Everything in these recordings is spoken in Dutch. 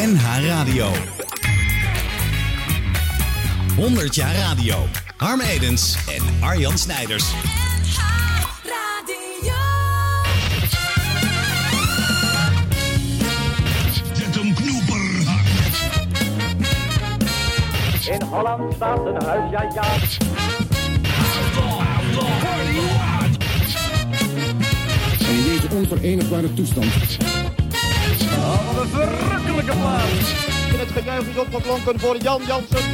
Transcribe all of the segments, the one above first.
NH Radio. 100 jaar radio. Harm Edens en Arjan Snijders. Zet hem. In Holland staat een huis, ja ja. En in deze onverenigbare toestand wat een verrukkelijke plaats. En het gejuich is opgeklonken voor Jan Jansen.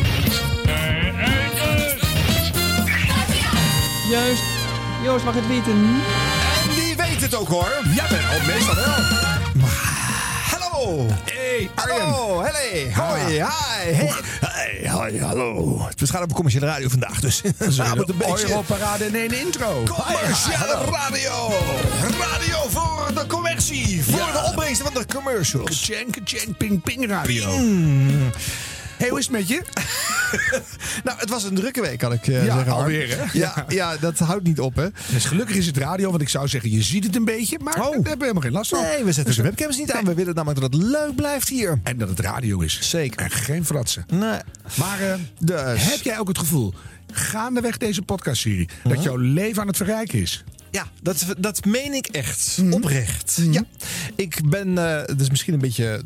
Juist. Joost mag het weten. En die weet het ook hoor. Ja, ben al meestal wel. Hallo. Hey, Arjen. Hallo. Hey. Hoi. Hi. Hey. Hey, hoi, hallo. We gaan op commerciële radio vandaag, dus we Samen een beetje- Europarade in één intro. Commerciële radio. Radio voor Ja. de opbrengsten van de commercials. Kacheng, kacheng, ping, ping radio. Hey, hoe is het met je? Nou, het was een drukke week, kan ik eh, Ja, zeggen. Alweer, hè? Ja, ja, dat houdt niet op, hè? Dus gelukkig is het radio, want ik zou zeggen, je ziet het een beetje, maar Oh. daar hebben we helemaal geen last van. Nee, we zetten de webcams niet aan. We willen namelijk dat het leuk blijft hier. En dat het radio is. Zeker. En geen fratsen. Nee. Maar Dus. heb jij ook het gevoel, gaandeweg deze podcastserie, dat jouw leven aan het verrijken is? Ja, dat, dat meen ik echt. Mhm. Oprecht. Ja. Ik ben, eh is misschien een beetje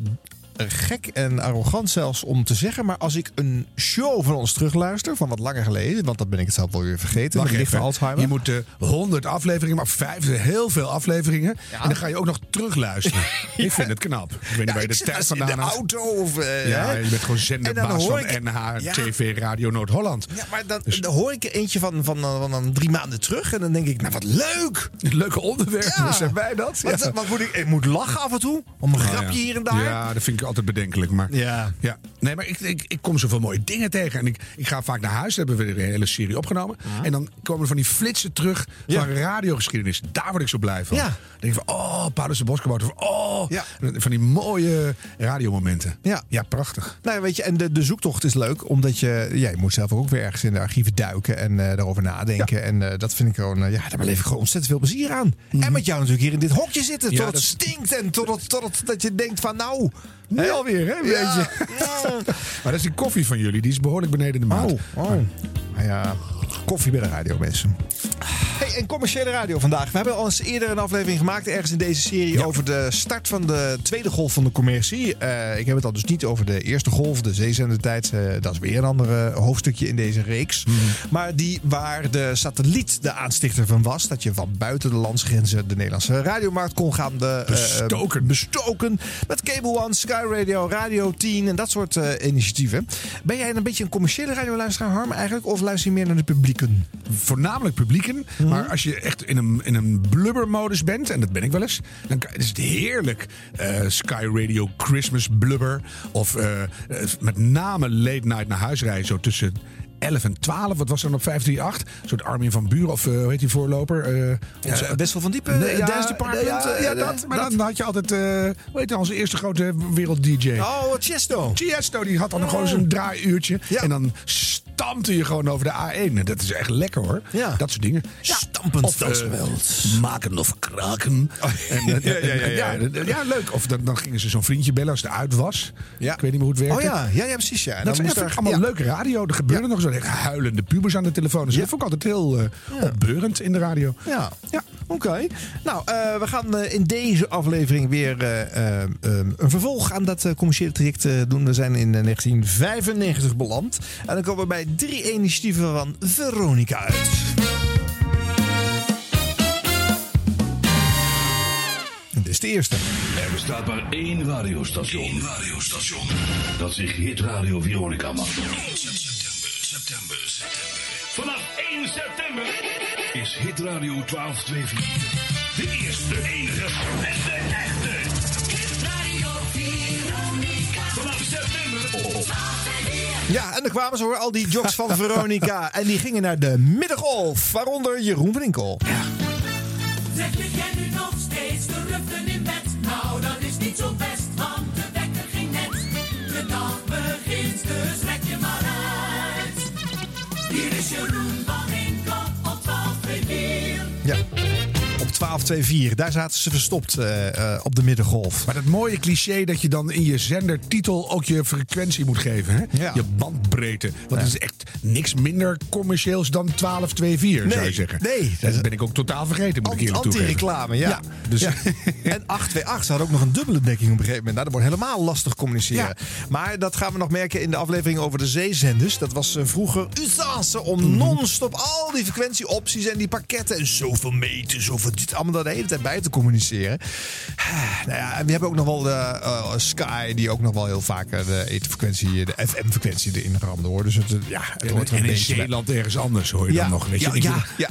gek en arrogant zelfs om te zeggen. Maar als ik een show van ons terugluister, van wat langer geleden. Want dat ben ik het zelf wel weer vergeten. Wacht even. Alzheimer. Je moet eh, 100 afleveringen, maar vijf, heel veel afleveringen. En dan ga je ook nog terugluisteren. Ik vind het knap. Ik weet niet Ja, waar je de tijd als in vandaan de auto of... eh, Ja, je bent gewoon zenderbaas van ik- NH. TV, Radio Noord-Holland. Ja, maar dan, Dus- dan hoor ik er eentje van, van, van, van drie maanden terug. En dan denk ik, nou wat leuk. Leuke onderwerpen, zijn wij dat? Wat, wat moet ik, ik moet lachen af en toe. Om een Nou grapje hier en daar. Ja, dat vind ik altijd bedenkelijk. Maar, ja. ja. Nee, maar ik, ik, ik kom zoveel mooie dingen tegen. En ik, ik ga vaak naar huis. Daar hebben we de hele serie opgenomen. En dan komen er van die flitsen terug van radiogeschiedenis. Daar word ik zo blij van. Ja. Denk ik van, oh, Paulus de Boskabouter. Van, oh, van die mooie radiomomenten. Ja, ja prachtig. Nou, weet je, en de, de zoektocht is leuk. Omdat je, ja, je moet zelf ook weer ergens in de archieven duiken. En eh, daarover nadenken. En eh, dat vind ik gewoon, eh, ja, daar beleef ik gewoon ontzettend veel plezier aan. En mhm. met jou natuurlijk hier in dit hokje zitten. tot het stinkt en totdat totdat tot dat je denkt van, nou... Nu alweer, hè? Weet Ja. je. Maar dat is die koffie van jullie. Die is behoorlijk beneden de maat. Oh, oh. Nou ja, koffie bij de radio, mensen. Hey, en commerciële radio vandaag. We hebben al eens eerder een aflevering gemaakt, ergens in deze serie, over de start van de tweede golf van de commercie. Eh, ik heb het al dus niet over de eerste golf, de zeezendentijd. Eh, dat is weer een ander eh, hoofdstukje in deze reeks. Mhm. Maar die waar de satelliet de aanstichter van was. Dat je van buiten de landsgrenzen de Nederlandse radiomarkt kon gaan de, Bestoken. bestoken. Met Cable One, Sky Radio, Radio 10 en dat soort initiatieven. Ben jij een beetje een commerciële radioluisteraar, Harm, eigenlijk? Of luister je meer naar de publieken? voornamelijk publieken. Mhm. Maar als je echt in een, in een blubbermodus bent, en dat ben ik wel eens, dan is het heerlijk. Eh, Sky Radio Christmas blubber. Of eh, eh, met name late night naar huis rijden, zo tussen 11 en 12. Wat was er dan op 538? Een soort Armin van Buren, of eh, hoe heet die voorloper? Onze eh, Wessel van Diepen, Nee, ja, Dance Department. Ja, ja, dat. Maar dat. dan had je altijd, hoe heet dat, onze eerste grote wereld-DJ. Oh, Chesto. Tiesto die had dan gewoon zo'n draaiuurtje. En dan stampte je gewoon over de A1. En dat is echt lekker hoor. Ja. Dat soort dingen. Stampend Of, eh, dansgeweld. maken of kraken. En, eh, Ja, ja, ja, ja. leuk. Of dan, dan gingen ze zo'n vriendje bellen als het uit was. Ja. Ik weet niet meer hoe het werkte. Oh ja, ja, ja precies. Ja. En Dat is echt er- allemaal leuke radio. Er gebeurde nog zo'n huilende pubers aan de telefoon. Dus dat vond ik altijd heel eh, opbeurend in de radio. Ja, Ja. oké. Nou, we gaan in deze aflevering weer eh, eh, eh, een vervolg aan dat commerciële traject doen. We zijn in eh, 1995 beland. En dan komen we bij drie initiatieven van Veronica uit. En dit is de eerste. Er bestaat maar één radiostation. Eén radiostation. Dat zich Hit Radio Veronica mag noemen. 1 september, september, september. Vanaf 1 september is Hit Radio 1224 de eerste, enige en de echte. Ja, en dan kwamen ze hoor, al die jocks van Veronica. En die gingen naar de middengolf, waaronder Jeroen van Inkel. Zeg je jij nu nog steeds de ruggen in bed? Nou, dat is niet zo best, want de wekker ging net. De dag begint, dus rek je maar uit. Hier is Jeroen van Inkel op 12 4. Ja. Op 1224. Daar zaten ze verstopt eh, eh, op de middengolf. Maar dat mooie cliché dat je dan in je zendertitel ook je frequentie moet geven. Hè? Ja. Je bandbreedte. Want het is echt niks minder commercieels dan 1224, zou je Nee, zeggen. nee. Dat ben ik ook totaal vergeten, moet ik eerlijk. Anti-reclame, ja. Ja, dus-. En 828 ze hadden ook nog een dubbele dekking op een gegeven moment. Nou, dat wordt helemaal lastig communiceren. Maar dat gaan we nog merken in de aflevering over de zeezenders. Dat was eh, vroeger usance om Mhm. non-stop al die frequentieopties en die pakketten en zoveel meten, zoveel dit allemaal daar de hele tijd bij te communiceren. Ah, Nou ja, en we hebben ook nog wel de eh, Sky, die ook nog wel heel vaak eh, de etenfrequentie, de FM-frequentie erin ramde hoor. Dus het, eh, ja, het hoort er En een in beetje bij. Zeeland ergens anders hoor je Ja, dan nog. Weet je? ja, ja,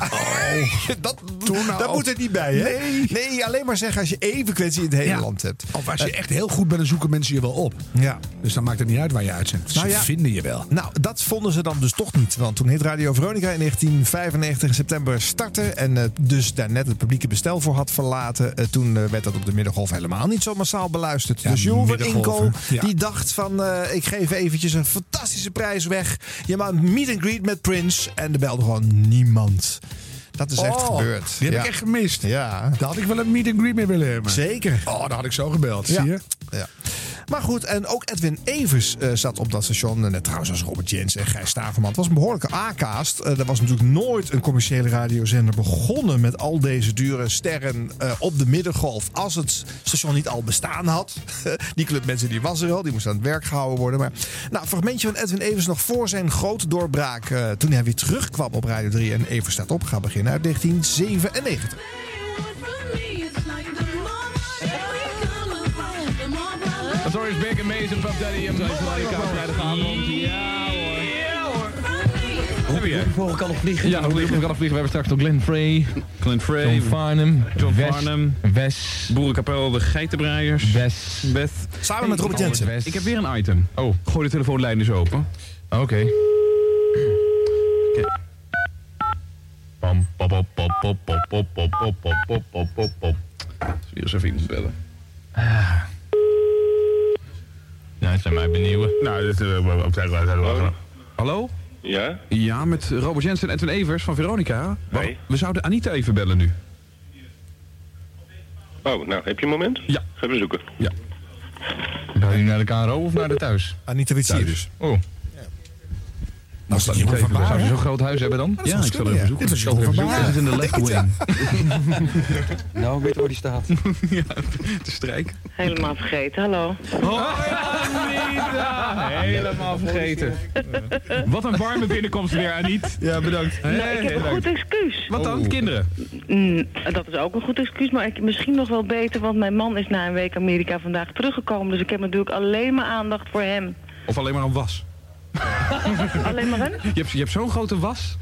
ja. dat, nou dat moet er niet bij, hè? Nee. Nee, alleen maar zeggen als je één frequentie in het hele Ja. land hebt. Of als je echt heel goed bent, dan zoeken mensen je wel op. Ja. Dus dan maakt het niet uit waar je uitzendt. Nou Ze ja. vinden je wel. Nou, dat vonden ze dan dus toch niet. Want toen Hit Radio Veronica in 1995 in september startte... en eh, dus daar net het publieke bestel voor had verlaten... eh, toen eh, werd dat op de Middengolf helemaal niet zo massaal beluisterd. Ja, dus hè? Ja. die dacht van... eh, ik geef eventjes een fantastische prijs weg. Je maakt een meet and greet met Prince. En er belde gewoon niemand. Dat is echt Oh, gebeurd. Die heb ja. ik echt gemist. Ja, Daar had ik wel een meet and greet mee willen hebben. zeker. Oh, daar had ik zo gebeld. Zie je? Ja. Maar goed, en ook Edwin Evers eh, zat op dat station. En net trouwens als Robert Jens en Gijs Staverman. Het was een behoorlijke A-cast. Eh, er was natuurlijk nooit een commerciële radiozender begonnen met al deze dure sterren eh, op de middengolf. Als het station niet al bestaan had. die club mensen die was er al, die moesten aan het werk gehouden worden. Maar nou, een fragmentje van Edwin Evers nog voor zijn grote doorbraak. eh, toen hij weer terugkwam op Radio 3 en Evers staat op gaat beginnen uit 1997. Sorry, is big amazing Puff Daddy. I'm sorry, vrijdagavond. Ja hoor. Heb je? Vogel kan nog vliegen. Ja, hoe kan vliegen. We hebben straks nog Glenn Frey, Glenn Frey, John Farnham, John Farnham. Wes, Boerenkapel, de geitenbraaiers. Wes. Beth. Samen met Robert Jensen. Wes. Ik heb weer een item. Oh, Gooi de telefoonlijn eens open. oké. Pam, pop, pop, pop, pop, pop, pop, pop, pop, pop, pop, pop, pop, pop. Weer eens even iemand bellen. Ja, het zijn mij benieuwen. Nou, dit uh, op tijd Hallo? Hallo? Ja? Ja, met Robert Jensen en Edwin Evers van Veronica. We zouden Anita even bellen nu. Oh, nou, heb je een moment? Ja. Ga even zoeken. Ga je naar de KRO of naar de thuis? Anita Witsier dus. Oh. Was dat Niet van zou je zo'n groot huis hebben dan? Ja, ik zal even zoeken. Dit is Jeroen van. Baar. Is in de left wing. Nou, weet waar die staat. ja, de strijk. Helemaal vergeten, hallo. Anita! Helemaal vergeten. Wat een warme binnenkomst weer, Aniet. Ja, bedankt. Nee, ik heb een goed excuus. Wat dan, kinderen? Mm, dat is ook een goed excuus, maar ik, misschien nog wel beter, want mijn man is na een week Amerika vandaag teruggekomen. Dus ik heb natuurlijk alleen maar aandacht voor hem. Of alleen maar een was? Alleen maar hem? Je hebt, je hebt zo'n grote was?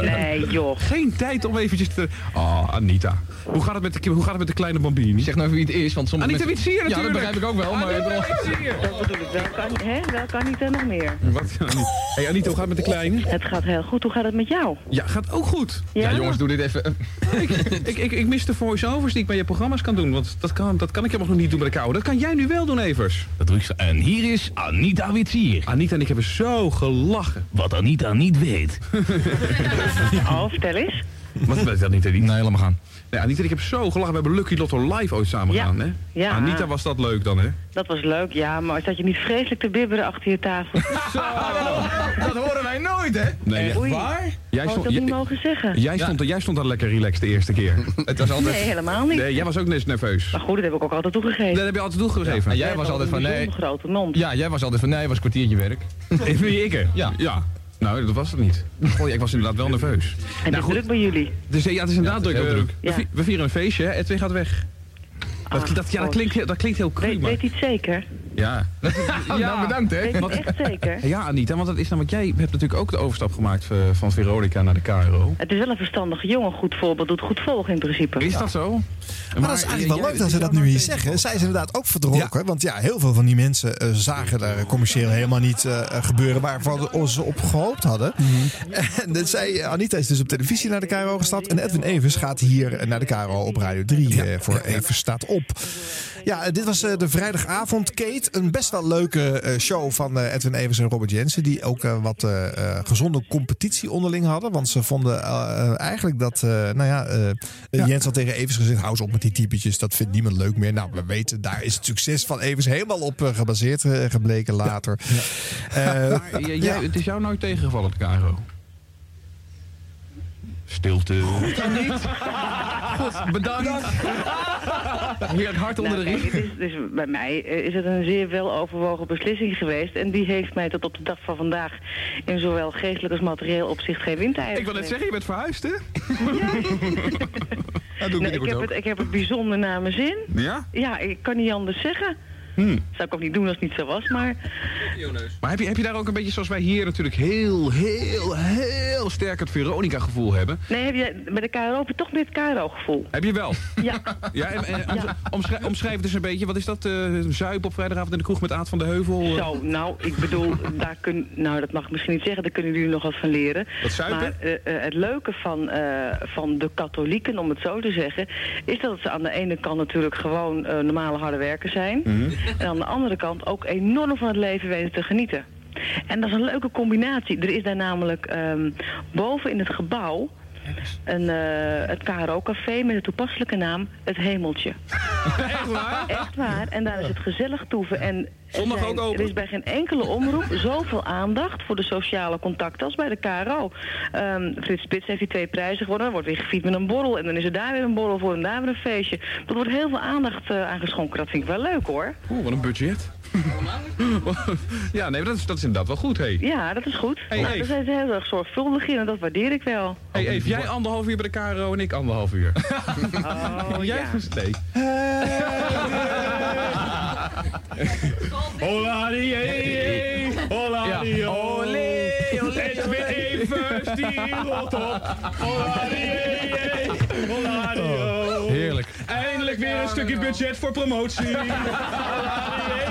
Nee, joh. Geen tijd om eventjes te... Oh, Anita. Hoe gaat het met de, hoe gaat het met de kleine bambini? Zeg nou even wie het is, want sommige Anita mensen... Witsier Ja, dat natuurlijk. begrijp ik ook wel, maar... ik bedoel- Dat bedoel ik. Wel kan, hè? Wel kan niet en nog meer. Wat? Hé hey Anita, hoe gaat het met de kleine? Het gaat heel goed. Hoe gaat het met jou? Ja, gaat ook goed. Ja, jongens, doe dit even. ik, ik, ik, ik mis de voice-overs die ik bij je programma's kan doen. Want dat kan, dat kan ik helemaal nog niet doen bij de kou. Dat kan jij nu wel doen, Evers. Dat doe ik zo. En hier is Anita Witsier. Anita en ik hebben zo gelachen. Wat Anita niet weet. Oh, vertel eens. Wat weet Anita niet? Nee, helemaal gaan. Nee, Anita ik heb zo gelachen. We hebben Lucky Lotto live ooit samen Ja. gedaan, hè? Ja. Anita, was dat leuk dan, hè? Dat was leuk, ja, maar zat je niet vreselijk te bibberen achter je tafel? Dat horen wij nooit, hè? Nee, Oei. Jij stond, dat niet mogen zeggen? jij, stond, jij stond daar lekker relaxed de eerste keer. Het was altijd... Nee, helemaal niet. Nee, jij was ook net nerveus. Maar goed, dat heb ik ook altijd toegegeven. Dat heb je altijd toegegeven. En jij was altijd van nee. Een grote mond. Ja, jij was altijd van nee, was een kwartiertje werk. Wie ik? Ja. Ja. Nou, dat was het niet. Goh, ik was inderdaad wel nerveus. En Nou, het is druk bij jullie. Dus ja, het is inderdaad het is druk. Eh, druk. We, Ja. vi- we vieren een feestje, hè? Edwin gaat weg. Dat, Ah, dat, ja, dat, klinkt, heel- dat klinkt heel cru, Weet, maar... weet hij het zeker? Ja. Nou, bedankt, hè? Weet echt zeker? Ja, Anita, want dat is namelijk... Jij hebt natuurlijk ook de overstap gemaakt eh, van Veronica naar de KRO. Het is wel een verstandige jongen. Goed voorbeeld doet goed volgen in principe. Is dat zo? Maar, dat is eigenlijk wel leuk dat ze dat nu hier zeggen. Zij is inderdaad ook verdronken. Want ja, heel veel van die mensen eh, zagen daar commercieel helemaal niet eh, gebeuren waarvan ze op gehoopt hadden. En dat zij, Anita is dus op televisie naar de KRO gestapt. En Edwin Evers gaat hier naar de KRO op Radio 3 eh, voor Evers staat op. op. Ja, dit was eh, de vrijdagavond, Kate. Een best wel leuke eh, show van eh, Edwin Evers en Robert Jensen. Die ook eh, wat eh, eh, gezonde competitie onderling hadden. Want ze vonden eh, eigenlijk dat, eh, nou ja, eh Jens had tegen Evers gezegd: hou eens op met die typetjes. Dat vindt niemand leuk meer. Nou, we weten, daar is het succes van Evers helemaal op gebaseerd gebleken later. Eh, Maar jij- Het is jou nooit tegengevallen, het Caro. Stilte. Goed, bedankt. Heerlijk hard onder de Nou, riem. het dus bij mij eh, is het een zeer weloverwogen beslissing geweest. En die heeft mij tot op de dag van vandaag in zowel geestelijk als materieel opzicht geen windeieren Ik wil net zeggen, je bent verhuisd, hè? Dat doe ik ik, heb het, ik heb het bijzonder naar mijn zin. Ja? Ja, ik kan niet anders zeggen. Hmm. Zou ik ook niet doen als het niet zo was, maar... Maar heb je, heb je daar ook een beetje zoals wij hier natuurlijk heel, heel, heel sterk het Veronica-gevoel hebben? Nee, heb je, bij de KRO heb je toch meer het KRO-gevoel. Heb je wel? Ja. Ja, en, en, omsch- omschrijf, omschrijf het eens een beetje. Wat is dat? eh zuip op vrijdagavond in de kroeg met Aad van de Heuvel? Zo, nou, ik bedoel, daar kun, nou, dat mag ik misschien niet zeggen, daar kunnen jullie nog wat van leren. Wat zuipen? Maar eh, eh, het leuke van, van de katholieken, om het zo te zeggen, is dat ze aan de ene kant natuurlijk gewoon normale harde werkers zijn. En aan de andere kant ook enorm van het leven weten te genieten. En dat is een leuke combinatie. Er is daar namelijk ehm, boven in het gebouw een, eh, het KRO-café met de toepasselijke naam Het Hemeltje. Echt waar? Echt waar. En daar is het gezellig toeven. En er Zondag zijn- ook open? Er is bij geen enkele omroep zoveel aandacht voor de sociale contacten als bij de KRO. Ehm, Frits Spits heeft die twee prijzen gewonnen. Er wordt weer gefiet met een borrel. En dan is er daar weer een borrel voor en daar weer een feestje. Er wordt heel veel aandacht uh, aangeschonken. Dat vind ik wel leuk hoor. Oeh, wat een budget. ja, nee, dat is, dat is inderdaad wel goed, hé. Hey. Ja, dat is goed. Hey, nou, Eve. daar zijn ze heel erg zorgvuldig in en dat waardeer ik wel. Hey, Eve, jij anderhalf uur bij de KRO en ik anderhalf uur. Oh, jij ja. nee. Hola die, hey, hola die, Ja. olé, olé, Evers, die rot op. Hola die, hey, hey, hola die, oh. Heerlijk. Eindelijk weer een stukje budget voor promotie. Hola die,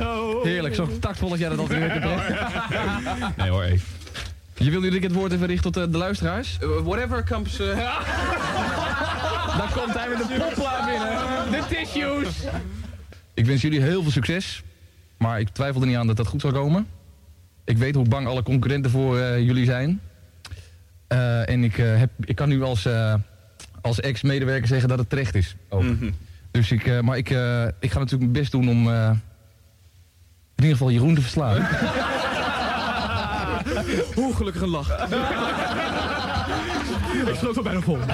oh. Heerlijk, zo tactvol dat jij dat altijd weer brengen. Nee hoor, Eve. Je wil nu het woord even richten tot eh, de luisteraars? whatever comes... eh, Dan komt hij met de popplaat binnen. De tissues. Ik wens jullie heel veel succes. Maar ik twijfel er niet aan dat dat goed zal komen. Ik weet hoe bang alle concurrenten voor eh, jullie zijn. Eh, en ik, eh, heb, ik kan nu als, eh, als ex-medewerker zeggen dat het terecht is. Ook. Dus ik, eh, maar ik, eh, ik ga natuurlijk mijn best doen om eh, in ieder geval Jeroen te verslaan. Hoe gelukkig een lach. Ik sloot al bijna vol.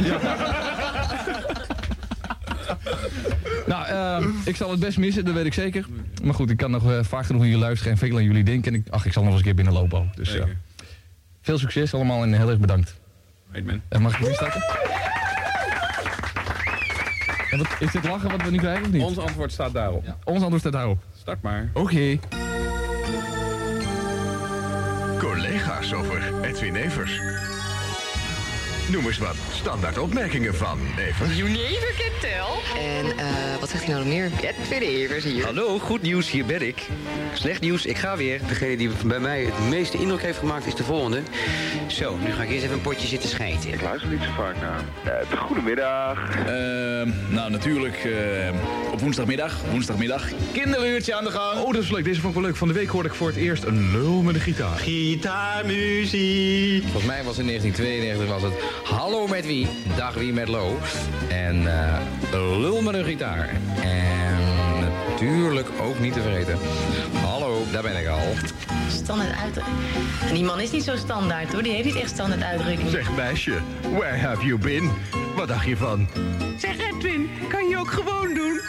Nou, eh, ik zal het best missen, dat weet ik zeker. Maar goed, ik kan nog vaak genoeg naar jullie luisteren en veel aan jullie denken. En ik, ach, ik zal nog eens een keer binnenlopen ook. Dus ja. Veel succes allemaal en heel erg bedankt. Weet men. En mag ik weer starten? En wat, is dit lachen wat we nu krijgen of niet? Ons antwoord staat daarop. Ons antwoord staat daarop. Start maar. Oké. Collega's over Edwin Evers. Noem eens wat standaard opmerkingen van Evers. You never can tell. En eh, wat zegt hij nou nog meer? Edwin Evers hier. Hallo, goed nieuws, hier ben ik. Slecht nieuws, ik ga weer. Degene die bij mij het meeste indruk heeft gemaakt is de volgende. Zo, nu ga ik eerst even een potje zitten schijten. Ik luister niet zo vaak naar. Uh, goedemiddag. nou, natuurlijk eh, op woensdagmiddag. Woensdagmiddag. Kinderuurtje aan de gang. Oh, dat is leuk. Deze vond ik wel leuk. Van de week hoorde ik voor het eerst een lul met een gitaar. Gitaarmuziek. Volgens mij was in 1992 was het Hallo met wie? Dag wie met Lo. En eh, lul met een gitaar. En natuurlijk ook niet te vergeten. Hallo, daar ben ik al. Standaard uitdrukking. En die man is niet zo standaard hoor, die heeft niet echt standaard uitdrukkingen. Zeg meisje, where have you been? Wat dacht je van? Zeg Edwin, kan je ook gewoon doen?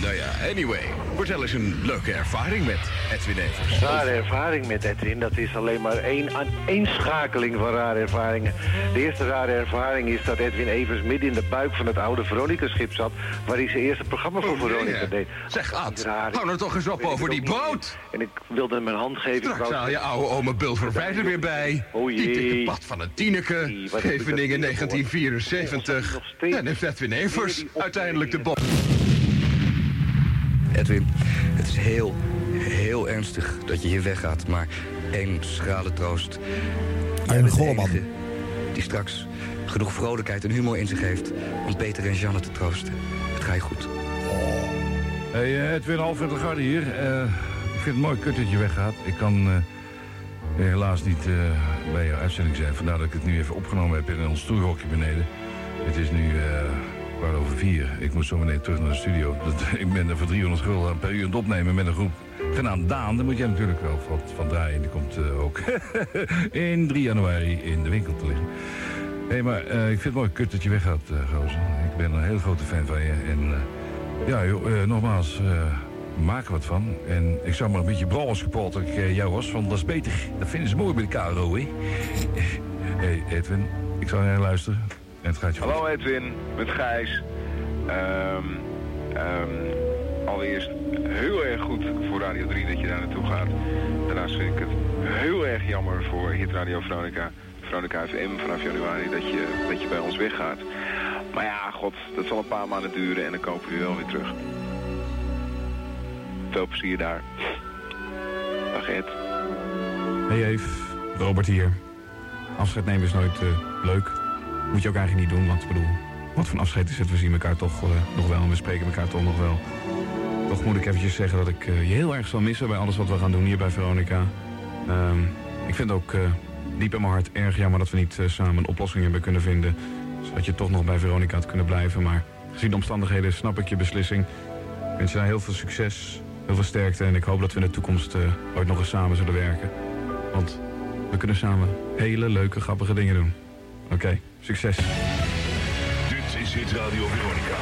Nou ja, anyway. Vertel eens een leuke ervaring met Edwin Evers. Rare ervaring met Edwin, dat is alleen maar één aaneenschakeling van rare ervaringen. De eerste rare ervaring is dat Edwin Evers midden in de buik van het oude Veronica-schip zat... waar hij zijn eerste programma voor Veronica deed. Zeg Ad, hou nou toch eens op over die boot. En ik wilde hem een hand geven. ik Straks haal je oude oma Bulverwijt er weer bij. Oh Die jee. pad van een tieneke. Geveningen dat niet 1974. En heeft Edwin Evers uiteindelijk de boot. Edwin, het is heel, heel ernstig dat je hier weggaat. Maar één schrale troost. Arjen Golleman. die straks genoeg vrolijkheid en humor in zich heeft om Peter en Jeanne te troosten. Het gaat je goed. Hey, eh, Edwin Alfred de Garde hier. Eh, ik vind het mooi kut dat je weggaat. Ik kan eh, helaas niet eh, bij jouw uitzending zijn. Vandaar dat ik het nu even opgenomen heb in ons stoelhokje beneden. Het is nu eh kwart over vier. Ik moet zo meteen terug naar de studio. Ik ben er voor 300 gulden per uur aan opnemen met een groep. Genaamd Daan, daar moet jij natuurlijk wel wat van draaien. Die komt eh, ook in 3 januari in de winkel te liggen. Hé, hey, maar eh, ik vind het mooi kut dat je weggaat, eh gozer. Ik ben een hele grote fan van je. En ja, joh, nogmaals, maak wat van. En ik zou maar een beetje brallers kapot dat ik jou was. Want dat is beter. Dat vinden ze mooi bij de KRO, hè? Hey, Edwin, ik zou naar luisteren. Het gaat je. Hallo Edwin, met Gijs. Ehm, ehm, allereerst heel erg goed voor Radio 3 dat je daar naartoe gaat. Daarnaast vind ik het heel erg jammer voor Hit Radio Veronica, Veronica FM vanaf januari dat je, dat je bij ons weggaat. Maar ja, god, dat zal een paar maanden duren en dan kopen we je wel weer terug. Veel plezier daar. Dag Ed. Hey Eve, Robert hier. Afscheid nemen is nooit eh, leuk. Moet je ook eigenlijk niet doen, want ik bedoel, wat voor afscheid is het? We zien elkaar toch eh, nog wel en we spreken elkaar toch nog wel. Toch moet ik eventjes zeggen dat ik eh, je heel erg zal missen bij alles wat we gaan doen hier bij Veronica. Ehm, ik vind ook eh, diep in mijn hart erg jammer dat we niet samen een oplossing hebben kunnen vinden. Zodat je toch nog bij Veronica had kunnen blijven. Maar gezien de omstandigheden snap ik je beslissing. Ik wens je daar heel veel succes, heel veel sterkte. En ik hoop dat we in de toekomst ooit nog eens samen zullen werken. Want we kunnen samen hele leuke, grappige dingen doen. Oké, succes. Dit is Hit Radio Veronica.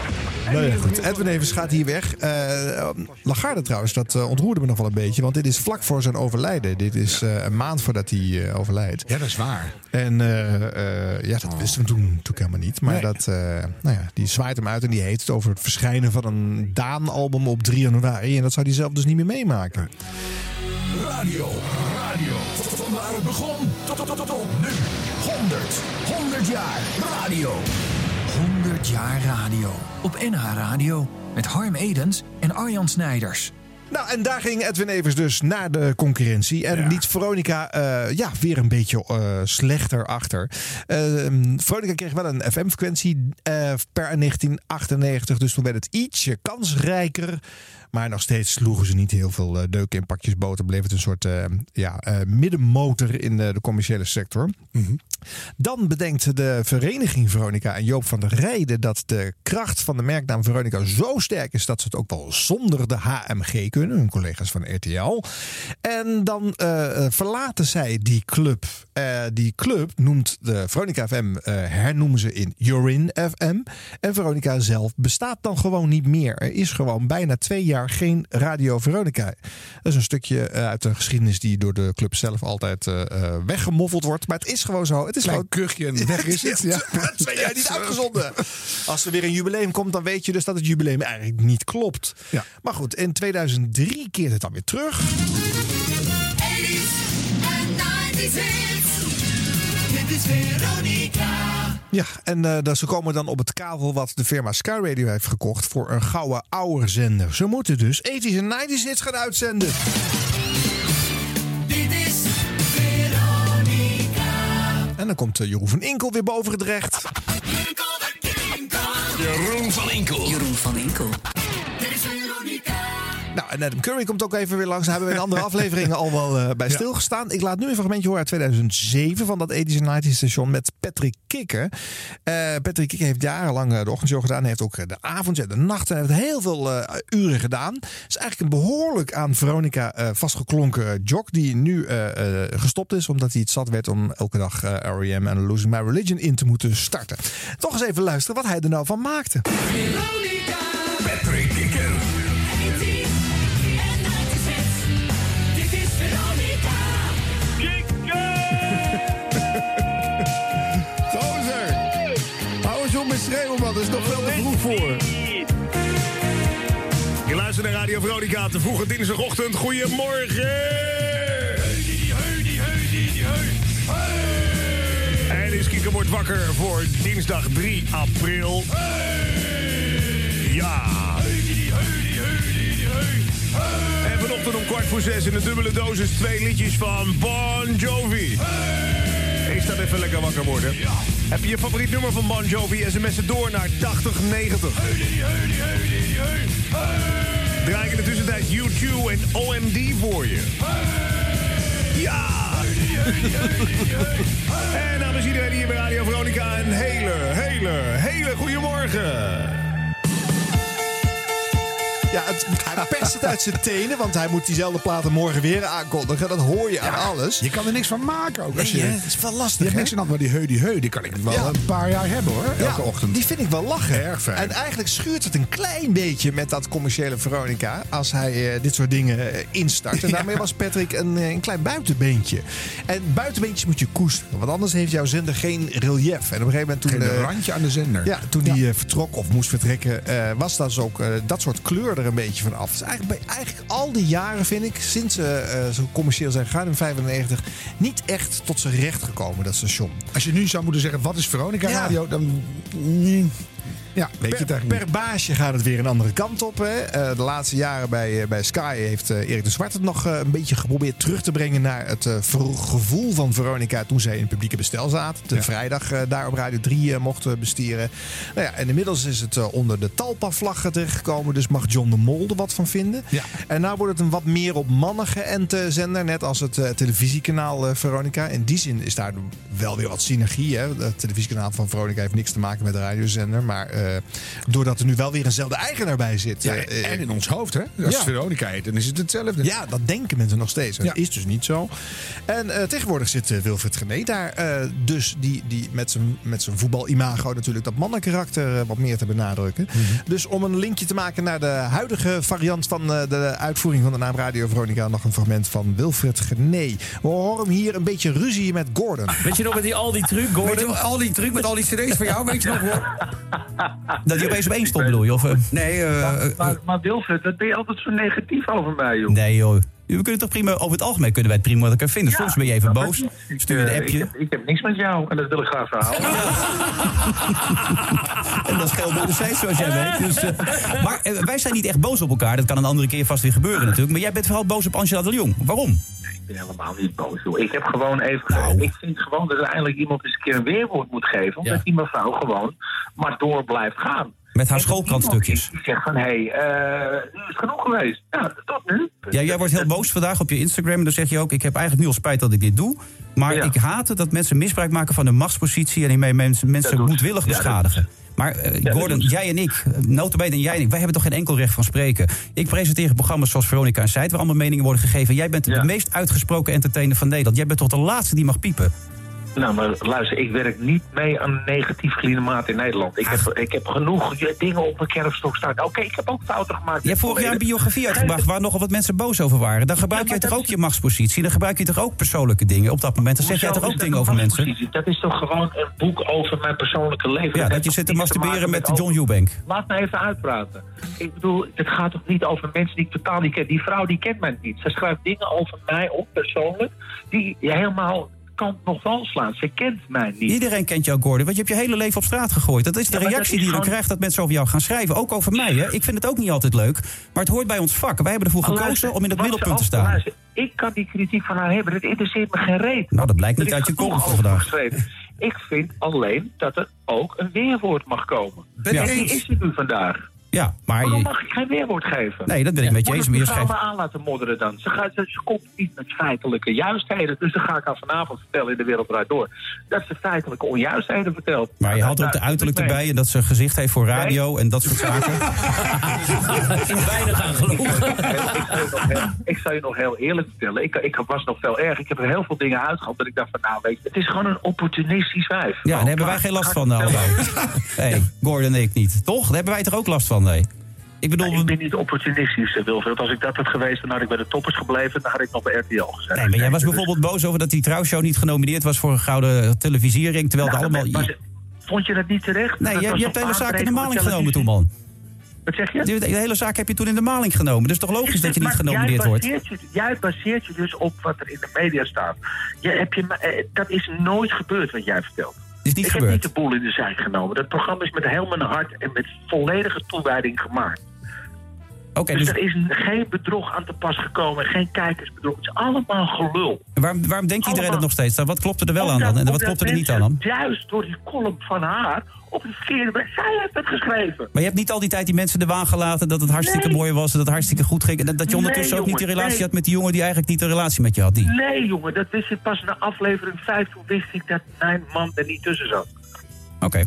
Nou ja, goed. Edwin Evers gaat hier weg. Eh Lagarde trouwens, dat eh, ontroerde me nog wel een beetje. Want dit is vlak voor zijn overlijden. Dit is eh, een maand voordat hij eh, overlijdt. Ja, dat is waar. En eh, eh, ja, dat wisten we toen natuurlijk helemaal niet. Maar Nee. dat, eh, nou ja, die zwaait hem uit en die heeft het over het verschijnen van een Daan-album op 3 januari. En dat zou hij zelf dus niet meer meemaken. Radio, radio. Van waar het begon tot, tot, tot, tot nu. 100, 100 jaar radio. 100 jaar radio. Op NH Radio. Met Harm Edens en Arjan Snijders. Nou, en daar ging Edwin Evers dus naar de concurrentie. En liet Veronica eh, ja, weer een beetje eh, slechter achter. Eh, Veronica kreeg wel een FM-frequentie eh, per 1998. Dus toen werd het ietsje kansrijker. Maar nog steeds sloegen ze niet heel veel eh, deuken in pakjes boter. Bleef het een soort eh, ja, eh, middenmotor in eh, de commerciële sector. Dan bedenkt de vereniging Veronica en Joop van der Rijden dat de kracht van de merknaam Veronica zo sterk is dat ze het ook wel zonder de HMG kunnen, hun collega's van RTL. En dan verlaten zij die club. Die club noemt de Veronica FM, eh, hernoemen ze in Urin FM. En Veronica zelf bestaat dan gewoon niet meer. Er is gewoon bijna twee jaar geen Radio Veronica. Dat is een stukje eh, uit de geschiedenis die door de club zelf altijd eh, eh, weggemoffeld wordt. Maar het is gewoon zo. Het is Klein gewoon kuchje en weg is het. Ja. Twee jaar niet uitgezonden. Als er weer een jubileum komt, dan weet je dus dat het jubileum eigenlijk niet klopt. Ja. Maar goed, in 2003 keert het dan weer terug. 80s en 90s hits. Dit is Veronica. Ja, en eh, dat ze komen dan op het kavel wat de firma Sky Radio heeft gekocht voor een gouden oude zender. Ze moeten dus 80s en 90s hits gaan uitzenden. Dit is Veronica. En dan komt eh, Jeroen van Inkel weer boven het recht. Jeroen van Inkel. Jeroen van Inkel. En Adam Curry komt ook even weer langs. Daar hebben we in andere afleveringen al wel eh, bij stilgestaan. Ik laat nu een fragmentje horen uit 2007 van dat 80s en 90s station met Patrick Kikker. Eh, Patrick Kikker heeft jarenlang eh, de ochtendshow gedaan. Hij heeft ook de avond en de nacht. Hij heeft heel veel eh, uren gedaan. Het is eigenlijk een behoorlijk aan Veronica eh, vastgeklonken jock die nu eh, eh, gestopt is omdat hij het zat werd om elke dag eh, R.E.M. en Losing My Religion in te moeten starten. Toch eens even luisteren wat hij er nou van maakte. Veronica. Patrick voor. Je luistert naar Radio Veronica, de vroege dinsdagochtend. Goedemorgen! En is Kieke wordt wakker voor dinsdag 3 april. Ja. En vanochtend om kwart voor zes in de dubbele dosis twee liedjes van Bon Jovi. Is dat even lekker wakker worden? Heb je je favoriet nummer van Bon Jovi? SMS het door naar 8090. Draai ik in de tussentijd U2 en OMD voor je. Ja! En namens iedereen hier bij Radio Veronica een hele, hele, hele goede morgen. Ja, het, hij perst het uit zijn tenen, want hij moet diezelfde platen morgen weer aankondigen. Dat hoor je aan alles. Je kan er niks van maken ook. Als je, hè? Het is wel lastig, Je hebt hè? niks aan dat, maar die heu, die heu, die kan ik wel Ja. een paar jaar hebben hoor. Elke ochtend. Die vind ik wel lachen. Erg fijn. En eigenlijk schuurt het een klein beetje met dat commerciële Veronica. Als hij eh, dit soort dingen eh, instart. En daarmee was Patrick een, eh, een klein buitenbeentje. En buitenbeentjes moet je koesteren. Want anders heeft jouw zender geen relief. En op een gegeven moment toen. Geen eh, randje aan de zender. Ja, toen hij eh, vertrok of moest vertrekken, eh, was dat dus ook eh, dat soort kleur er een beetje van af. Dus eigenlijk, bij, eigenlijk al die jaren vind ik, sinds ze eh, zo commercieel zijn gegaan in 95, niet echt tot zijn recht gekomen, dat station. Als je nu zou moeten zeggen, wat is Veronica Ja. Radio? Dan... Ja, weet je het Per, eigenlijk per baasje gaat het weer een andere kant op. Hè. Eh, de laatste jaren bij, eh, bij Sky heeft eh, Erik de Zwart het nog een beetje geprobeerd terug te brengen naar het gevoel van Veronica toen zij in het publieke bestel zaten. De Ja. vrijdag daar op Radio 3 eh, mochten bestieren. Nou ja, en inmiddels is het onder de Talpa-vlag terechtgekomen. Dus mag John de Mol er wat van vinden. Ja. En nou wordt het een wat meer op mannen geënte zender. Net als het televisiekanaal Veronica. In die zin is daar wel weer wat synergie. Hè. Het televisiekanaal van Veronica heeft niks te maken met de radiozender. Maar doordat er nu wel weer eenzelfde eigenaar bij zit. Ja, eh, eh, en in ons hoofd, hè? Als Ja. het Veronica heet, dan is het hetzelfde. ja, dat denken mensen nog steeds. Dat Ja. is dus niet zo. En eh, tegenwoordig zit eh, Wilfried Gené daar. eh, dus die, die met zijn met zijn voetbalimago natuurlijk dat mannenkarakter eh, wat meer te benadrukken. Mhm. Dus om een linkje te maken naar de huidige variant van eh, de uitvoering van de naam Radio Veronica... nog een fragment van Wilfried Gené. We horen hem hier een beetje ruzie met Gordon. Weet je nog met die al die truc, Weet je Gordon? al die truc met al die cd's van jou, weet je nog hoor? Dat die opeens op één stond, bedoel je? Of, eh, Nee, eh, eh, Maar, maar Wilfred, wat ben je altijd zo negatief over mij, joh? nee joh. We kunnen toch prima, over het algemeen kunnen wij het prima met elkaar vinden. Soms ben je even boos, ik, stuur je eh, een Ik appje. heb, ik heb niks met jou en dat wil ik graag verhouden. En dat scheelt bij de zij, zoals jij weet. Dus, eh, maar eh, wij zijn niet echt boos op elkaar. Dat kan een andere keer vast weer gebeuren natuurlijk. Maar jij bent vooral boos op Angela de Jong. Waarom? Ik ben helemaal niet boos, joh. Ik heb gewoon even... Ik vind gewoon dat er eindelijk iemand eens een keer een weerwoord moet geven. Omdat Ja. die mevrouw gewoon maar door blijft gaan. Met haar schoolkrantstukjes. Die zegt van, hé, hey, nu is het genoeg geweest. Ja, tot nu. Ja, jij wordt heel boos vandaag op je Instagram. En dan zeg je ook, ik heb eigenlijk nu al spijt dat ik dit doe. Maar Ja. ik haat het dat mensen misbruik maken van hun machtspositie... en hiermee mensen, mensen moedwillig ja, beschadigen. Maar dat Gordon, jij en ik, notabene en jij en ik... wij hebben toch geen enkel recht van spreken. Ik presenteer programma's zoals Veronica en Zijt... waar allemaal meningen worden gegeven. Jij bent de meest uitgesproken entertainer van Nederland. Jij bent toch de laatste die mag piepen? Nou, maar luister, ik werk niet mee aan een negatief klimaat in Nederland. Ik heb, ik heb genoeg eh, dingen op mijn kerfstok staan. Oké, ik heb ook fouten gemaakt. Je hebt vorig jaar een biografie uitgebracht waar nogal wat mensen boos over waren. Dan gebruik Ja, je toch ook je machtspositie. Dan gebruik je toch ook persoonlijke dingen op dat moment. Dan zeg jij toch ook dingen over mensen. Dat is toch gewoon een boek over mijn persoonlijke leven? Ja, dat je zit te masturberen maken met John Eubank. Laat me even uitpraten. Ik bedoel, het gaat toch niet over mensen die ik totaal niet ken. Die vrouw die kent mij niet. Ze schrijft dingen over mij op, persoonlijk, die je helemaal kan nog wel slaan. Ze kent mij niet. Iedereen kent jou, Gordon, want je hebt je hele leven op straat gegooid. Dat is de Ja, reactie dat is die je dan gewoon- krijgt dat mensen over jou gaan schrijven. Ook over mij, hè. Ik vind het ook niet altijd leuk, maar het hoort bij ons vak. Wij hebben ervoor Maar gekozen luister, om in het middelpunt te ook- staan. luister, ik kan die kritiek van haar hebben. Het interesseert me geen reet. Nou, dat blijkt niet uit je column van vandaag. Ik vind alleen dat er ook een weerwoord mag komen. Ja. En die is er nu vandaag. Ja, maar Waarom je... mag ik geen weerwoord geven? Nee, dat ben ik met je eens, ik maar je schrijft- maar aan laten modderen dan? Ze, gaat, ze, ze komt niet met feitelijke juistheden. Dus dan ga ik haar vanavond vertellen in de Wereld Draait Door. Dat ze feitelijke onjuistheden vertelt. Maar je had ook de uiterlijk erbij en dat ze een gezicht heeft voor radio en dat soort zaken. weinig aan gelogen. ik zal je nog heel eerlijk vertellen. Ik, ik was nog veel erg. Ik heb er heel veel dingen uitgehaald dat ik dacht van nou weet je, het is gewoon een opportunistisch wijf. Ja, daar hebben wij geen last van, nou, hey, Gordon en ik niet. Toch? Daar hebben wij toch ook last van, nee? Ik bedoel... Ik ben niet opportunistisch, eh, Wilfred. Als ik dat had geweest, dan had ik bij de toppers gebleven. Dan had ik nog bij RTL gezet. Nee, maar jij was bijvoorbeeld boos over dat die trouwshow niet genomineerd was voor een gouden televisiering. Terwijl Nou, het allemaal... maar Vond je dat niet terecht? Nee, Dat je, hebt de hele zaak in de maling genomen toen, man. Wat zeg je? De, de hele zaak heb je toen in de maling genomen. Dus toch logisch dat je niet genomineerd wordt. Je, jij baseert je dus op wat er in de media staat. Je, heb je, eh, dat is nooit gebeurd wat jij vertelt. Is niet ik gebeurd. heb niet de boel in de zijk genomen. Dat programma is met heel mijn hart en met volledige toewijding gemaakt. Oké, dus, dus- er is geen bedrog aan te pas gekomen, geen kijkersbedrog. Het is allemaal gelul. Waarom, waarom denkt iedereen dat nog steeds? Wat klopt er wel aan dan? En wat klopt er niet aan dan? Juist door die column van haar op de verkeerde weg. Zij heeft het geschreven. Maar je hebt niet al die tijd die mensen de waan gelaten dat het hartstikke Nee. mooi was en dat het hartstikke goed ging. En dat- dat je Nee, ondertussen ook niet die relatie nee. had met die jongen die eigenlijk niet een relatie met je had. Die. Nee, jongen, dat wist ik pas na aflevering 5. Toen wist ik dat mijn man er niet tussen zat. Oké.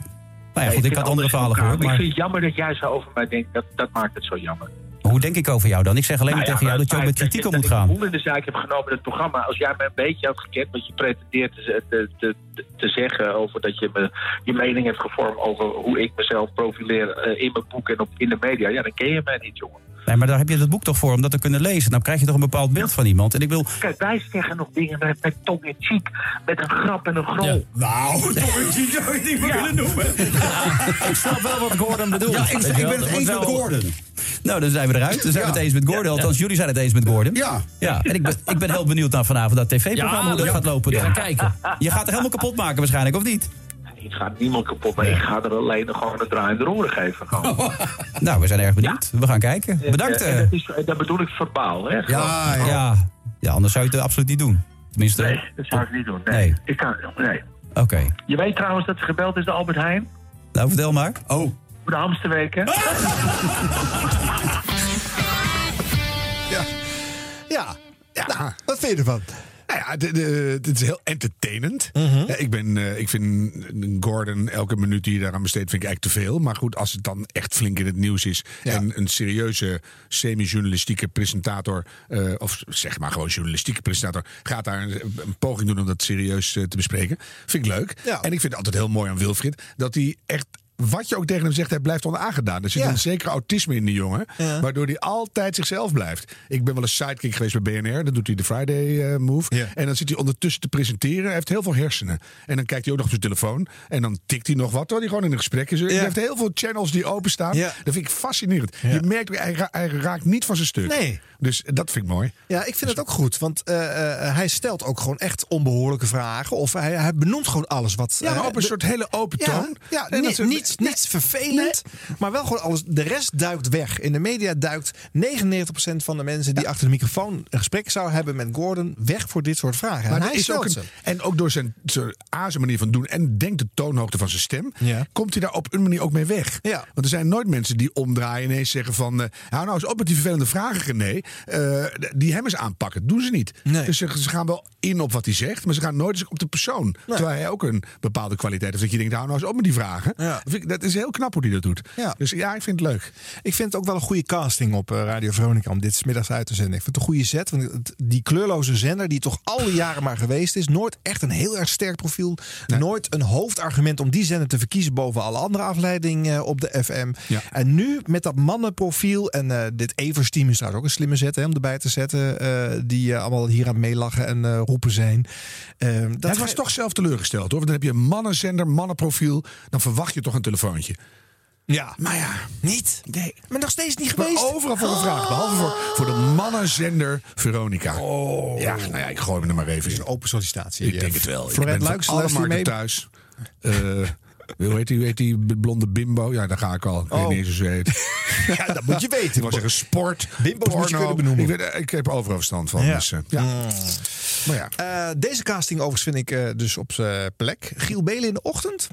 Nou ja, goed, ik had andere verhalen gehoord. Ik Maar vind het jammer dat jij zo over mij denkt. Dat, dat maakt het zo jammer. Hoe denk ik over jou dan? Ik zeg alleen maar Nou ja, tegen jou dat je ook met kritiek om moet gaan. Ik in de zaak heb genomen in het programma. Als jij me een beetje had gekend, wat je pretendeert te, te, te, te zeggen over dat je me, je mening hebt gevormd over hoe ik mezelf profileer eh, in mijn boek en op, in de media. Ja, dan ken je mij niet, jongen. Nee, maar daar heb je het boek toch voor om dat te kunnen lezen. Dan krijg je toch een bepaald beeld van iemand. En ik wil. Kijk, wij zeggen nog dingen met, met tong in cheek, met een grap en een grol. Nou, tong in cheek zou je het niet meer willen noemen. ik snap wel wat Gordon bedoelt. Ja, ik- ik ben het dat eens met Gordon. Nou, dan zijn we eruit. Dan zijn we Ja. het eens met Gordon. Althans, jullie zijn het eens met Gordon. Ja. ja. En ik ben, ik ben heel benieuwd naar vanavond dat tv-programma, Ja, hoe dat ja. gaat lopen. Dan. kijken. Je gaat er helemaal kapot maken waarschijnlijk, of niet? Ik ga niemand kapot, maar ik ga er alleen gewoon een draaiende roeren geven. Gewoon. Nou, we zijn erg benieuwd. We gaan kijken. Bedankt. En, eh. en dat, is, dat bedoel ik verbaal, hè? Ja, ja. ja, anders zou je het absoluut niet doen. Tenminste. Nee, dat zou ik niet doen. Nee. Nee. Ik kan, nee. Oké. Je weet trouwens dat er gebeld is door Albert Heijn? Nou, vertel maar. Oh. Voor de hamsterweken. Ja. Ja. Nou, wat vind je ervan? Nou ja, de- de- het is heel entertainend. Ja, ik, ben, eh, ik vind Gordon, elke minuut die je daaraan besteedt, vind ik eigenlijk te veel. Maar goed, als het dan echt flink in het nieuws is. En een serieuze semi-journalistieke presentator, eh, of zeg maar gewoon journalistieke presentator, gaat daar een, een poging doen om dat serieus eh, te bespreken. Vind ik leuk. En ik vind het altijd heel mooi aan Wilfried dat hij echt. Wat je ook tegen hem zegt, hij blijft onaangedaan. Er zit Ja. een zekere autisme in die jongen. Ja. Waardoor hij altijd zichzelf blijft. Ik ben wel eens sidekick geweest bij BNR. Dan doet hij de Friday eh, move. En dan zit hij ondertussen te presenteren. Hij heeft heel veel hersenen. En dan kijkt hij ook nog op zijn telefoon. En dan tikt hij nog wat. Terwijl hij gewoon in een gesprek is. Hij heeft heel veel channels die openstaan. Dat vind ik fascinerend. Je merkt, hij, ra- hij raakt niet van zijn stuk. Nee. Dus dat vind ik mooi. Ja, ik vind het ook goed. Want eh, eh, hij stelt ook gewoon echt onbehoorlijke vragen. Of hij, hij benoemt gewoon alles wat... Ja, maar op een soort hele open toon. Ja, En dat niet, niets, niets vervelend. Maar wel gewoon alles. De rest duikt weg. In de media duikt 99% van de mensen die achter de microfoon een gesprek zouden hebben met Gordon weg voor dit soort vragen. Maar en hij is ook een, en ook door zijn, zijn manier van doen en denk de toonhoogte van zijn stem, Ja. komt hij daar op een manier ook mee weg. Ja. Want er zijn nooit mensen die omdraaien en ineens zeggen van, eh, hou nou eens op met die vervelende vragen, René. Eh, die hem eens aanpakken. Dat doen ze niet. Nee. Dus ze, ze gaan wel in op wat hij zegt, maar ze gaan nooit eens op de persoon. Terwijl hij ook een bepaalde kwaliteit heeft. Dat je denkt, hou nou eens op met die vragen. Ja. Dat, vind ik- dat is heel knap hoe hij dat doet. Ja. Dus ja, ik vind het leuk. Ik vind het ook wel een goede casting op eh, Radio Veronica om dit 's middags uit te zenden. Ik vind het een goede set. Want die kleurloze zender, die toch alle jaren maar geweest is, nooit echt een heel erg sterk profiel. Nooit een hoofdargument om die zender te verkiezen boven alle andere afleidingen eh, op de FM. Ja. En nu met dat mannenprofiel. En eh, dit Evers-team is trouwens ook een slimme zet hè, om erbij te zetten. die allemaal hier aan meelachen en roepen zijn. Eh, dat was toch zelf teleurgesteld hoor. Want dan heb je een mannenzender, mannenprofiel. Dan verwacht je toch een telefoontje. Ja. Maar ja, niet. Nee. Maar nog steeds niet Maar geweest. overal voor gevraagd. Behalve voor, voor de mannenzender Veronica. Oh. Ja, nou ja, ik gooi me er maar even in. Een open sollicitatie. Ik denk het wel. Ik Florent van alle markten thuis. Eh, hoe, heet die, hoe heet die blonde bimbo? Ja, daar ga ik al. Ik weet Oh. niet eens hoe ze heet. Ja, dat moet je weten. Ik wou zeggen sport, je porno. Ik, weet, ik heb overal verstand van. Ja. Dus, eh, ja. Maar ja. Eh, deze casting overigens vind ik eh, dus op zijn plek. Giel Belen in de ochtend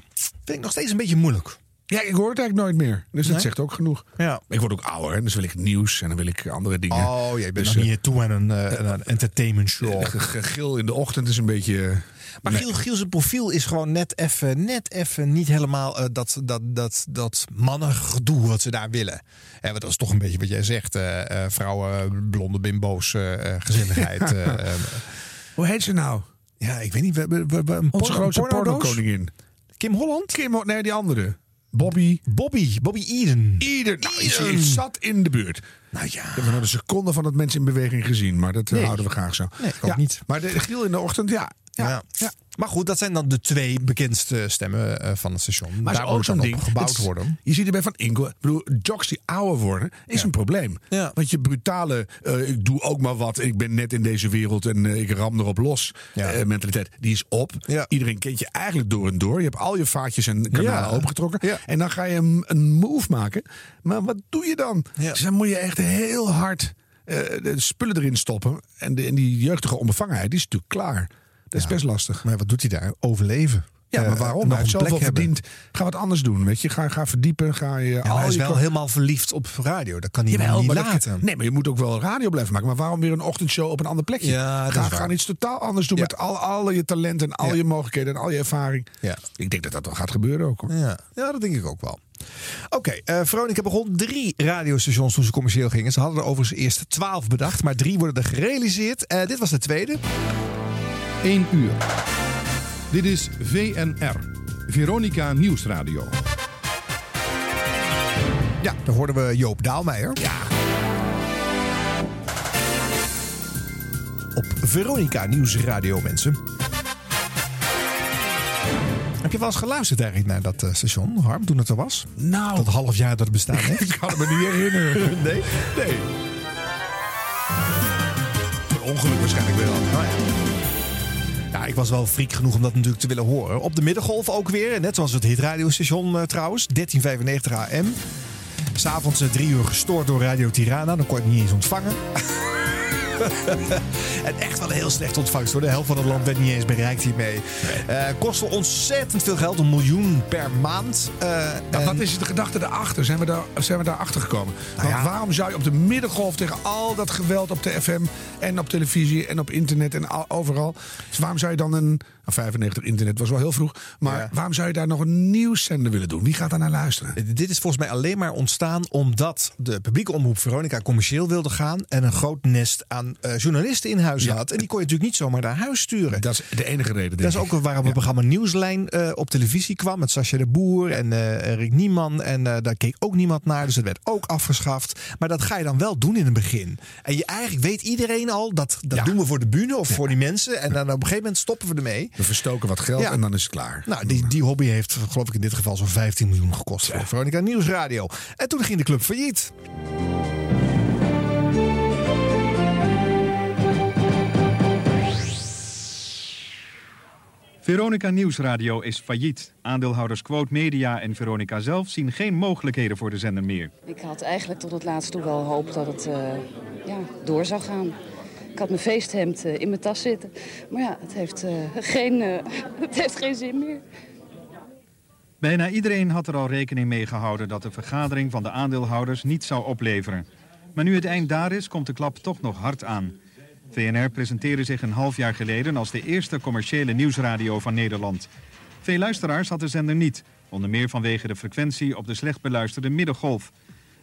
vind ik nog steeds een beetje moeilijk. Ja, ik hoor het eigenlijk nooit meer. Dus dat Nee? zegt ook genoeg. Ja. Ik word ook ouder, hè, dus wil ik nieuws en dan wil ik andere dingen. Oh, jij bent Dus, nog niet toe aan een, eh, aan een entertainment show. eh, ge- ge- Gil in de ochtend is een beetje... eh, Maar Giel, Giel zijn profiel is gewoon net even, net even niet helemaal eh, dat, dat, dat, dat mannengedoe wat ze daar willen. En dat is toch een beetje wat jij zegt. eh, eh, vrouwen, blonde bimbo's, eh, eh, eh, eh. Hoe heet ze nou? ja, ik weet niet. We, we, we, we- een Onze porno- grootste pornodoos? porno-koningin. Kim Holland? Kim, nee, die andere. Bobby. Bobby. Bobby Eden. Ieder, nou, Eden. zat in de buurt. Nou ja. Ik heb nog een seconde van dat mensen in beweging gezien, maar dat eh, Nee. houden we graag zo. Nee, ik ook ja, niet. Maar de Giel in de ochtend, ja. Ja. Maar goed, dat zijn dan de twee bekendste stemmen eh, van het station. Maar Daar ook moet dan ding. op gebouwd Het worden. Je ziet erbij van Ingo. Ik bedoel, jocks die ouder worden is een probleem. Want je brutale, eh, ik doe ook maar wat. Ik ben net in deze wereld en eh, ik ram erop los. eh, mentaliteit, die is op. Iedereen kent je eigenlijk door en door. Je hebt al je vaatjes en kanalen Ja. opengetrokken. En dan ga je een, een move maken. Maar wat doe je dan? Dus dan moet je echt heel hard eh, de spullen erin stoppen. En, de, en die jeugdige onbevangenheid die is natuurlijk klaar. Dat is best lastig. Maar wat doet hij daar? Overleven. Ja, maar Eh, waarom? nog Hij heeft zoveel verdiend. Ga wat anders doen, weet je. Ga, ga verdiepen. Ga je Ja, maar al hij is je wel helemaal verliefd op radio. Dat kan hij Jawel, niet maar dat- laten. nee, maar je moet ook wel radio blijven maken. Maar waarom weer een ochtendshow op een ander plekje? Ja, ga, is waar. ga iets totaal anders doen met al, al je talent en al je mogelijkheden en al je ervaring. Ja. Ik denk dat dat wel gaat gebeuren ook. Hoor. Ja, ja dat denk ik ook wel. Oké, eh Veronica begon drie radiostations toen ze commercieel gingen. Ze hadden er overigens eerst twaalf bedacht, maar drie worden er gerealiseerd. Eh, dit was de tweede. 1 uur. Dit is VNR, Veronica Nieuwsradio. Ja, daar hoorden we Joop Daalmeijer. Ja. Op Veronica Nieuwsradio, mensen. Heb je wel eens geluisterd eigenlijk naar dat eh, station, Harm, toen het er was? Nou. Dat half jaar dat het bestaan heeft? Ik kan het me niet herinneren. nee? Nee. Per ongeluk waarschijnlijk wel. Oh Ja, ik was wel freak genoeg om dat natuurlijk te willen horen. Op de middengolf ook weer. Net zoals het hitradiostation eh, trouwens. 1395 AM. S'avonds eh, drie uur gestoord door Radio Tirana. Dan kon het niet eens ontvangen. en echt wel een heel slecht ontvangst hoor. De helft van het land werd niet eens bereikt hiermee. Eh kostte ontzettend veel geld. Een miljoen per maand. Nou, en- wat is de gedachte daarachter? Zijn we daar, zijn we daar achter gekomen? Nou waarom zou je op de middengolf tegen al dat geweld op de FM en op televisie en op internet en al- overal. Dus waarom zou je dan een. Nou, 95 internet was wel heel vroeg. Maar waarom zou je daar nog een nieuwszender willen doen? Wie gaat daar naar luisteren? Dit is volgens mij alleen maar ontstaan omdat de publieke omroep Veronica commercieel wilde gaan. En een groot nest aan eh, journalisten in huis had. En die kon je natuurlijk niet zomaar naar huis sturen. Dat is de enige reden. Dat is ook waarom het programma Nieuwslijn eh, op televisie kwam. Met Sascha de Boer en eh, Rick Nieman. En daar keek ook niemand naar. Dus het werd ook afgeschaft. Maar dat ga je dan wel doen in het begin. En je eigenlijk weet iedereen al dat dat doen we voor de bühne of voor die mensen. En dan op een gegeven moment stoppen we ermee. We verstoken wat geld Ja. en dan is het klaar. Nou, die, die hobby heeft geloof ik in dit geval zo'n 15 miljoen gekost voor Veronica Nieuwsradio. En toen ging de club failliet. Veronica Nieuwsradio is failliet. Aandeelhouders Quote Media en Veronica zelf zien geen mogelijkheden voor de zender meer. Ik had eigenlijk tot het laatst toe wel hoop dat het eh, ja, door zou gaan. Ik had mijn feesthemd eh, in mijn tas zitten. Maar ja, het heeft, eh, geen, eh, het heeft geen zin meer. Bijna iedereen had er al rekening mee gehouden dat de vergadering van de aandeelhouders niet zou opleveren. Maar nu het eind daar is, komt de klap toch nog hard aan. VNR presenteerde zich een half jaar geleden als de eerste commerciële nieuwsradio van Nederland. Veel luisteraars had de zender niet, onder meer vanwege de frequentie op de slecht beluisterde middengolf.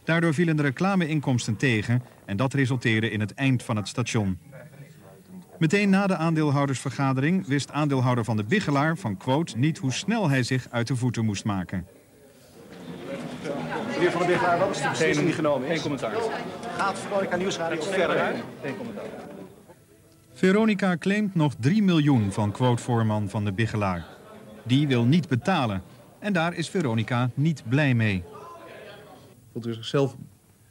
Daardoor vielen de reclameinkomsten tegen en dat resulteerde in het eind van het station. Meteen na de aandeelhoudersvergadering wist aandeelhouder van de Bigelaar van Quote niet hoe snel hij zich uit de voeten moest maken. Meneer Van der Bigelaar, wat is de beslissing die genomen is? Geen commentaar. Gaat Veronica Nieuwsradio verder commentaar. Veronica claimt nog 3 miljoen van quotevoorman van de Bigelaar. Die wil niet betalen. En daar is Veronica niet blij mee. U zichzelf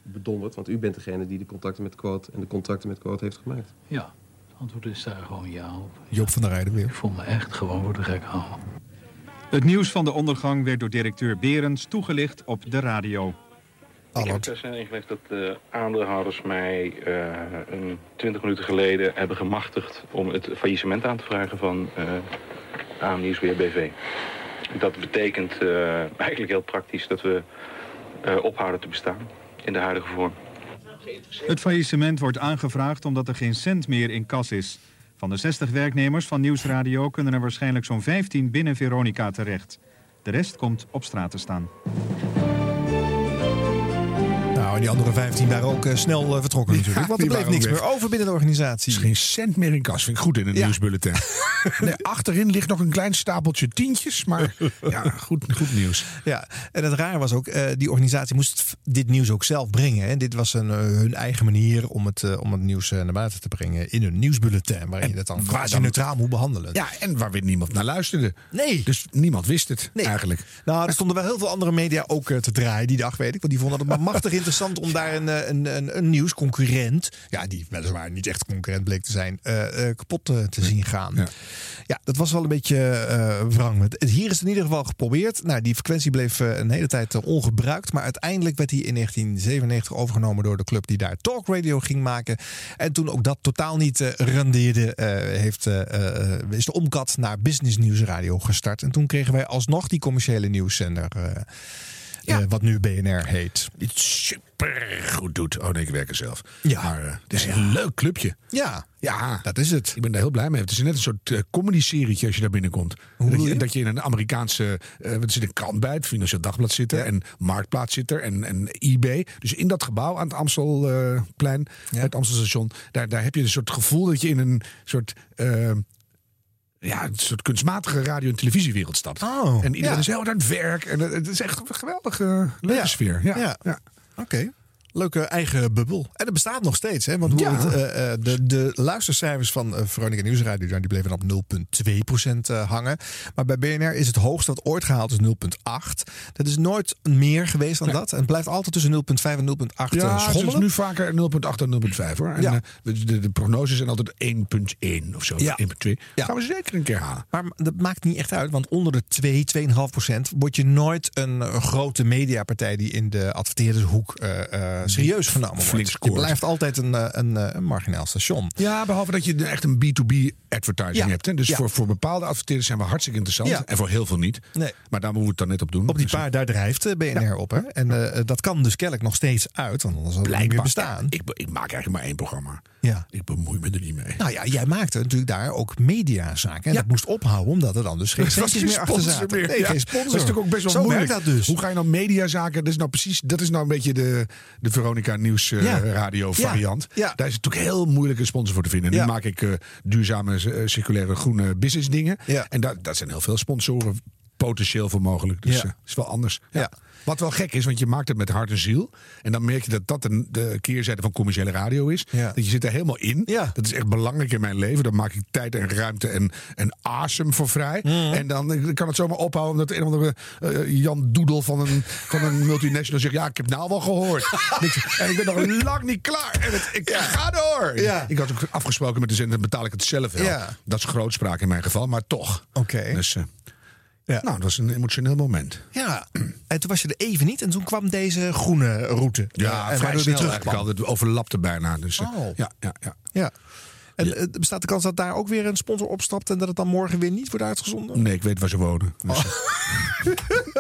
bedonderd? Want u bent degene die de contacten met Quote en de contracten met Quote heeft gemaakt. Ja, het antwoord is daar gewoon ja op. Joop van der Rijden weer. Ik voel me echt gewoon voor de gek houden. Het nieuws van de ondergang werd door directeur Berends toegelicht op de radio. Ik heb ter ingelegd dat de aandeelhouders mij eh, een 20 minuten geleden hebben gemachtigd om het faillissement aan te vragen van eh AM Nieuwsweer BV. Dat betekent eh, eigenlijk heel praktisch dat we eh, ophouden te bestaan in de huidige vorm. Het faillissement wordt aangevraagd omdat er geen cent meer in kas is. Van de 60 werknemers van Nieuwsradio kunnen er waarschijnlijk zo'n 15 binnen Veronica terecht. De rest komt op straat te staan. Nou, Nou, en die andere 15 waren ook eh, snel eh, vertrokken natuurlijk. Want er bleef niks meer over binnen de organisatie. is geen cent meer in kas. Vind ik goed in een Ja. nieuwsbulletin. nee, achterin ligt nog een klein stapeltje tientjes. Maar ja, goed, goed nieuws. Ja, en het rare was ook, eh, die organisatie moest dit nieuws ook zelf brengen. En dit was een, hun eigen manier om het, om het nieuws naar buiten te brengen in een nieuwsbulletin. Waarin je dat dan quasi neutraal moet behandelen. Ja, en waar weer niemand naar luisterde. Nee. Dus niemand wist het Nee. eigenlijk. Nou, er stonden wel heel veel andere media ook te draaien die dag, weet ik. Want die vonden het maar machtig interessant om daar een, eh, een, een, een nieuwsconcurrent, ja, die weliswaar niet echt concurrent bleek te zijn, eh, eh, kapot te zien gaan. Ja. dat was wel een beetje eh wrang. Hier is het in ieder geval geprobeerd. Nou, die frequentie bleef een hele tijd ongebruikt. Maar uiteindelijk werd hij in 1997 overgenomen door de club die daar talkradio ging maken. En toen ook dat totaal niet eh, rendeerde, heeft, is de omkat naar Business News Radio gestart. En toen kregen wij alsnog die commerciële nieuwszender. Eh, wat nu BNR heet. Het super goed doet. Oh nee, ik werk er zelf. Ja. Maar eh, het is een leuk clubje. Ja, Ja, dat is het. ik ben daar heel blij mee. Het is net een soort eh, comedy-serietje als je daar binnenkomt. Hoe Dat je, je? dat je in een Amerikaanse... eh wat zit een krant bij, het Financieel Dagblad zit er. En Marktplaats zit er. En, en eBay. Dus in dat gebouw aan het Amstelplein, het Amstelstation... Daar, daar heb je een soort gevoel dat je in een soort... ja, een soort kunstmatige radio- en televisiewereld stapt. Oh, en iedereen ja. is heel hard aan het werk. En het is echt een geweldige leuke sfeer. Ja, Ja. ja. Oké. Leuke eigen bubbel. En dat bestaat nog steeds. Hè? Want Ja. het, eh, eh, de, de luistercijfers van eh, Veronica Nieuwsradio die bleven op 0,2% eh, hangen. Maar bij BNR is het hoogste dat ooit gehaald is 0,8. Dat is nooit meer geweest dan dat. En het blijft altijd tussen 0,5 en 0,8 Ja, eh, het is schommelen. nu vaker 0,8 en 0,5 hoor. En Ja. de, de, de prognoses zijn altijd 1,1 of zo. Ja. 1,2. Ja. Gaan we zeker een keer halen. Maar dat maakt niet echt uit, want onder de 2, 2,5 procent word je nooit een grote mediapartij die in de adverteerdershoek eh, serieus genomen Flink wordt. Je blijft altijd een, eh, een, eh, een marginaal station. Ja, behalve dat je echt een B2B advertising Ja. hebt. Hè. Dus Ja. voor, voor bepaalde adverteerders zijn we hartstikke interessant. Ja. En voor heel veel niet. Nee. Maar daar moeten we het dan net op doen. Op die Dus, paar, daar drijft eh, BNR op. Hè? En eh, dat kan dus kennelijk nog steeds uit, want anders zal het niet meer bestaan. Ik, ik maak eigenlijk maar één programma. Ja. Ik bemoei me er niet mee. Nou ja, jij maakte natuurlijk daar ook mediazaken. En dat moest ophouden, omdat er dan dus geen centjes geen meer achter sponsor zaten. meer. Nee, Ja, geen sponsor. Dat is natuurlijk ook best wel Zo moeilijk. werkt dat dus. Hoe ga je nou mediazaken? Dat is nou precies, dat is nou een beetje de, de Veronica Nieuws eh, Ja. radio variant. Daar is het natuurlijk heel moeilijk een sponsor voor te vinden. Nu maak ik eh, duurzame, eh, circulaire, groene business dingen. En daar, daar zijn heel veel sponsoren potentieel voor mogelijk. Dus Ja. is wel anders. Ja. Wat wel gek is, want je maakt het met hart en ziel. En dan merk je dat dat de, de keerzijde van commerciële radio is. Ja. Dat je zit er helemaal in. Ja. Dat is echt belangrijk in mijn leven. Daar maak ik tijd en ruimte en, en awesome voor vrij. Mhm. En dan eh, kan het zomaar ophouden omdat een of andere eh, Jan Doedel van een, van een multinational zegt... ja, ik heb nou wel gehoord. En ik- en ik ben nog lang niet klaar. En het, ik ga door. Ik had ook afgesproken met de zender, dan betaal ik het zelf wel. Dat is grootspraak in mijn geval, maar toch. Oké. Dus, eh, Ja. nou, dat was een emotioneel moment. Ja, en toen was je er even niet. En toen kwam deze groene route. Ja, Eh, en vrij waardoor je snel terug eigenlijk al. Het overlapte bijna. Dus, eh, Oh. ja, ja, ja. Ja. En eh, bestaat de kans dat daar ook weer een sponsor opstapt en dat het dan morgen weer niet wordt uitgezonden? Nee, ik weet waar ze wonen. Dus, Oh.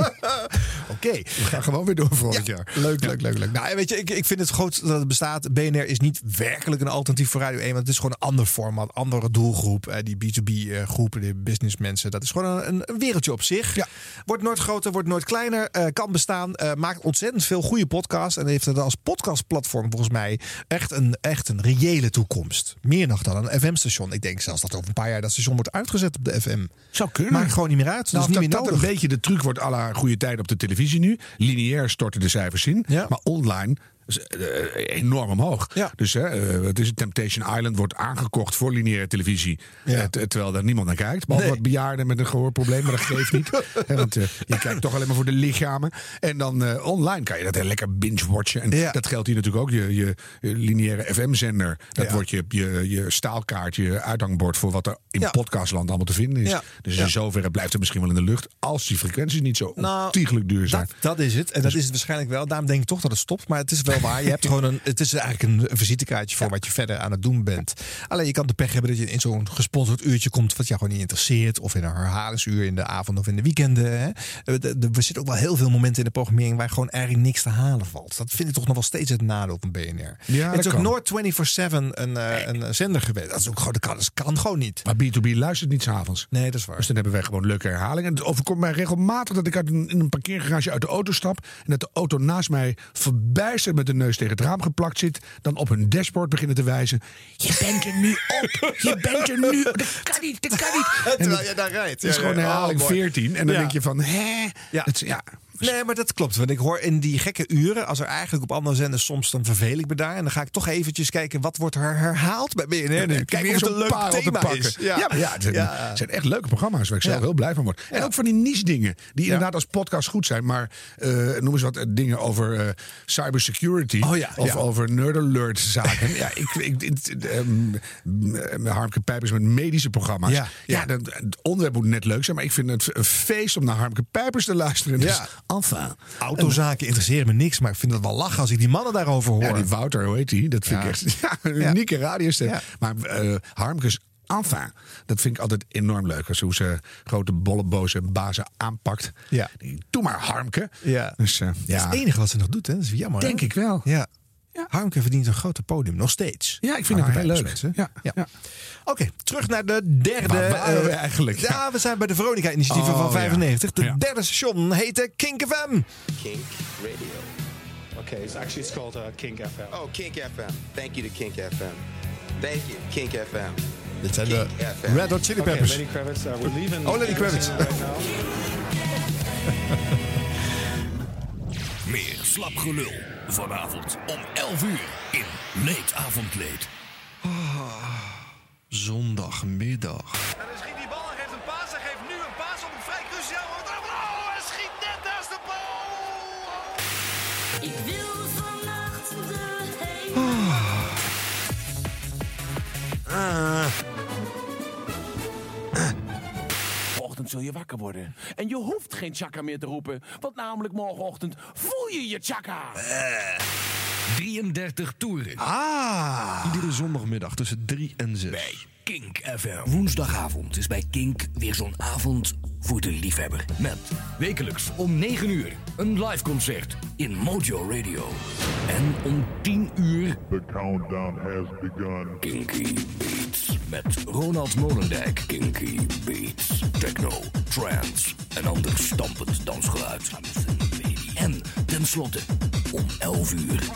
Oké. We gaan gewoon weer door volgend Ja, jaar. Leuk, leuk, leuk, leuk. Nou, weet je, ik, ik vind het goed dat het bestaat. BNR is niet werkelijk een alternatief voor Radio 1. Want het is gewoon een ander format, andere doelgroep. Eh, die B2B-groepen, die businessmensen. Dat is gewoon een, een wereldje op zich. Ja. Wordt nooit groter, wordt nooit kleiner. eh, kan bestaan. eh, maakt ontzettend veel goede podcasts. En heeft het als podcastplatform volgens mij echt een, echt een reële toekomst. Meer nog dan een FM-station. Ik denk zelfs dat over een paar jaar dat station wordt uitgezet op de FM. Zou kunnen. Maakt gewoon niet meer uit. Dat Nou, is niet dat, meer dat nodig. een beetje de truc wordt à la goede tijd op de televisie nu. Lineair storten de cijfers in. Ja. Maar online enorm omhoog. Ja. Dus hè, eh, het is Temptation Island wordt aangekocht voor lineaire televisie. Ja. Eh, ter- terwijl daar niemand naar kijkt. Behalve Nee. wat bejaarden met een gehoorprobleem. Maar dat geeft niet. Want eh, je kijkt toch alleen maar voor de lichamen. En dan eh, online kan je dat heel lekker binge-watchen. En Ja. dat geldt hier natuurlijk ook. Je, je, lineaire FM-zender. Dat wordt je, je, je staalkaart, je uithangbord voor wat er in podcastland allemaal te vinden is. Dus in zoverre blijft het misschien wel in de lucht. Als die frequenties niet zo Nou, ontiegelijk duur zijn. Dat, dat is het. En dat is het waarschijnlijk wel. Daarom denk ik toch dat het stopt. Maar het is wel waar. Je hebt gewoon een. Het is eigenlijk een, een visitekaartje voor wat je verder aan het doen bent. Alleen je kan de pech hebben dat je in zo'n gesponsord uurtje komt. wat jou gewoon niet interesseert. Of in een herhalingsuur in de avond of in de weekenden. Hè. Er, er zitten ook wel heel veel momenten in de programmering. waar gewoon eigenlijk niks te halen valt. Dat vind ik toch nog wel steeds het nadeel van BNR. Ja, het is ook kan. nooit 24-7 een, eh, een zender geweest. Dat is ook gewoon. Dat kan, dat kan gewoon niet. Maar B2B luistert niet s'avonds. Nee, dat is waar. Dus dan hebben wij gewoon leuke herhalingen. En het overkomt mij regelmatig dat ik uit een, in een parkeergarage uit de auto stap. En dat de auto naast mij verbijsterd met met de neus tegen het raam geplakt zit, dan op hun dashboard beginnen te wijzen. Je bent er nu op! Je bent er nu! Dat kan niet, dat kan niet! En Terwijl je daar rijdt. Het is gewoon herhaling Oh, mooi. 14. En dan denk je van, hè? Ja. Het, ja. Nee, maar dat klopt. Want ik hoor in die gekke uren, als er eigenlijk op andere zenders soms dan verveel ik me daar. En dan ga ik toch eventjes kijken wat wordt er herhaald bij BNR nu. Kijk of het een leuk te thema pakken. is. Ja, ja, het zijn, Ja. het zijn echt leuke programma's waar ik zelf heel blij van word. En ook van die niche dingen die inderdaad als podcast goed zijn. Maar eh, noem eens wat eh, dingen over eh, cybersecurity. Oh of over nerd alert zaken. ja, ik, ik, ik, ehm, eh, Harmke Pijpers met medische programma's. Ja, Ja, dat- het onderwerp moet net leuk zijn. Maar ik vind het een feest om naar Harmke Pijpers te luisteren. Dus, Ja. Enfin. Autozaken interesseren me niks, maar ik vind het wel lachen als ik die mannen daarover hoor. Ja, die Wouter, hoe heet die? Dat vind Ja. ik echt ja, een Ja. unieke radiostem. Ja. Maar eh Harmkes enfin, dat vind ik altijd enorm leuk. Als hoe ze grote bolleboze bazen aanpakt. Ja. Doe maar Harmke. Ja. Dus, eh, Dat is ja. het enige wat ze nog doet, hè? Dat is jammer. hè? Denk ik wel. Ja. Harmke verdient een groter podium, nog steeds. Ja, ik vind het heel ja, leuk. mensen. Ja, Ja. ja. Oké, terug naar de derde. Waar waren eh, we eigenlijk? Ja, we zijn bij de Veronica-initiatieven Oh, van ja. 95. De Ja. derde station heette Kink FM. Kink Radio. Okay, it's actually it's called uh, Kink FM. Oh, Kink FM. Thank you to Kink FM. Thank you, Kink FM. Dit zijn de. Red Hot Chili Okay, Peppers. Lenny Kravitz, uh, we're leaving. Oh, Lenny Kravitz. Right. Meer slapgelul. Vanavond om 11 uur in Leed Avondleed. Zondagmiddag. En hij schiet die bal en geeft een paas. Hij geeft nu een paas op een vrij cruciaal moment. Oh, hij schiet net naast de bal. Ik wil vannacht de Ah. Morgenochtend zul je wakker worden. En je hoeft geen chakka meer te roepen. Want namelijk morgenochtend voel je je chakka. 33 toeren. Ah. Iedere zondagmiddag tussen 3 en 6. Bij Kink FM. Woensdagavond is bij Kink weer zo'n avond voor de liefhebber. Met wekelijks om 9 uur een live concert. In Mojo Radio. En om 10 uur The countdown has begun. Kinky Beats. Met Ronald Molendijk. Kinky Beats. Techno, trance en ander stampend dansgeluid. En tenslotte om 11 uur.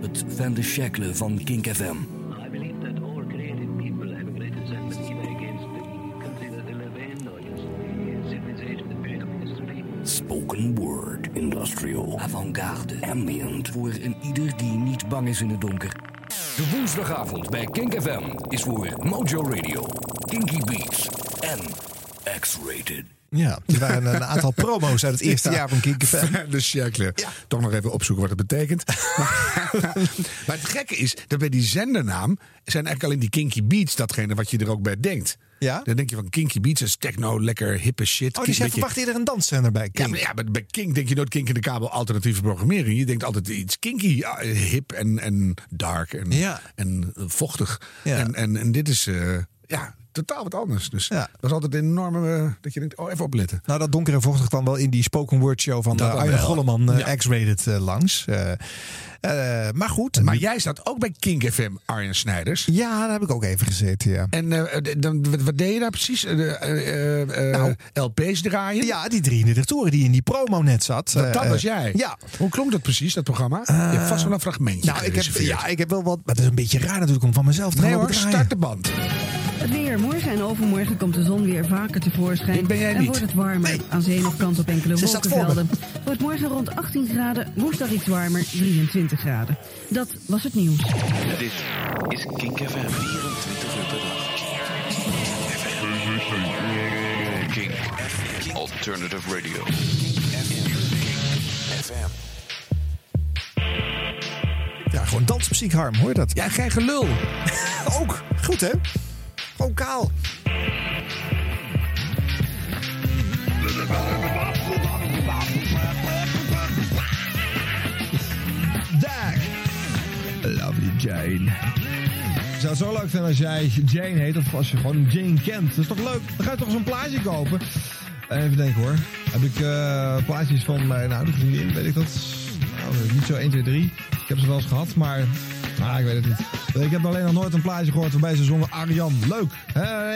Het Van de Shackle van Kink FM. Spoken word, industrial, avant-garde, ambient. Voor een ieder die niet bang is in het donker. De woensdagavond bij Kink FM is voor Mojo Radio, Kinky Beats en X-Rated. Ja, er waren een aantal promo's uit het eerste Ja. jaar van Kink FM. De Shackle. Toch nog even opzoeken wat het betekent. maar, maar het gekke is dat bij die zendernaam zijn eigenlijk alleen die Kinky Beats datgene wat je er ook bij denkt. Ja? Dan denk je van Kinky Beats is techno, lekker hippe shit. Oh, dus jij Beetje- verwacht eerder een danszender bij Ja, maar, ja, maar bij Kink denk je nooit Kink in de kabel alternatieve programmering. Je denkt altijd iets kinky, ja, hip en, en dark en, Ja. en vochtig. Ja. En, en, en dit is eh, ja, totaal wat anders. Dus dat is altijd een enorme, eh, dat je denkt, oh even opletten. Nou, dat donker en vochtig kwam wel in die spoken word show van dan Arjen. Golleman, eh, Ja. X-Rated, eh, langs. Eh, eh, maar goed. Maar jij staat ook bij Kink FM, Arjen Snijders. Ja, daar heb ik ook even gezeten, ja. En eh, dan, wat, deed je daar precies? Eh, eh, eh, Nou. LP's draaien? Ja, die 33 toeren die in die promo net zat. Dat, dat Eh, was jij? Ja. Hoe klonk dat precies, dat programma? je hebt vast wel een fragmentje Nou, ik heb, ja, ik heb wel wat. Maar het is een beetje raar natuurlijk om van mezelf te Nee gaan hoor, draaien. start de band. Het weer. Morgen en overmorgen komt de zon weer vaker tevoorschijn. Dit ben jij en wordt het warmer. Aan zee nog kans op enkele wolkenvelden. Wordt morgen rond 18 graden. Woensdag iets warmer, 23 graden. Dat was het nieuws. Dit is Kink FM 24 uur per dag. Kink Alternative Radio. FM. Ja, gewoon dansmuziek, Harm, hoor je dat? Ja, geen gelul. ook. Goed, hè? Gewoon kaal. Jane. Ik zou het zo leuk vinden als jij Jane heet of als je gewoon Jane kent. Dat is toch leuk? Dan ga je toch zo'n plaatje kopen. Even denken hoor. Heb ik eh, plaatjes van mijn oude vriendin, weet ik dat? Nou, niet zo 1, 2, 3. Ik heb ze wel eens gehad, maar Ah, ik weet het niet. Ik heb alleen nog nooit een plaatje gehoord waarbij ze zongen Arjan. Leuk.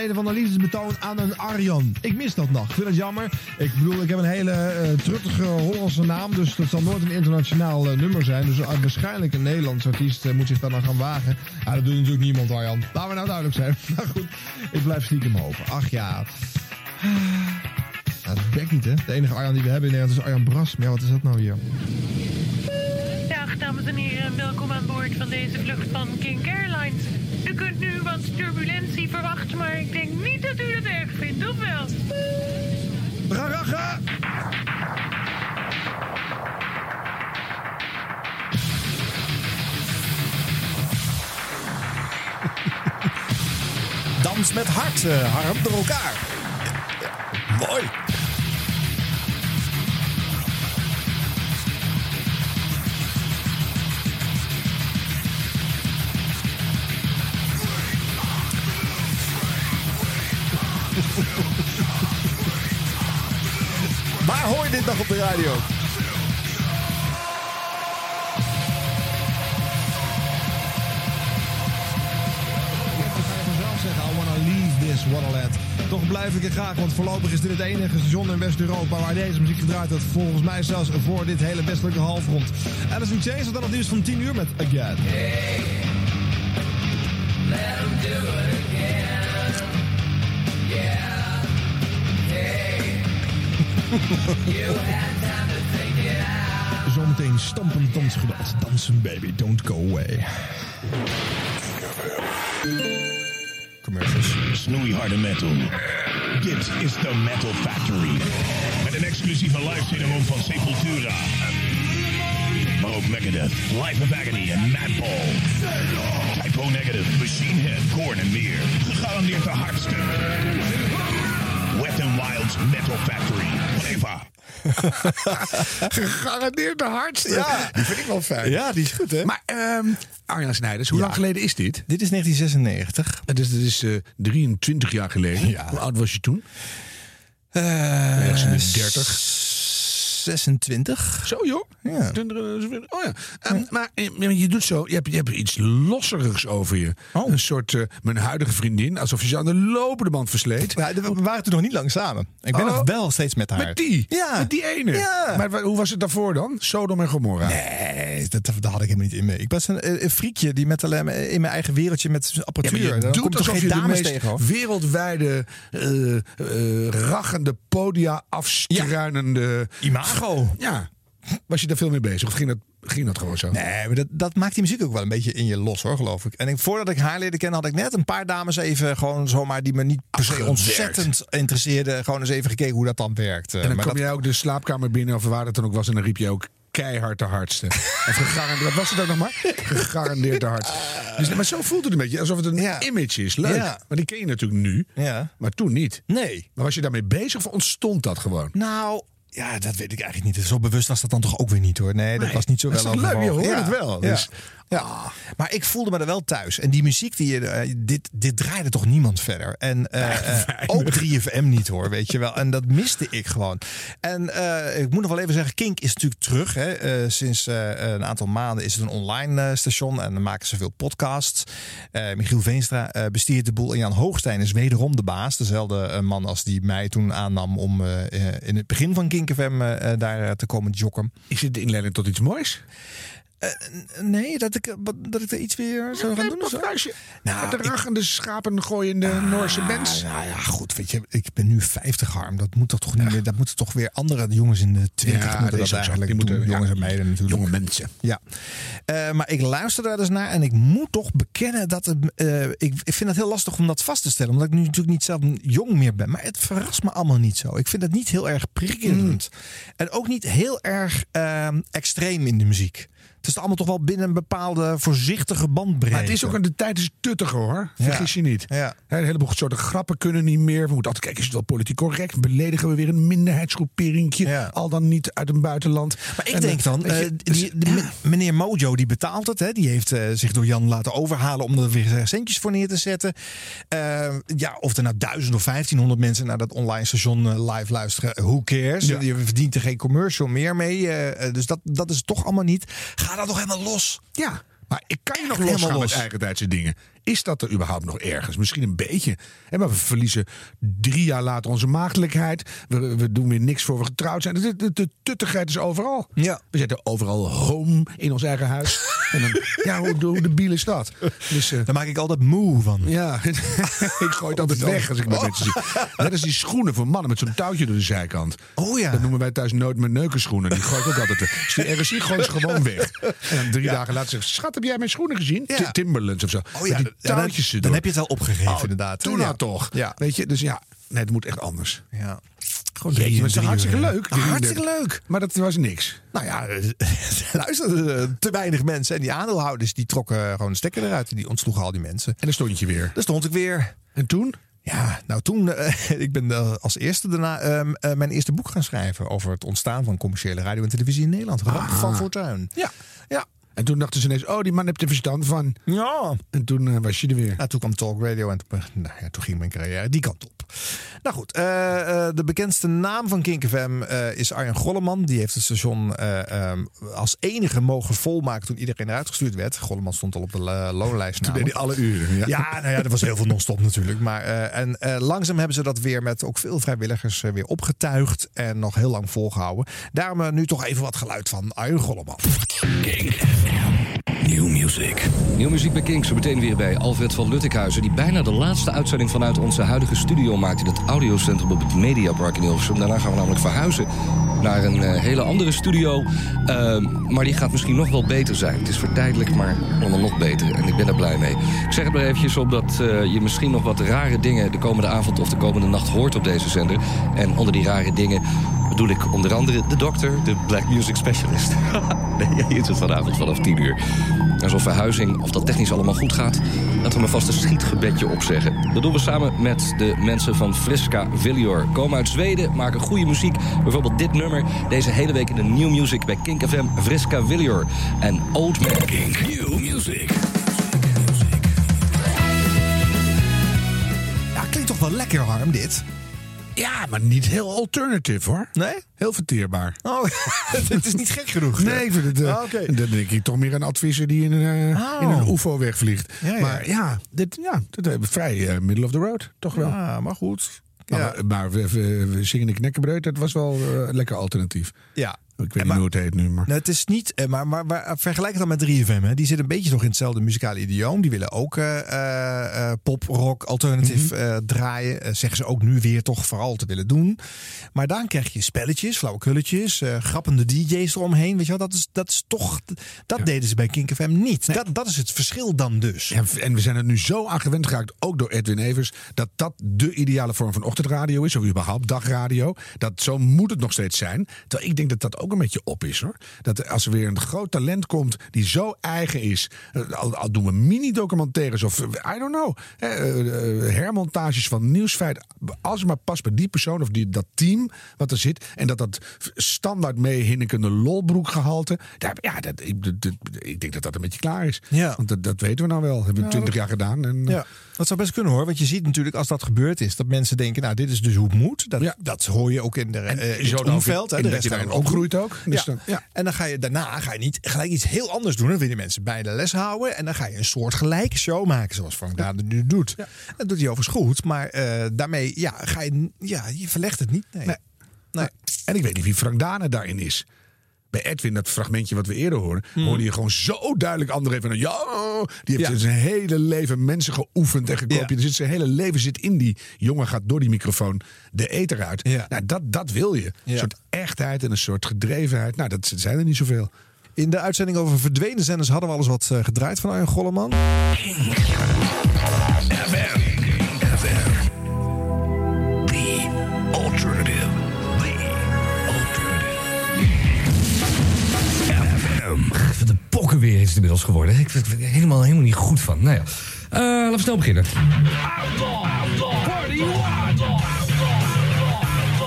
Een van de liefdesbetoon aan een Arjan. Ik mis dat nog. Ik vind het jammer. Ik bedoel, ik heb een hele eh truttige Hollandse naam. Dus dat zal nooit een internationaal eh, nummer zijn. Dus eh, waarschijnlijk een Nederlands artiest moet zich daar dan gaan wagen. Ja, dat doet natuurlijk niemand, Arjan. Laten we nou duidelijk zijn. Maar goed, ik blijf stiekem hopen. Ach ja. Ja, dat bek niet, hè? De enige Arjan die we hebben in Nederland is Arjan Bras. Maar ja, wat is dat nou hier? Dames en heren, welkom aan boord van deze vlucht van King Airlines. U kunt nu wat turbulentie verwachten, maar ik denk niet dat u dat erg vindt, of wel? Raraga! Dans met hart, eh, Harm, door elkaar. Mooi. Waar hoor je dit nog op de radio? vanzelf zeggen, I wanna leave this Wonderland. Toch blijf ik er graag, want voorlopig is dit het enige station in West-Europa waar deze muziek gedraaid wordt. Volgens mij zelfs voor dit hele westelijke halfrond. En dat is niet Chase, dan het nieuws van 10 uur met Again. Zometeen stampend dansgeweld. Dansen baby, don't go away. Commercials. Snoeiharde metal. Dit is de Metal Factory. Met een exclusieve live CD-ROM van Sepultura. Maar ook Megadeth, Life of Agony en Madball. Typo Negative, Machine Head, Korn en meer. Gegarandeerd de hardste. Wet n Wild's Metal Factory. Eva. Gegarandeerd de hardste. Ja. Die vind ik wel fijn. Ja, die is goed, hè? Maar ehm Arjan Snijders, hoe Ja. lang geleden is dit? Dit is 1996. Dus dat is eh 23 jaar geleden. Hoe oud was je toen? Eh, in de 30. 26. Zo joh. Ja. Oh ja. Ehm, Maar eh, je doet zo, je hebt, je hebt iets losserigs over je. Oh. Een soort, eh, mijn huidige vriendin, alsof je ze aan de lopende band versleet. Ja, we waren toen nog niet lang samen. Ik ben Oh. nog wel steeds met haar. Met die? Ja. Met die ene? Ja. Maar hoe was het daarvoor dan? Sodom en Gomorra? Nee, dat, dat had ik helemaal niet in me. Ik was een, eh, een friekje die met alleen in mijn eigen wereldje met zijn Ja, apparatuur. maar je Dan doet komt toch alsof geen je de dames meest tegen. wereldwijde, eh, rachende podia afstruinende... Imago. Ja. Was je daar veel mee bezig? Of ging dat, ging dat gewoon zo? Nee, maar dat, dat maakt die muziek ook wel een beetje in je los hoor, geloof ik. En ik, voordat ik haar leerde kennen, had ik net een paar dames even gewoon zomaar die me niet per se ontzettend interesseerden. Gewoon eens even gekeken hoe dat dan werkt. En dan maar kwam dat, jij ook de slaapkamer binnen, of waar het dan ook was, en dan riep je ook keihard de hardste. Of gegarandeerd, wat was het ook nog maar? Gegarandeerd de hardste. Dus, maar zo voelt het een beetje, alsof het een Ja. image is. Leuk. Ja. Maar die ken je natuurlijk nu, ja. maar toen niet. Nee. Maar was je daarmee bezig of ontstond dat gewoon? Nou, ja, dat weet ik eigenlijk niet. Zo bewust was dat dan toch ook weer niet hoor. Nee, dat Nee, was niet zo dat wel is toch leuk? Je hoort het wel. Dus- Ja. Maar ik voelde me er wel thuis. En die muziek, die je, eh, dit, dit draaide toch niemand verder. En eh, eh, ook 3FM niet hoor, weet je wel. En dat miste ik gewoon. En ik moet nog wel even zeggen, Kink is natuurlijk terug. Hè. Sinds een aantal maanden is het een online station. En dan maken ze veel podcasts. Michiel Veenstra bestiert de boel. En Jan Hoogstein is wederom de baas. Dezelfde man als die mij toen aannam om in het begin van Kink FM daar te komen jokken. Is het de inleiding tot iets moois? Nee, dat ik, wat- dat ik er iets weer zou gaan doen. zo? Nou, de rachende schapen gooiende Noorse bands. Nou ja, goed, weet je, ik ben nu 50 harm. Dat moet toch, toch niet meer. Dat moeten toch weer andere jongens in de 20 Ja, moeten dat eigenlijk Die doen. Jongens en meiden natuurlijk. Jonge mensen. Ja. Eh, maar ik luister daar dus naar en ik moet toch bekennen dat het, eh, ik, ik vind het heel lastig om dat vast te stellen. Omdat ik nu natuurlijk niet zelf jong meer ben. Maar het verrast me allemaal niet zo. Ik vind het niet heel erg prikkelend. En ook niet heel erg eh, extreem in de muziek. Het is allemaal toch wel binnen een bepaalde voorzichtige bandbreedte. Maar het is ook aan de tijd is tuttiger hoor. Vergis je niet. Ja. Een heleboel soorten grappen kunnen niet meer. We moeten altijd kijken, is het wel politiek correct? Beledigen we weer een minderheidsgroeperingje? Al dan niet uit een buitenland. Maar ik En, denk dan, weet je, eh, dus- die, de men- meneer Mojo die betaalt het. Hè, die heeft eh, zich door Jan laten overhalen om er weer centjes voor neer te zetten. Eh, ja, of er nou duizend of 1500 mensen naar dat online station eh, live luisteren. Who cares? Je verdient er geen commercial meer mee. eh, eh, dus dat, dat is toch allemaal niet. Ga dat toch helemaal los. Ja. Maar ik kan je nog Helemaal losgaan met los. eigentijdse dingen. Is dat er überhaupt nog ergens? Misschien een beetje. Hè, maar we verliezen drie jaar later onze maagdelijkheid. We, we doen weer niks voor we getrouwd zijn. De, de, de tuttigheid is overal. Ja. We zetten overal home in ons eigen huis. en dan, ja, hoe, hoe de biel is dat? Dus, eh, Daar maak ik altijd moe van. ja, ik gooi het altijd weg als ik met mensen zie. Net als die schoenen voor mannen met zo'n touwtje door de zijkant. Oh ja. Dat noemen wij thuis nooit meer neukenschoenen. Die gooi ik ook altijd weg. Dus die RSI gooit ze gewoon weg. En dan drie dagen later zegt ze, schat, heb jij mijn schoenen gezien? Ja. Timberlands of zo. Oh ja, die dan, heb je het wel opgegeven Oh, inderdaad. Toen nou toch. Weet je, dus ja, nee, het moet echt anders. Ja. Gewoon Jeetje, het is hartstikke leuk. Ah, hartstikke leuk. Maar dat was niks. Nou ja, luister, eh, te weinig mensen. En die aandeelhouders die trokken gewoon de stekker eruit. En die ontsloegen al die mensen. En dan stond je weer. Daar stond ik weer. En toen? Ja, nou toen, eh, ik ben eh, als eerste daarna ehm, eh, mijn eerste boek gaan schrijven over het ontstaan van commerciële radio en televisie in Nederland. Ramp van Fortuin. Ja. Ja. En toen dachten ze ineens, oh, die man heeft er verstand van. Ja. En toen eh, was je er weer. Toen kwam Talk Radio en toen, nou ja, toen ging mijn carrière die kant op. Nou goed, eh, eh, de bekendste naam van Kink FM eh, is Arjen Golleman. Die heeft het station eh, ehm, als enige mogen volmaken toen iedereen eruit gestuurd werd. Golleman stond al op de loonlijst. Toen deed hij alle uren. Ja. Ja, nou ja, er was heel veel non-stop natuurlijk. Maar, eh, en eh, langzaam hebben ze dat weer met ook veel vrijwilligers weer opgetuigd. En nog heel lang volgehouden. Daarom nu toch even wat geluid van Arjen Golleman. FM. New music. Nieuw muziek bij Kink, zo meteen weer bij Alfred van Luttikhuizen... die bijna de laatste uitzending vanuit onze huidige studio maakt... in het audiocentrum op het Mediapark in Hilversum. Daarna gaan we namelijk verhuizen naar een eh, hele andere studio. Ehm, maar die gaat misschien nog wel beter zijn. Het is vertijdelijk, maar allemaal nog beter. En ik ben er blij mee. Ik zeg het maar eventjes omdat eh, je misschien nog wat rare dingen... de komende avond of de komende nacht hoort op deze zender. En onder die rare dingen bedoel ik onder andere de dokter, de Black Music Specialist. nee, hier is het vanavond vanaf 10 uur. En zo'n verhuizing, of dat technisch allemaal goed gaat... laten we maar vast een schietgebedje opzeggen. Dat doen we samen met de mensen van Friska Villior. Komen uit Zweden, maken goede muziek. Bijvoorbeeld dit nummer, deze hele week in de New Music bij Kink FM. Friska Villior en Old Man. Kink New music. Ja, klinkt toch wel lekker Harm dit? Ja, maar niet heel alternative hoor. Nee? Heel verteerbaar. Oh, het is niet gek genoeg. Nee, het. eh, Ah. Dan denk ik toch meer aan adviezer die in een, Oh. in een UFO wegvliegt. Ja, ja. Maar ja, dit, ja, dit hebben vrij eh, middle of the road. Toch wel. Ja, maar goed. Maar, Ja. maar we, we, we zingen de knekkenbreud, dat was wel lekker alternatief. Ja. Ik weet niet hoe het heet nu, maar... Nou, het is niet, eh, maar, maar, maar vergelijk het dan met 3FM. Hè. Die zit een beetje nog in hetzelfde muzikale idioom. Die willen ook eh, eh, eh, pop, rock, alternatief eh, draaien. Eh, zeggen ze ook nu weer toch vooral te willen doen. Maar dan krijg je spelletjes, flauwekulletjes, eh grappende DJ's eromheen. Weet je wel, dat is, dat is toch, dat deden ze bij Kink FM niet. Dat, dat is het verschil dan dus. Ja, en we zijn er nu zo aan gewend geraakt, ook door Edwin Evers, dat dat de ideale vorm van ochtendradio is, of überhaupt dagradio. Dat zo moet het nog steeds zijn. Terwijl ik denk dat dat ook een beetje op is hoor. Dat als er weer een groot talent komt die zo eigen is, eh, al, al doen we mini-documentaires of eh, I don't know, hè, eh, hermontages van nieuwsfeit, als het maar past bij die persoon of die, dat team wat er zit, en dat dat standaard mee hinnikende lolbroekgehalte, daar, ja, dat, ik, dat- ik denk dat dat een beetje klaar is. Ja. Want dat, dat weten we nou wel. Hebben we Ja, twintig jaar gedaan. En, Ja, dat zou best kunnen hoor. Want je ziet natuurlijk als dat gebeurd is, dat mensen denken, nou dit is dus hoe het moet. Dat, dat hoor je ook in, de, eh, in zo het omveld. hè. in De dat rest je daarin ook opgroeit ook. Dus ja. dan- ja. En dan ga je daarna ga je niet gelijk iets heel anders doen. Dan willen mensen bij de les houden. En dan ga je een soort gelijke show maken, zoals Frank Daan het nu doet. Dat doet hij overigens goed. Maar eh, daarmee ja, ga je, ja, je verlegt het niet. Nee. Nee. Nee. En ik weet niet wie Frank Dane daarin is. Bij Edwin, dat fragmentje wat we eerder hoorden, Hmm. hoorde je gewoon zo duidelijk André van ja, die heeft Ja. zijn hele leven mensen geoefend en gekopieerd. Ja. Er zit zijn hele leven zit in die jongen gaat door die microfoon de eter uit. Ja. Nou, dat, dat wil je. Ja. Een soort echtheid en een soort gedrevenheid. Nou, dat zijn er niet zoveel. In de uitzending over verdwenen zenders hadden we alles wat eh, gedraaid van Arjen Golleman. Wat de pokken weer is het inmiddels geworden. Ik word er helemaal, helemaal niet goed van. Nou ja, Eh, laten we snel beginnen.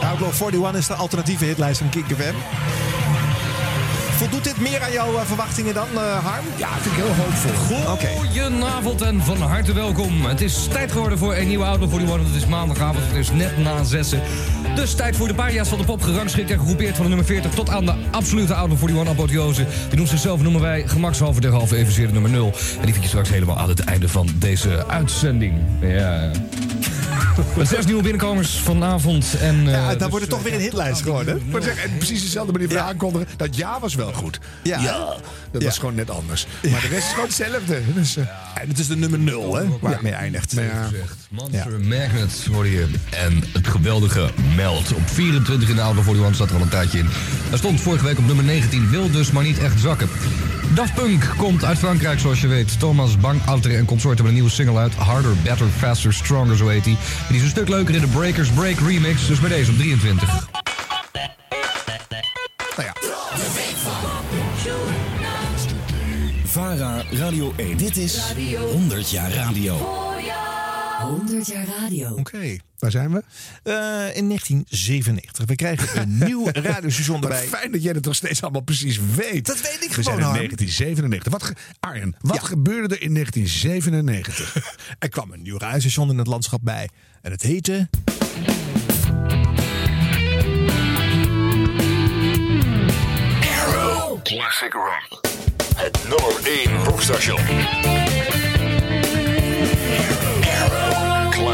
Outlaw 41 is de alternatieve hitlijst van Kink FM. Voldoet dit meer aan jouw eh, verwachtingen dan, eh, Harm? Ja, vind ik heel hoopvol. Goedenavond en van harte welkom. Het is tijd geworden voor een nieuwe Outlaw 41. Het is maandagavond, het is net na zessen. Dus tijd voor de paria's van de pop, gerangschikt en gegroepeerd van de nummer 40 tot aan de absolute oude 41 apotheose. Die noemt zichzelf, noemen wij gemakshalve derhalve evenzeer de nummer 0. En die vind je straks helemaal aan het einde van deze uitzending. Ja. Met zes nieuwe binnenkomers vanavond. En, Ja, eh, dan dus, wordt het toch weer een hitlijst geworden. Maar zeg, en precies dezelfde manier van aankondigen. Dat ja was wel goed. Ja. dat Ja. was gewoon net anders. Maar de rest is gewoon hetzelfde. Dus, eh, En het is de nummer 0, hè, waar het mee eindigt. ja. Monster Magnet hoorde je. En het geweldige Meld. Op 24 in de Alba 41 staat er al een tijdje in. Hij stond vorige week op nummer 19. Wil dus maar niet echt zakken. Daft Punk komt uit Frankrijk, zoals je weet. Thomas Bankouter en consort hebben een nieuwe single uit. Harder, Better, Faster, Stronger, zo heet hij. En die is een stuk leuker in de Breakers Break remix. Dus bij deze op 23. Nou ja. VARA Radio 1. Dit is 100 jaar radio. 100 jaar radio. Oké. Waar zijn we? Eh, in 1997. We krijgen een nieuw radiostation erbij. fijn dat jij het nog steeds allemaal precies weet. Dat weet ik We zijn gewoon, in Harm. 1997. Wat ge- Arjen, wat Ja. gebeurde er in 1997? Er kwam een nieuw radiostation in het landschap bij. En het heette... Classic Rock. Het nummer 1 rockstation.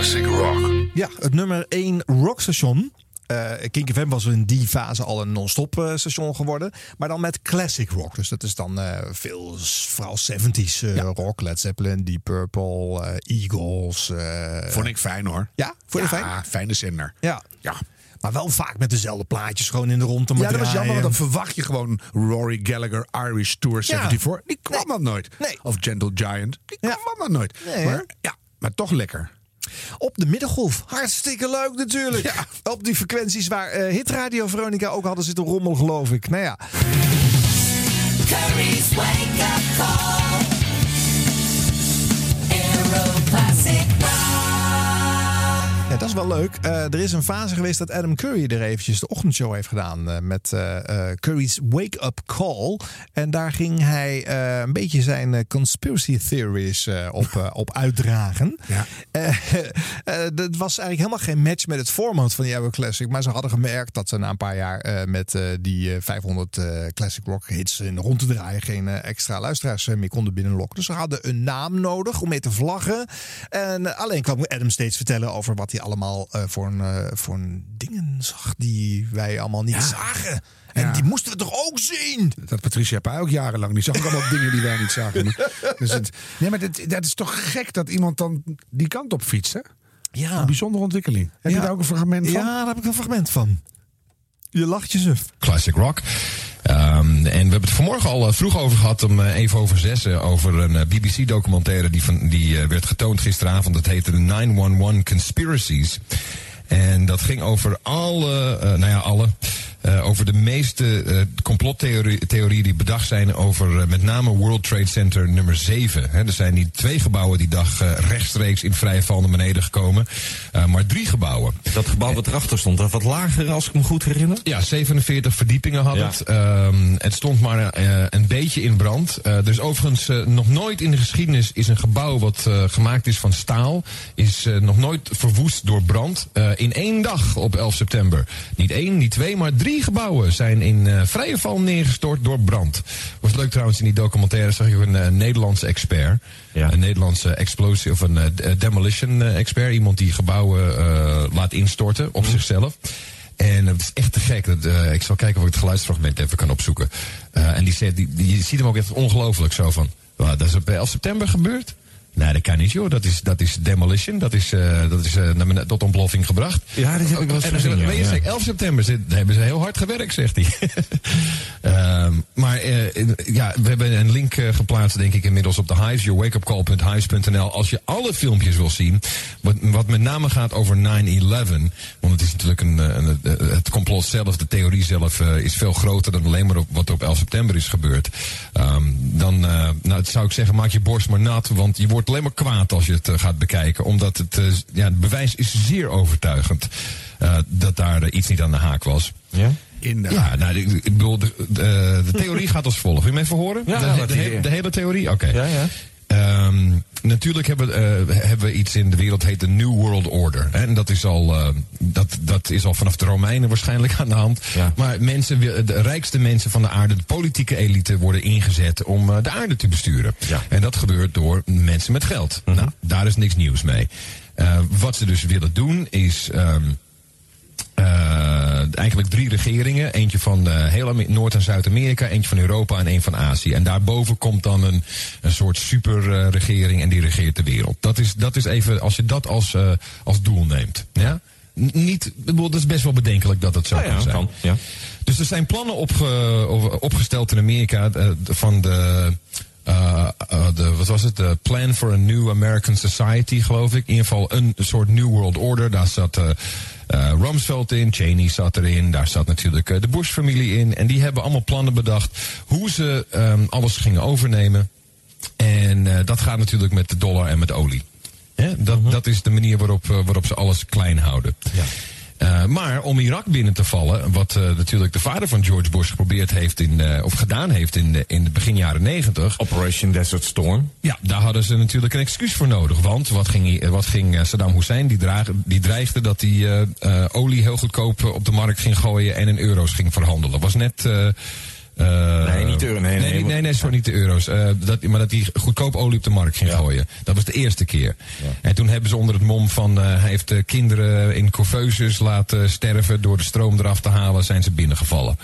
Classic Rock. Ja, het nummer 1 rockstation. Eh Kink FM was in die fase al een non-stop eh, station geworden. Maar dan met classic rock. Dus dat is dan eh, veel, vooral 70s eh, rock. Led Zeppelin, Deep Purple, Eagles. eh, Vond ik fijn hoor. Ja, vond je ja, fijn? fijne zender. Ja. Ja. Maar wel vaak met dezelfde plaatjes gewoon in de rondte. maar Ja, dat was jammer, want dan verwacht je gewoon Rory Gallagher Irish Tour 74. Die kwam dan nooit. Nee. Of Gentle Giant. Die Ja. kwam dan nooit. Nee, maar, ja, maar toch lekker. Op de middengolf. Hartstikke leuk natuurlijk. Ja. Op die frequenties waar eh, Hitradio Veronica ook hadden zitten rommel, geloof ik. Nou ja. Curry's wake-up call. Aero Classic Ja, dat is wel leuk. Eh, er is een fase geweest dat Adam Curry er eventjes de ochtendshow heeft gedaan. eh, met eh, Curry's Wake Up Call. En daar ging hij een beetje zijn conspiracy theories op, op uitdragen. Ja. Dat was eigenlijk helemaal geen match met het format van die Ever Classic. Maar ze hadden gemerkt dat ze na een paar jaar met die eh, 500 eh, Classic Rock hits in rond te draaien... geen extra luisteraars meer konden binnenlokken. Dus ze hadden een naam nodig om mee te vlaggen. En alleen kwam Adam steeds vertellen over wat hij allemaal eh, voor, een, eh, voor een dingen zag... die wij allemaal niet zagen. En Ja. die moesten we toch ook zien? Dat Patricia Pai ook jarenlang. Die zag ook allemaal dingen die wij niet zagen. Maar- Dus het, nee, maar dat, dat is toch gek dat iemand dan die kant op fietst, hè? Ja. Een bijzondere ontwikkeling. Heb je daar ook een fragment van? Ja, daar heb ik een fragment van. Je lacht je suf. Classic Rock. Ehm, en we hebben het vanmorgen al eh, vroeg over gehad, om eh, even over zes, eh, over een BBC-documentaire die, van, die werd getoond gisteravond. Dat heette de 911 Conspiracies. En dat ging over alle, nou ja, alle, eh, over de meeste eh complottheorieën die bedacht zijn over eh, met name World Trade Center nummer 7. Hè, er zijn niet twee gebouwen die dag rechtstreeks in vrije val naar beneden gekomen, maar drie gebouwen. Dat gebouw wat erachter stond, dat wat lager als ik me goed herinner. Ja, 47 verdiepingen had Ja. het. Ehm, het stond maar een beetje in brand. Er is overigens nog nooit in de geschiedenis is een gebouw wat gemaakt is van staal, is nog nooit verwoest door brand. In één dag op 11 september. Niet één, niet twee, maar drie gebouwen zijn in eh, vrije val neergestort door brand. Was leuk trouwens in die documentaire zag je een eh, Nederlandse expert. Een Nederlandse explosie of een eh, demolition expert. Iemand die gebouwen laat instorten op zichzelf. En het is echt te gek. Dat, ik zal kijken of ik het geluidsfragment even kan opzoeken. En die, die, die, je ziet hem ook echt ongelooflijk zo van. "Wat, dat is op 11 september gebeurd? Nee, dat kan niet, joh. Dat is, dat is demolition. Dat is, eh, dat is eh, tot ontploffing gebracht. Ja, dat heb ik wel eens gezien, hij, ja, "Weet je, ja. 11 september zit- hebben ze heel hard gewerkt, zegt hij. Ehm, maar eh, ja, we hebben een link geplaatst, denk ik, inmiddels op de Hives. Yourwakeupcall.hives.nl. Als je alle filmpjes wil zien, wat, wat met name gaat over 9-11. Want het is natuurlijk een, een, het complot zelf, de theorie zelf, is veel groter dan alleen maar op, wat er op 11 september is gebeurd. Ehm, dan nou, zou ik zeggen, maak je borst maar nat, want je wordt alleen maar kwaad als je het eh, gaat bekijken. Omdat het, eh, ja, het bewijs is zeer overtuigend eh, dat daar iets niet aan de haak was. Ja? Ja, nou, ik, ik bedoel, de, de, de theorie gaat als volgt. Wil je me even horen? Ja, de, de, de hele theorie? Oké. Ja, ja. Ehm, natuurlijk hebben, we, eh, hebben we iets in de wereld heet de New World Order. Hè? En dat is, al, eh, dat, dat is al vanaf de Romeinen waarschijnlijk aan de hand. Maar mensen, de rijkste mensen van de aarde, de politieke elite, worden ingezet om eh, de aarde te besturen. En dat gebeurt door mensen met geld. Nou, daar is niks nieuws mee. Wat ze dus willen doen is. ehm, eh, eigenlijk drie regeringen. Eentje van eh, heel Noord- en Zuid-Amerika, eentje van Europa en één van Azië. En daarboven komt dan een, een soort superregering en die regeert de wereld. Dat is, dat is even, als je dat als, eh, als doel neemt. Ja? Niet, dat is best wel bedenkelijk dat het zo Ja, ja, kan zijn. kan, ja. Dus er zijn plannen opge- opgesteld in Amerika eh, van de, eh, eh, de. Wat was het? De Plan for a New American Society, geloof ik. In ieder geval een soort New World Order. Daar zat. eh, Rumsfeld in, Cheney zat erin, daar zat natuurlijk de Bush-familie in. En die hebben allemaal plannen bedacht hoe ze ehm, alles gingen overnemen. En dat gaat natuurlijk met de dollar en met olie. Dat, dat is de manier waarop, waarop ze alles klein houden. Eh, maar om Irak binnen te vallen, wat eh, natuurlijk de vader van George Bush geprobeerd heeft in, eh, of gedaan heeft in, de- in de begin jaren negentig. Operation Desert Storm. Ja, daar hadden ze natuurlijk een excuus voor nodig. Want wat ging, wat ging Saddam Hussein? Die, dragen, die dreigde dat hij olie heel goedkoop op de markt ging gooien en in euro's ging verhandelen. Was net. Eh, Nee, niet de euro, nee, nee. nee, nee, nee, sorry, niet de euro's. Eh, dat, maar dat hij goedkoop olie op de markt ging gooien. Dat was de eerste keer. En toen hebben ze onder het mom van eh, hij heeft kinderen in couveuzes laten sterven door de stroom eraf te halen, zijn ze binnengevallen.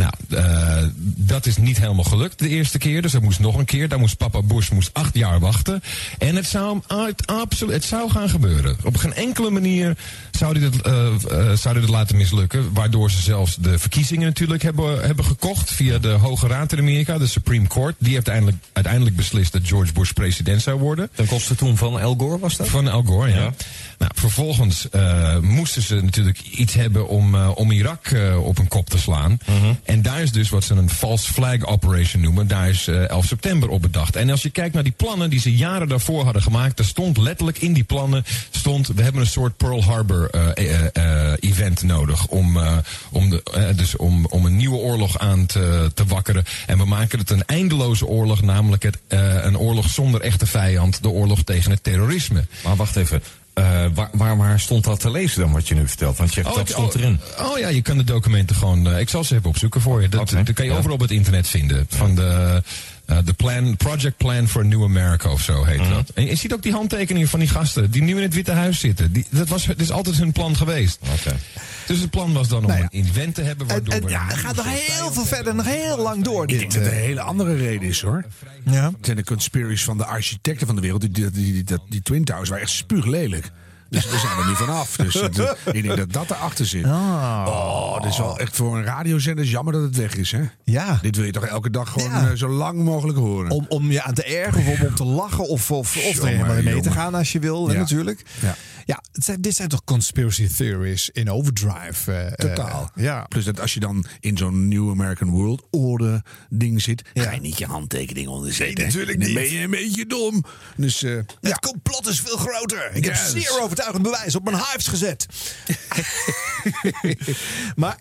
Nou, eh, dat is niet helemaal gelukt de eerste keer. Dus dat moest nog een keer. Daar moest papa Bush moest acht jaar wachten. En het zou, absoluut, het zou gaan gebeuren. Op geen enkele manier zou hij dat, eh, eh, zou laten mislukken. Waardoor ze zelfs de verkiezingen natuurlijk hebben, hebben gekocht. Via de Hoge Raad in Amerika, de Supreme Court. Die heeft uiteindelijk, uiteindelijk beslist dat George Bush president zou worden. Ten koste toen van Al Gore was dat? Van Al Gore, ja. Nou, vervolgens eh, moesten ze natuurlijk iets hebben om, eh, om Irak eh, op een kop te slaan. En daar is dus wat ze een false flag operation noemen. Daar is eh 11 september op bedacht. En als je kijkt naar die plannen die ze jaren daarvoor hadden gemaakt. Er stond letterlijk in die plannen, stond we hebben een soort Pearl Harbor event nodig. Om, om, de, dus om, om een nieuwe oorlog aan te, te wakkeren. En we maken het een eindeloze oorlog. Namelijk het, een oorlog zonder echte vijand. De oorlog tegen het terrorisme. Maar wacht even. Eh, waar, waar, waar stond dat te lezen dan, wat je nu vertelt? Want je zegt, dat ik- stond erin. Oh ja, je kan de documenten gewoon. eh, ik zal ze even opzoeken voor je. Dat, dat kan je overal op het internet vinden. Van de. Eh, de plan, Project Plan for a New America of zo heet Mhm. dat. En je ziet ook die handtekeningen van die gasten die nu in het Witte Huis zitten. Die, dat, was, dat is altijd hun plan geweest. Dus het plan was dan om Nou ja. een event te hebben waardoor En ja, het gaat nog heel veel verder, nog heel lang door. Ik Dit, denk dat eh. een hele andere reden is hoor. Ja. Het zijn de conspiracies van de architecten van de wereld. Die, die, die, die, die Twin Towers waren echt spuuglelijk. Dus we zijn er niet vanaf. Dus het, ik denk dat dat erachter zit. Ah. Oh, dit is wel echt voor een radiozender jammer dat het weg is, hè? Ja. Dit wil je toch elke dag gewoon Ja. eh, zo lang mogelijk horen. Om, om je aan te ergeren of om, om te lachen of, of, of er helemaal mee te gaan als je wil, hè, natuurlijk. Ja. Ja, zijn, dit zijn toch conspiracy theories in overdrive. eh, eh, Totaal. ja. Plus dat als je dan in zo'n New American World Order ding zit, ga je niet je handtekening onder zetten. natuurlijk Dan niet. ben je een beetje dom. Dus eh, Het complot is veel groter. Ik heb Ja, zeer overtuigend bewijs op mijn hives gezet. maar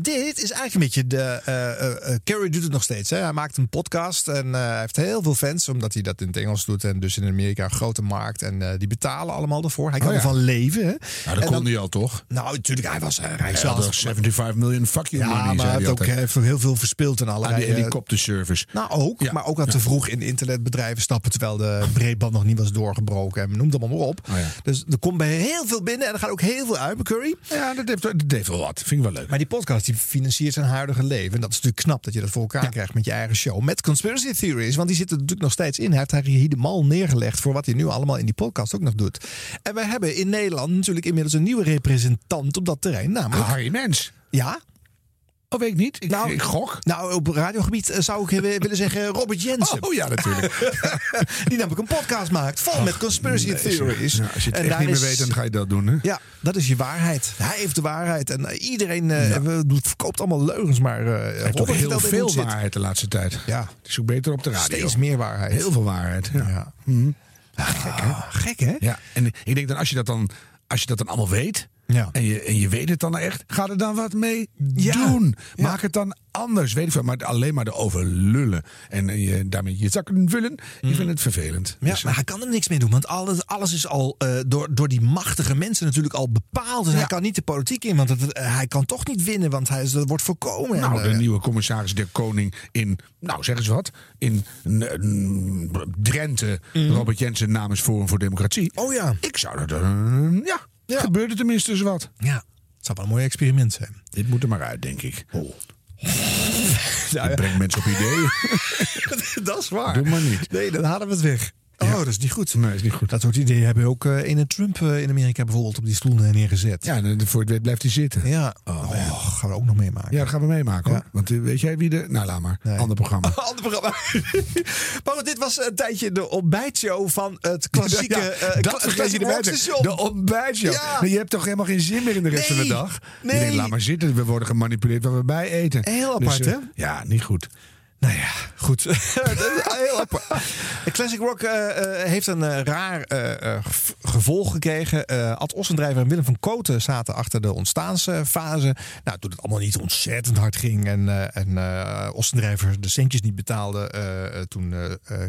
dit is eigenlijk een beetje de... Carrie doet het nog steeds. Hè? Hij maakt een podcast en hij heeft heel veel fans... omdat hij dat in het Engels doet en dus in Amerika een grote markt. En die betalen allemaal ervoor. Hij kan ja. ervan leven. Hè? nou, dat En kon dan- hij al toch? Nou, natuurlijk, hij was rijk Hij had 75 miljoen fuck you Ja, money, maar hij heeft ook altijd. heel veel- verspeeld en allerlei... Aan die eh, helikopterservice. nou, ook. Maar ook aan te vroeg in internetbedrijven stappen... terwijl de breedband nog niet was doorgebroken. En noem het allemaal maar op. Oh ja. Dus er komt bij heel veel binnen. En er gaat ook heel veel uit Curry. Ja, dat heeft, dat heeft wel wat. Vind ik wel leuk. Maar die podcast die financiert zijn huidige leven. En dat is natuurlijk knap dat je dat voor elkaar krijgt met je eigen show. Met Conspiracy Theories. Want die zitten er natuurlijk nog steeds in. Hij heeft daar helemaal neergelegd voor wat hij nu allemaal in die podcast ook nog doet. En wij hebben in Nederland natuurlijk inmiddels een nieuwe representant op dat terrein. Namelijk... Harry Mens. Ja? Oh, weet ik niet. Ik, ik gok. Nou, op radiogebied eh, zou ik eh, willen zeggen Robert Jensen. Oh ja, natuurlijk. die namelijk een podcast maakt vol met conspiracy Nee, theories. Ja, als je het En echt niet meer is- weet, dan ga je dat doen. Hè? Ja, dat is je waarheid. Hij heeft de waarheid. En eh, iedereen doet- verkoopt allemaal leugens. Maar Hij heeft heel veel waarheid de laatste tijd. Ja. Het is ook beter op de radio. Steeds meer waarheid. Heel veel waarheid. Ja. Ja. Gek, hè? Gek, hè? Ja, en ik denk dan als je dat dan, als je dat dan allemaal weet, Ja. En, je, en je weet het dan echt. Ga er dan wat mee Ja. doen. Maak het dan anders. Weet ik veel. Maar alleen maar erover lullen. En je, daarmee je zakken vullen. Ik vind het vervelend. Ja, Dus, maar hij kan er niks mee doen. Want alles, alles is al eh, door, door die machtige mensen natuurlijk al bepaald. Dus hij kan niet de politiek in. Want het, eh, hij kan toch niet winnen. Want hij dat wordt voorkomen. Nou, En, de eh, nieuwe commissaris der Koning in, nou zeg eens wat, in Drenthe, Robert Jensen namens Forum voor Democratie. Oh ja. Ik zou dat, eh, ja, gebeurde tenminste eens wat. Ja, het zou wel een mooi experiment zijn. Dit moet er maar uit, denk ik. Oh. Ik breng mensen op ideeën. dat is waar. Doe maar niet. Nee, dan halen we het weg. Oh, dat is niet goed. Nee, is niet goed. Dat soort ideeën hebben ook eh in Trump eh, in Amerika bijvoorbeeld op die stoel eh, neergezet. Ja, en voor het weet blijft hij zitten. Ja, oh, gaan we ook nog meemaken. Ja, dat gaan we meemaken hoor. Want eh, weet jij wie de... Nou, laat maar. Ander programma. Ander programma. maar dit was een tijdje de ontbijtshow van het klassieke... Ja, eh, dat vergeet je erbij. De ontbijtshow. Ja. Je hebt toch helemaal geen zin meer in de rest van de dag? Nee. Je denkt, laat maar zitten. We worden gemanipuleerd waar we bij eten. Heel Dus, apart, eh, hè? Ja, niet goed. Nou ja, goed. Heel Classic Rock eh, eh, heeft een eh, raar gev- gevolg gekregen. Ad Ossendrijver en Willem van Koten zaten achter de ontstaansfase. Nou, toen het allemaal niet ontzettend hard ging en, en Ossendrijver de centjes niet betaalde, toen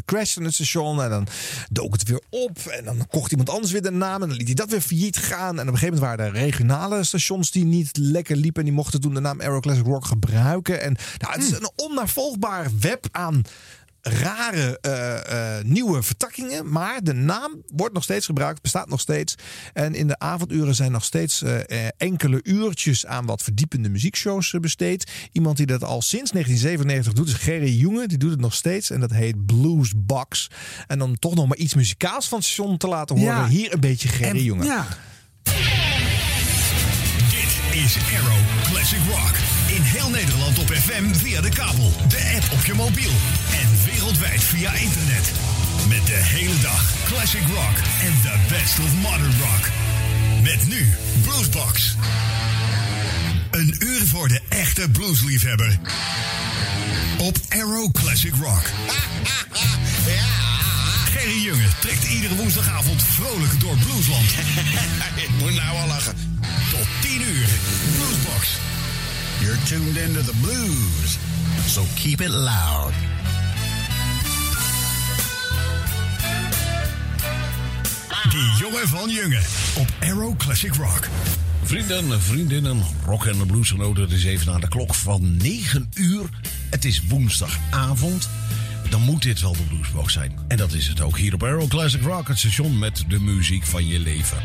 crashte het station en dan dook het weer op. En dan kocht iemand anders weer de naam en dan liet hij dat weer failliet gaan. En op een gegeven moment waren er regionale stations die niet lekker liepen. En die mochten toen de naam Aero Classic Rock gebruiken. En nou, het is een onnavolgbaar web aan rare eh, eh, nieuwe vertakkingen. Maar de naam wordt nog steeds gebruikt, bestaat nog steeds. En in de avonduren zijn nog steeds eh, enkele uurtjes aan wat verdiepende muziekshows besteed. Iemand die dat al sinds 1997 doet is Gerry Jonge. Die doet het nog steeds en dat heet Blues Box. En dan toch nog maar iets muzikaals van het station te laten horen. Ja. Hier een beetje Gerry Jonge. Ja. Is Arrow Classic Rock. In heel Nederland op FM via de kabel, de app op je mobiel en wereldwijd via internet. Met de hele dag Classic Rock en the best of modern rock. Met nu Bluesbox. Een uur voor de echte bluesliefhebber. Op Arrow Classic Rock. Gerry Junge trekt iedere woensdagavond vrolijk door Bluesland. Ik moet nou al lachen. Tot 10 uur. Bluesbox. You're tuned into the blues. So keep it loud. Die jongen van Junge. Op Arrow Classic Rock. Vrienden, vriendinnen, rock en de bluesgenoten. Het is even naar de klok van 9 uur. Het is woensdagavond. Dan moet dit wel de Bluesbox zijn. En dat is het ook hier op Arrow Classic Rock, het station met de muziek van je leven.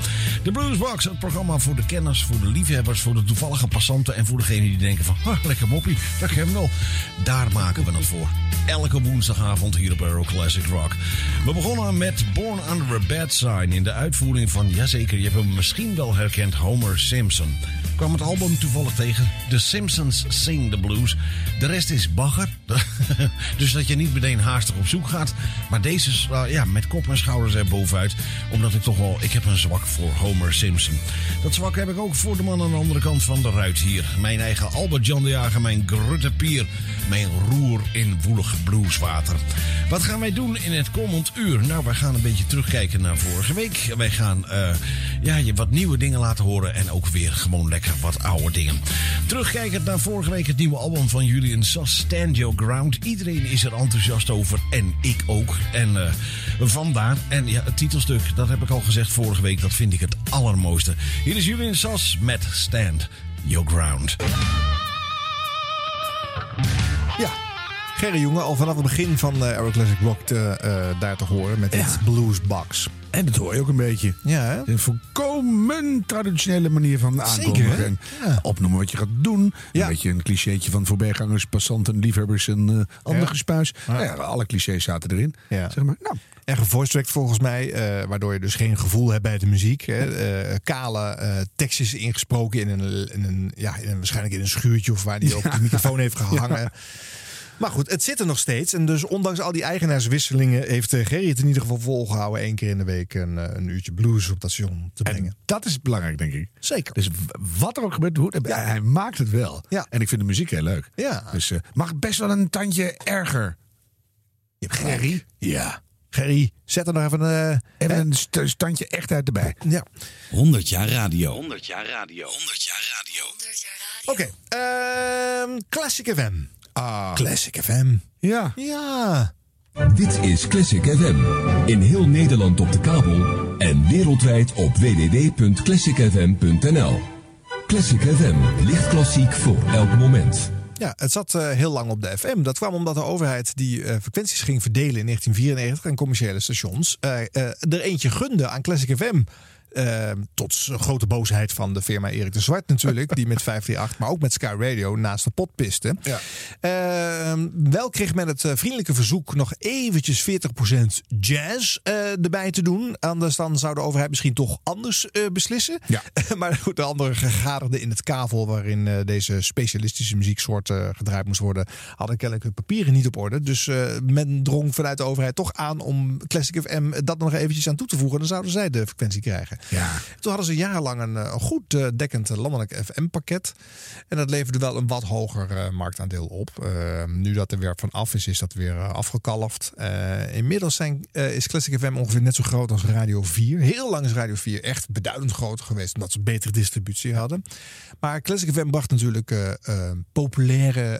De Bluesbox, het programma voor de kenners, voor de liefhebbers, voor de toevallige passanten en voor degenen die denken van, lekker moppie, dat ken ik wel. Daar maken we het voor. Elke woensdagavond hier op Arrow Classic Rock. We begonnen met Born Under a Bad Sign in de uitvoering van, jazeker, je hebt hem misschien wel herkend, Homer Simpson. Kwam het album toevallig tegen. The Simpsons Sing the Blues. De rest is bagger. dus dat je niet meteen haastig op zoek gaat. Maar deze is uh, ja, met kop en schouders er bovenuit. Omdat ik toch wel... Ik heb een zwak voor Homer Simpson. Dat zwak heb ik ook voor de man aan de andere kant van de ruit hier. Mijn eigen Albert Jan de Jager. Mijn Grutte Pier. Mijn roer in woelig blueswater. Wat gaan wij doen in het komend uur? Nou, wij gaan een beetje terugkijken naar vorige week. Wij gaan uh, ja, je wat nieuwe dingen laten horen. En ook weer gewoon lekker wat oude dingen. Terugkijkend naar vorige week het nieuwe album van Julian Sass, Stand Your Ground. Iedereen is er enthousiast over en ik ook. En uh, vandaar. En ja, het titelstuk, dat heb ik al gezegd vorige week, dat vind ik het allermooiste. Hier is Julian Sass met Stand Your Ground. Gerry Jonge, al vanaf het begin van uh, Aero Classic Rock te, uh, daar te horen met het Bluesbox. En dat hoor je ook een beetje. Ja, hè? Een volkomen traditionele manier van aankondigen. Zeker, en ja. opnoemen wat je gaat doen. Ja. Een beetje een clichétje van voorbijgangers, passanten, liefhebbers en uh, ander Ja. gespuis. Nou ja, alle clichés zaten erin. Ja. Zeg maar, nou, En gevoicetracked volgens mij, eh, waardoor je dus geen gevoel hebt bij de muziek. Hè. Eh, kale eh, tekstjes ingesproken in een, in een, ja, in een, waarschijnlijk in een schuurtje of waar die op de microfoon heeft gehangen. Maar goed, het zit er nog steeds. En dus ondanks al die eigenaarswisselingen heeft uh, Gerry het in ieder geval volgehouden. één keer in de week een, uh, een uurtje blues op dat station te brengen. En dat is belangrijk, denk ik. Zeker. Dus wat er ook gebeurt, hoe, hij maakt het wel. Ja. En ik vind de muziek heel leuk. Ja. Dus uh, mag best wel een tandje erger. Je hebt Gerry? Ja. Gerry, zet er nog even een... Even een st- standje echtheid erbij. Ja. 100 jaar radio. 100 jaar radio. 100 jaar radio. Oké, ehm, Classic FM. Ah. Classic FM. Ja. Ja. Dit is Classic FM. In heel Nederland op de kabel en wereldwijd op www.classicfm.nl. Classic FM, licht klassiek voor elk moment. Ja, het zat eh, heel lang op de FM. Dat kwam omdat de overheid die eh, frequenties ging verdelen in 1994 aan commerciële stations. eh, eh, er eentje gunde aan Classic FM. Eh, tot grote boosheid van de firma Erik de Zwart natuurlijk. die met 538, maar ook met Sky Radio naast de pot piste. Ja. Eh, wel kreeg men het eh, vriendelijke verzoek nog eventjes 40% jazz eh, erbij te doen. Anders dan zou de overheid misschien toch anders eh, beslissen. Ja. maar goed, de andere gegadigden in het kavel waarin deze specialistische muzieksoort gedraaid moest worden, hadden kennelijk hun papieren niet op orde. Dus men drong vanuit de overheid toch aan om Classic FM dat nog eventjes aan toe te voegen. Dan zouden zij de frequentie krijgen. Ja. Toen hadden ze jarenlang een, eh, een goed eh, dekkend eh, landelijk FM-pakket. En dat leverde wel een wat hoger marktaandeel op. Eh, nu dat er weer van af is, is dat weer afgekalfd. Inmiddels zijn, is Classic FM ongeveer net zo groot als Radio 4. Heel lang is Radio 4 echt beduidend groter geweest, omdat ze betere distributie hadden. Maar Classic FM bracht natuurlijk eh, eh, populaire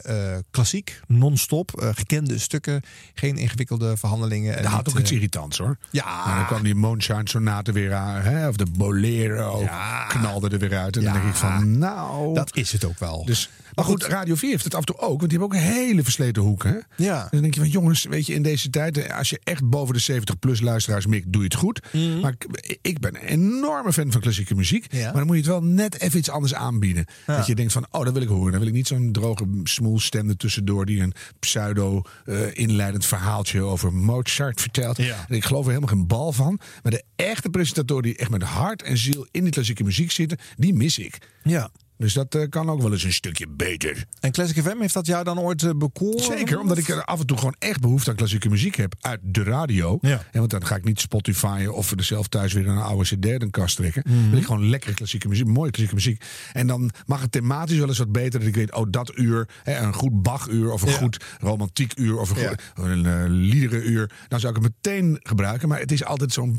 klassiek, non-stop, gekende stukken, geen ingewikkelde verhandelingen. en Dat had ook iets irritants hoor. Ja. Maar dan kwam die Moonshine Sonate weer aan. Hè? Of de Bolero knalde er weer uit. En dan denk ik van, nou... Dat is het ook wel. Dus, maar goed, Radio 4 heeft het af en toe ook. Want die hebben ook een hele versleten hoek. Hè? Ja. En dan denk je van, jongens, weet je, in deze tijd... eh, als je echt boven de 70 plus luisteraars mikt, doe je het goed. Mhm. Maar ik, ik ben een enorme fan van klassieke muziek. Ja. Maar dan moet je het wel net even iets anders aanbieden. Ja. Dat je denkt van, oh, dat wil ik horen. Dan wil ik niet zo'n droge smoelstem er tussendoor... die een pseudo-inleidend verhaaltje over Mozart vertelt. Ja. En ik geloof er helemaal geen bal van. Maar de echte presentatoren die echt met hart en ziel in die klassieke muziek zitten... die mis ik. Ja. Dus dat eh, kan ook wel eens een stukje beter. En Classic FM heeft dat jou dan ooit eh, bekoren? Zeker, omdat ik er af en toe gewoon echt behoefte aan klassieke muziek heb uit de radio. Ja. En want dan ga ik niet Spotify of er zelf thuis weer een oude CD in kast trekken. Mhm. Wil ik gewoon lekkere klassieke muziek, mooie klassieke muziek. En dan mag het thematisch wel eens wat beter. Dat ik weet, oh dat uur, hè, een goed Bach-uur of een Ja. goed romantiek uur of een, Ja. goed, een uh, liederenuur. Dan zou ik het meteen gebruiken. Maar het is altijd zo'n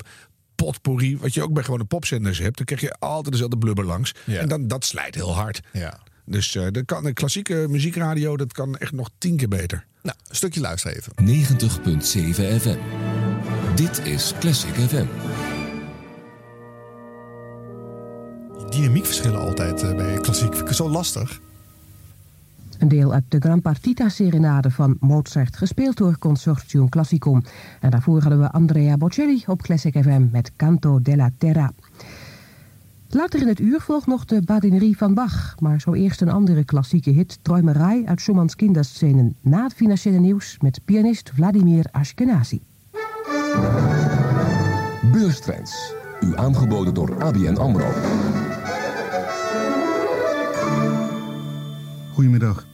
potpourri, wat je ook bij gewone popzenders hebt. Dan krijg je altijd dezelfde blubber langs. Ja. En dan, dat slijt heel hard. Ja. Dus eh de, kan, de klassieke muziekradio, dat kan echt nog tien keer beter. Nou, een stukje luisteren even. 90.7 FM. Dit is Classic FM. Die dynamiekverschillen altijd eh, bij klassiek vind ik zo lastig. Een deel uit de Gran Partita Serenade van Mozart, gespeeld door Consortium Classicum. En daarvoor hadden we Andrea Bocelli op Classic FM met Canto della Terra. Later in het uur volgt nog de badinerie van Bach, maar zo eerst een andere klassieke hit, Träumerei uit Schumanns kinderscenen, na het financiële nieuws met pianist Vladimir Ashkenazi. Beurstrends. U aangeboden door ABN AMRO. Goedemiddag.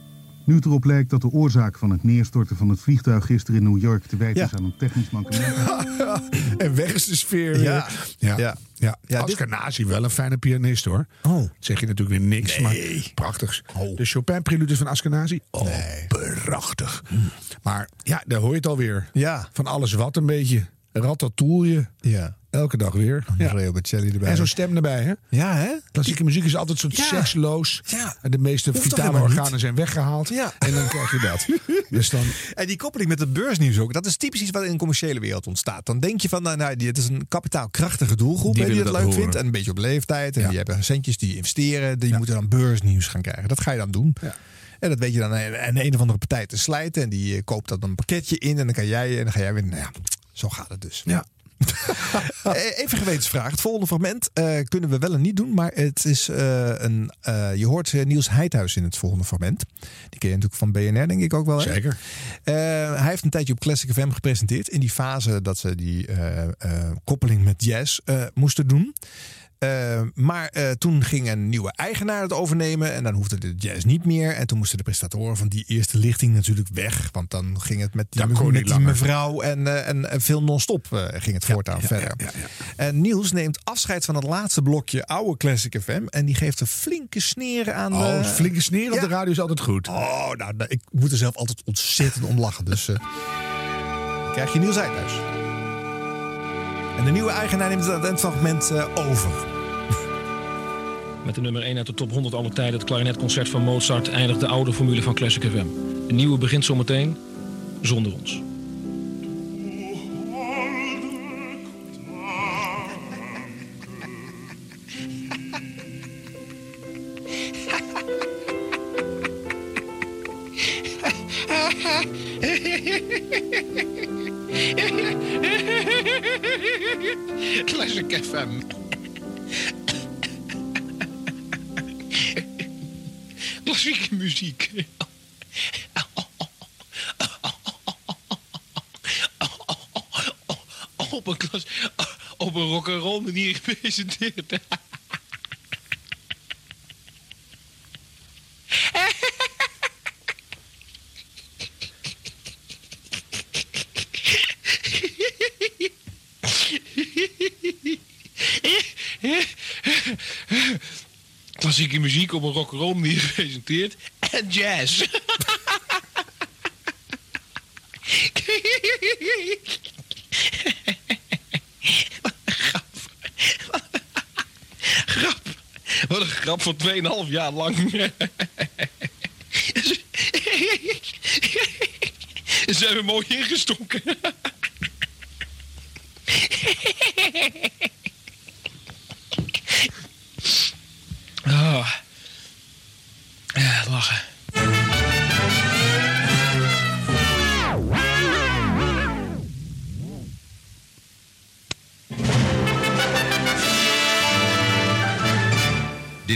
Nu het erop lijkt dat de oorzaak van het neerstorten van het vliegtuig gisteren in New York te wijten Ja. is aan een technisch mankement. en weg is de sfeer. Ja. ja. Ja. ja. Ja, Askenazi wel een fijne pianist hoor. Oh. Zeg je natuurlijk weer niks, maar prachtig. De Chopin-preludes van Askenazi, oh, prachtig. Maar ja, daar hoor je het alweer. Ja. Van alles wat een beetje. Ratatouille. Ja. Elke dag weer. Andrea Bocelli erbij. En zo'n stem erbij, hè? Ja, hè? Klassieke muziek is altijd soort Ja. seksloos. Ja. En de meeste Hoeft vitale organen niet? zijn weggehaald. Ja. En dan krijg je dat. dus dan... En die koppeling met het beursnieuws ook, dat is typisch iets wat in de commerciële wereld ontstaat. Dan denk je van, nou, nou dit is een kapitaalkrachtige doelgroep Die hè, die, het dat leuk horen. vindt. En een beetje op leeftijd. En Ja. die hebben centjes die investeren. Die moeten dan beursnieuws gaan krijgen. Dat ga je dan doen. Ja. En dat weet je dan aan een of andere partij te slijten. En die eh, koopt dat een pakketje in. En dan kan jij en dan ga jij weer. Nou ja, zo gaat het dus. Ja. Eh, Even gewetensvraag. Het volgende fragment eh, kunnen we wel en niet doen. Maar het is eh, een. je hoort Niels Heidhuis in het volgende fragment. Die ken je natuurlijk van BNR, denk ik ook wel. hè? Zeker. Hij heeft een tijdje op Classic FM gepresenteerd. In die fase dat ze die koppeling met jazz moesten doen. Eh, maar eh, toen ging een nieuwe eigenaar het overnemen. En dan hoefde de jazz niet meer. En toen moesten de presentatoren van die eerste lichting natuurlijk weg. Want dan ging het met die, met die mevrouw en, eh, en, en veel non-stop ging het voortaan verder. En Niels neemt afscheid van het laatste blokje oude Classic FM. En die geeft een flinke sneren aan. Oh, flinke sneer op de radio is altijd goed. Oh, nou, nou, ik moet er zelf altijd ontzettend om lachen. Dus krijg je Niels Heidhuis. En de nieuwe eigenaar neemt het talentfragment eh, over. Met de nummer 1 uit de top 100 alle tijden, het klarinetconcert van Mozart, eindigt de oude formule van Classic FM. De nieuwe begint zometeen zonder ons. Classic FM. Klassieke muziek. Op een, klas, op een rock'n'roll manier gepresenteerd. Klassieke muziek op een rock'n'roll manier gepresenteerd. En jazz. grap. Wat een grap voor 2,5 jaar lang. Ze hebben mooi ingestonken.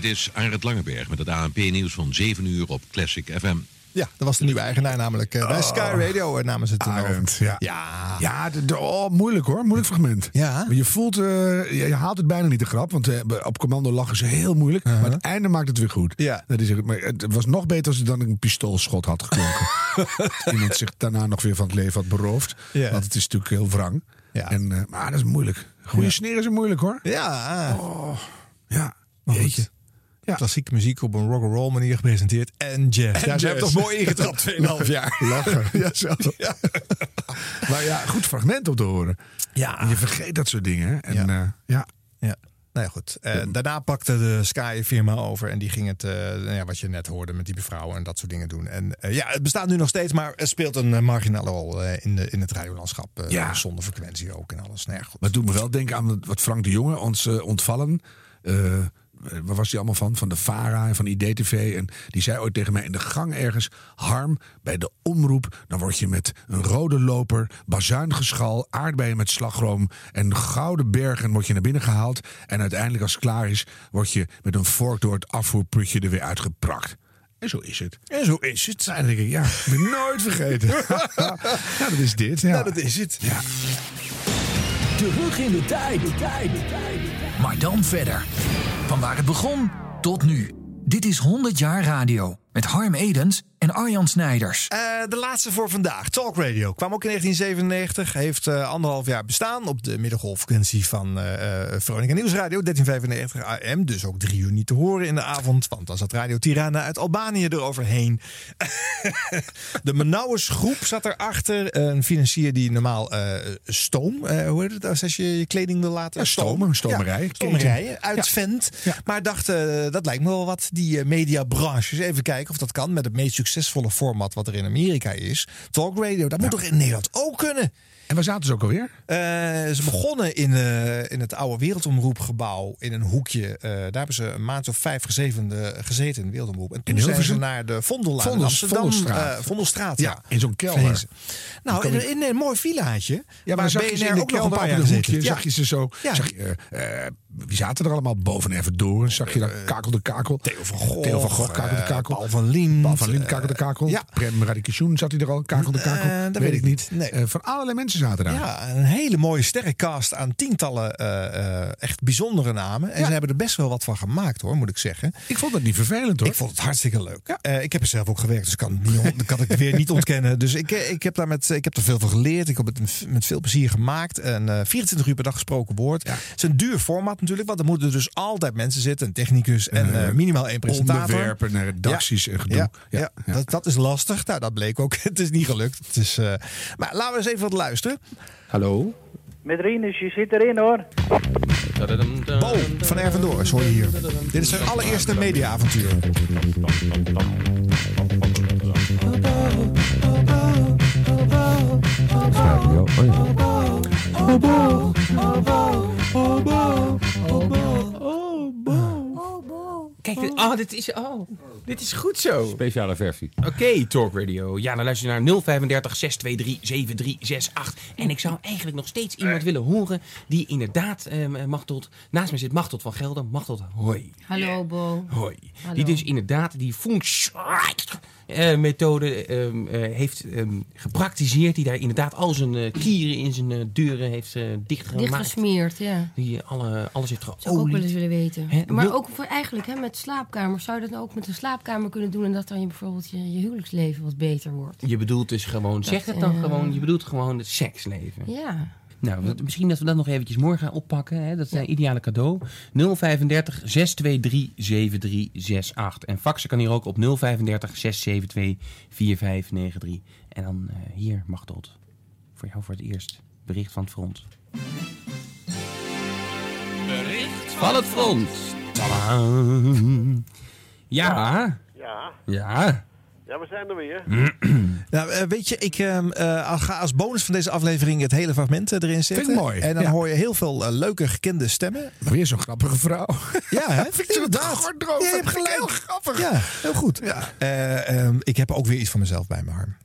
Dit is Arend Langeberg met het ANP-nieuws van 7 uur op Classic FM. Ja, dat was de nieuwe eigenaar namelijk. eh, bij Sky Radio eh, namen ze het toen over. Arend, ja. Ja. Ja, de, de- oh, moeilijk hoor. Moeilijk fragment. Ja. Je voelt, eh, je, je haalt het bijna niet de grap. Want op commando lachen ze heel moeilijk. Maar het einde maakt het weer goed. Ja. Dat is, het. maar het was nog beter als het dan een pistoolschot had geklonken. Iemand zich daarna nog weer van het leven had beroofd. Ja. Want het is natuurlijk heel wrang. Ja. En, eh, maar dat is moeilijk. Goede Ja. sneren zijn moeilijk hoor. Ja. Oh, ja. Maar. Ja. Klassieke muziek op een rock'n'roll manier gepresenteerd. En jazz. ja, ze hebben toch mooi ingetrapt 2,5 jaar. Lachen. Ja, zo. Maar ja, goed fragment om te horen. Ja. En je vergeet dat soort dingen. En ja. ja. Ja. Nou ja, goed. Eh, daarna pakte de Sky-firma over en die ging het, eh, nou ja, wat je net hoorde met die mevrouw en dat soort dingen doen. En eh, ja, het bestaat nu nog steeds, maar het speelt een eh, marginale rol eh, in, de, in het radiolandschap. eh, Ja. Zonder frequentie ook en alles. Nou ja, goed. Maar het doet me wel denken aan wat Frank de Jonge ons eh, ontvallen. Eh, waar was hij allemaal van? Van de VARA en van IDTV. En die zei ooit tegen mij in de gang ergens... Harm, bij de omroep, dan word je met een rode loper... bazuingeschal, aardbeien met slagroom... en gouden bergen word je naar binnen gehaald. En uiteindelijk als het klaar is... word je met een vork door het afvoerputje er weer uitgeprakt. En zo is het. En zo is het. Ik, ja, ik ben nooit vergeten. ja, dat is dit. Ja. Nou, dat is het. Ja. Terug in de tijd. Maar dan verder. Van waar het begon tot nu. Dit is 100 jaar radio. Met Harm Edens en Arjan Snijders. Eh, de laatste voor vandaag. Talk Radio. Kwam ook in 1997. Heeft eh, anderhalf jaar bestaan op de middengolffrequentie van eh eh, Veronica Nieuwsradio. 1395 AM. Dus ook drie uur niet te horen in de avond. Want dan zat Radio Tirana uit Albanië eroverheen. de Menauwers groep zat erachter. Een financier die normaal eh, stoom, eh, hoe heet het als je je kleding wil laten Ja, stomen, een stomerij. Ja, stomerijen uitvent. Maar dacht, dat lijkt me wel wat, die mediabranche. Dus even kijken of dat kan met het meest succesvolle format wat er in Amerika is. Talk radio, dat moet toch in Nederland ook kunnen? En waar zaten ze ook alweer? Eh, ze begonnen in, eh, in het oude Wereldomroepgebouw in een hoekje. Eh, daar hebben ze een maand of vijf gezeten, gezeten in de Wereldomroep. En toen zijn ze naar de Vondellaan Vondels- Amsterdam. Vondelstraat. Vondelstraat, Ja, ja. in zo'n kelder. verhezen. Nou, in, een- in een mooi villaatje. Ja, maar waar zag je ze in de ook nog een kelder paar op jaar een hoekje, Ja. zag je ze zo. Ja. Zag je, wie zaten er allemaal boven en even door? Zag je daar Kakel de Kakel? Theo van Gogh. Theo van Gogh, Kakel de Kakel. Paul van. Paul van Kakel de Kakel. ja. Prem Radikation zat hij er al, Kakel de Kakel. Dat weet, ik niet. Nee. Van allerlei mensen zaten daar. Ja, een hele mooie sterrencast aan tientallen eh, eh, echt bijzondere namen. En ze hebben er best wel wat van gemaakt hoor, moet ik zeggen. Ik vond dat niet vervelend hoor. Ik vond het hartstikke leuk. Eh, ik heb er zelf ook gewerkt, dus kan, het niet, kan ik het weer niet ontkennen. Dus ik, ik, heb daar met, ik heb er veel van geleerd. Ik heb het met- veel plezier gemaakt. En eh 24 uur per dag gesproken woord. Het is een duur format natuurlijk, want er moeten dus altijd mensen zitten. Een technicus en minimaal één presentator. Onderwerpen naar redacties en gedoe. Ja, Ja, ja, Dat, dat is lastig. Nou, dat bleek ook. Het is niet gelukt. Het is, maar laten we eens even wat luisteren. Hallo, Met Rinus, je zit erin hoor. Bo van Ervendoris hoor je hier. Dit is zijn allereerste mediaavontuur. Kijk, dit, oh, dit is, oh, dit is goed zo. Speciale versie. Oké, Talk Radio. Ja, dan luister je naar 035 623 7368. En ik zou eigenlijk nog steeds iemand willen horen die inderdaad, eh, Machtot, naast me zit Machtot van Gelder. Machtot, hoi. Hallo, Bo. Hoi. Hallo. Die dus inderdaad die feng shui methode ehm, eh, heeft ehm, gepraktiseerd. Die daar inderdaad al zijn eh, kieren in zijn eh, deuren heeft eh, dichtgemaakt. Dichtgesmeerd, ja. Die alle, alles heeft Zou ik ook wel eens willen weten. Maar wil- ook voor eigenlijk hè, met slaapkamers. Zou je dat nou ook met een slaapkamer kunnen doen... en dat dan je bijvoorbeeld je, je huwelijksleven wat beter wordt? Je bedoelt dus gewoon, Dat, zeg het dan eh, gewoon, je bedoelt gewoon het seksleven. Ja. Nou, misschien dat we dat nog eventjes morgen gaan oppakken. Hè? Dat is een ideale cadeau. 035 623 7368. En faxen kan hier ook op 035 672 4593. En dan eh, hier, Machtot. Voor jou voor het eerst. Bericht van het front. Bericht Van het front. Ja. Ja. Ja. Ja, we zijn er weer. Nou, eh, weet je, ik ehm, eh, ga als bonus van deze aflevering het hele fragment eh, erin zetten. Vind ik mooi, En dan ja. hoor je heel veel leuke, gekende stemmen. Weer zo'n grappige vrouw. Ja, hè? Vind ik zo'n Inderdaad. Ja, je hebt gelijk. heel grappig. Ja, heel goed. Eh, ehm, ik heb ook weer iets van mezelf bij me, Harm.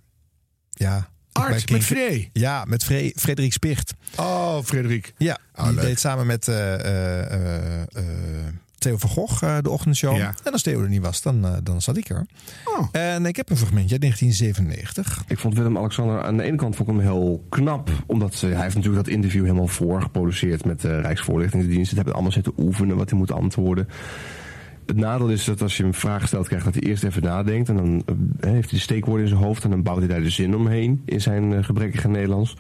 Ja. Art, met Free. Ja, met Fre- Frederik Spicht. Oh, Frederik. Ja, Oh, die leuk. deed samen met eh, eh, eh, eh, Theo van Gogh eh, de ochtendshow. Ja. En als Theo er niet was, dan, eh, dan zat ik er. En ik heb een fragmentje uit 1997. Ik vond Willem-Alexander aan de ene kant vond ik hem heel knap. Omdat hij heeft natuurlijk dat interview helemaal voorgeproduceerd met de Rijksvoorlichtingsdienst. Het hebben allemaal zitten oefenen wat hij moet antwoorden. Het nadeel is dat als je hem vragen stelt krijgt, dat hij eerst even nadenkt. En dan eh, heeft hij de steekwoorden in zijn hoofd. En dan bouwt hij daar de zin omheen in zijn gebrekkige Nederlands.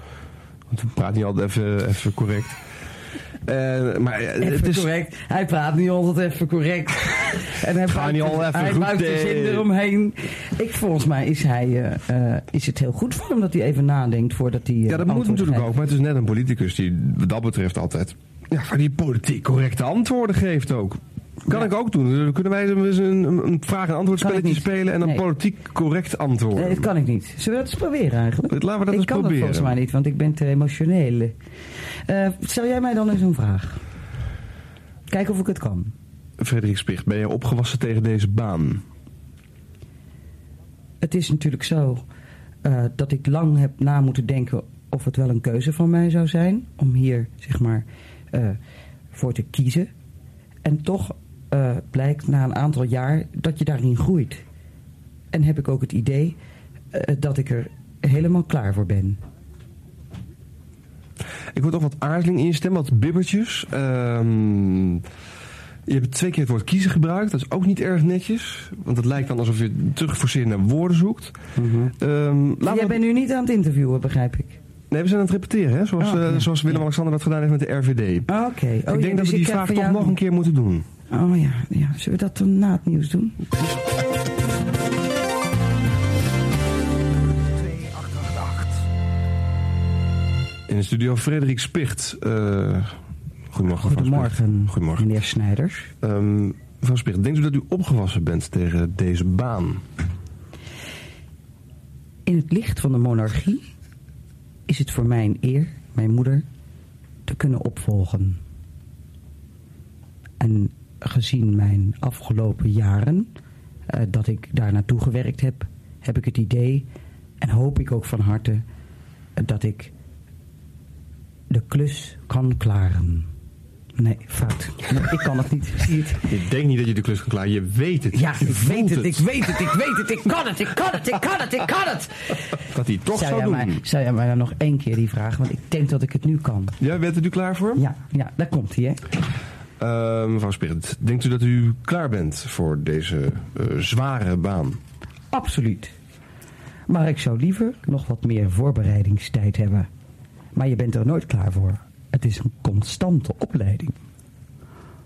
Want hij praat niet altijd even, even correct. Eh, maar eh, Even het is correct. Hij praat niet altijd even correct. en hij Ga niet al even hij goed, bouwt de zin eromheen. Ik, volgens mij is, hij, eh, is het heel goed voor hem dat hij even nadenkt voordat hij. Ja, dat moet antwoord natuurlijk geeft. ook. Maar het is net een politicus die wat dat betreft altijd... Ja, die politiek correcte antwoorden geeft ook. Kan ik ook doen. Dan kunnen wij eens een, een, een vraag- en antwoordspelletje spelen... en Nee. politiek correct antwoorden. Nee, dat kan ik niet. Zullen we dat eens proberen eigenlijk? Laten we dat ik eens kan proberen. dat volgens mij niet, want ik ben te emotioneel. Eh, stel jij mij dan eens een vraag. Kijk of ik het kan. Frederik Spicht, ben je opgewassen tegen deze baan? Het is natuurlijk zo eh, dat ik lang heb na moeten denken of het wel een keuze van mij zou zijn om hier zeg maar eh, voor te kiezen. En toch blijkt na een aantal jaar dat je daarin groeit. En heb ik ook het idee dat ik er helemaal klaar voor ben. Ik hoor toch wat aarzeling in je stem, wat bibbertjes. Ehm, je hebt twee keer het woord kiezen gebruikt. Dat is ook niet erg netjes. Want het lijkt dan alsof je terugforceerd naar woorden zoekt. Ehm, laten Jij we- bent nu niet aan het interviewen, begrijp ik. Nee, we zijn aan het repeteren, hè? Zoals, Oh, eh, zoals Willem-Alexander dat gedaan heeft met de RVD. Ah, Oké. Oh, ik ja, denk dus dat we die vraag toch jou- nog een keer moeten doen. Oh ja, ja. Zullen we dat dan na het nieuws doen? In de studio Frederik Spicht. Eh, goedemorgen, Goedemorgen, Spicht. Goedemorgen. meneer Snijders. Mevrouw Spicht, denkt u dat u opgewassen bent tegen deze baan? In het licht van de monarchie is het voor mij een eer mijn moeder te kunnen opvolgen. En gezien mijn afgelopen jaren eh, dat ik daar naartoe gewerkt heb, heb ik het idee en hoop ik ook van harte dat ik de klus kan klaren. Nee, fout. Nee, ik kan het niet. Zie je denkt niet dat je de klus kan klaren, je weet het. Ja, Je ik weet het, ik weet het, ik weet het, ik kan het, ik kan het, ik kan het, ik kan het. Dat hij toch zou, jij doen. Mij, zou jij mij dan nog één keer die vraag, want ik denk dat ik het nu kan. Ja, bent u er klaar voor? Ja, ja daar komt hij, hè. Eh, mevrouw Spicht, denkt u dat u klaar bent voor deze eh, zware baan? Absoluut. Maar ik zou liever nog wat meer voorbereidingstijd hebben. Maar je bent er nooit klaar voor. Het is een constante opleiding.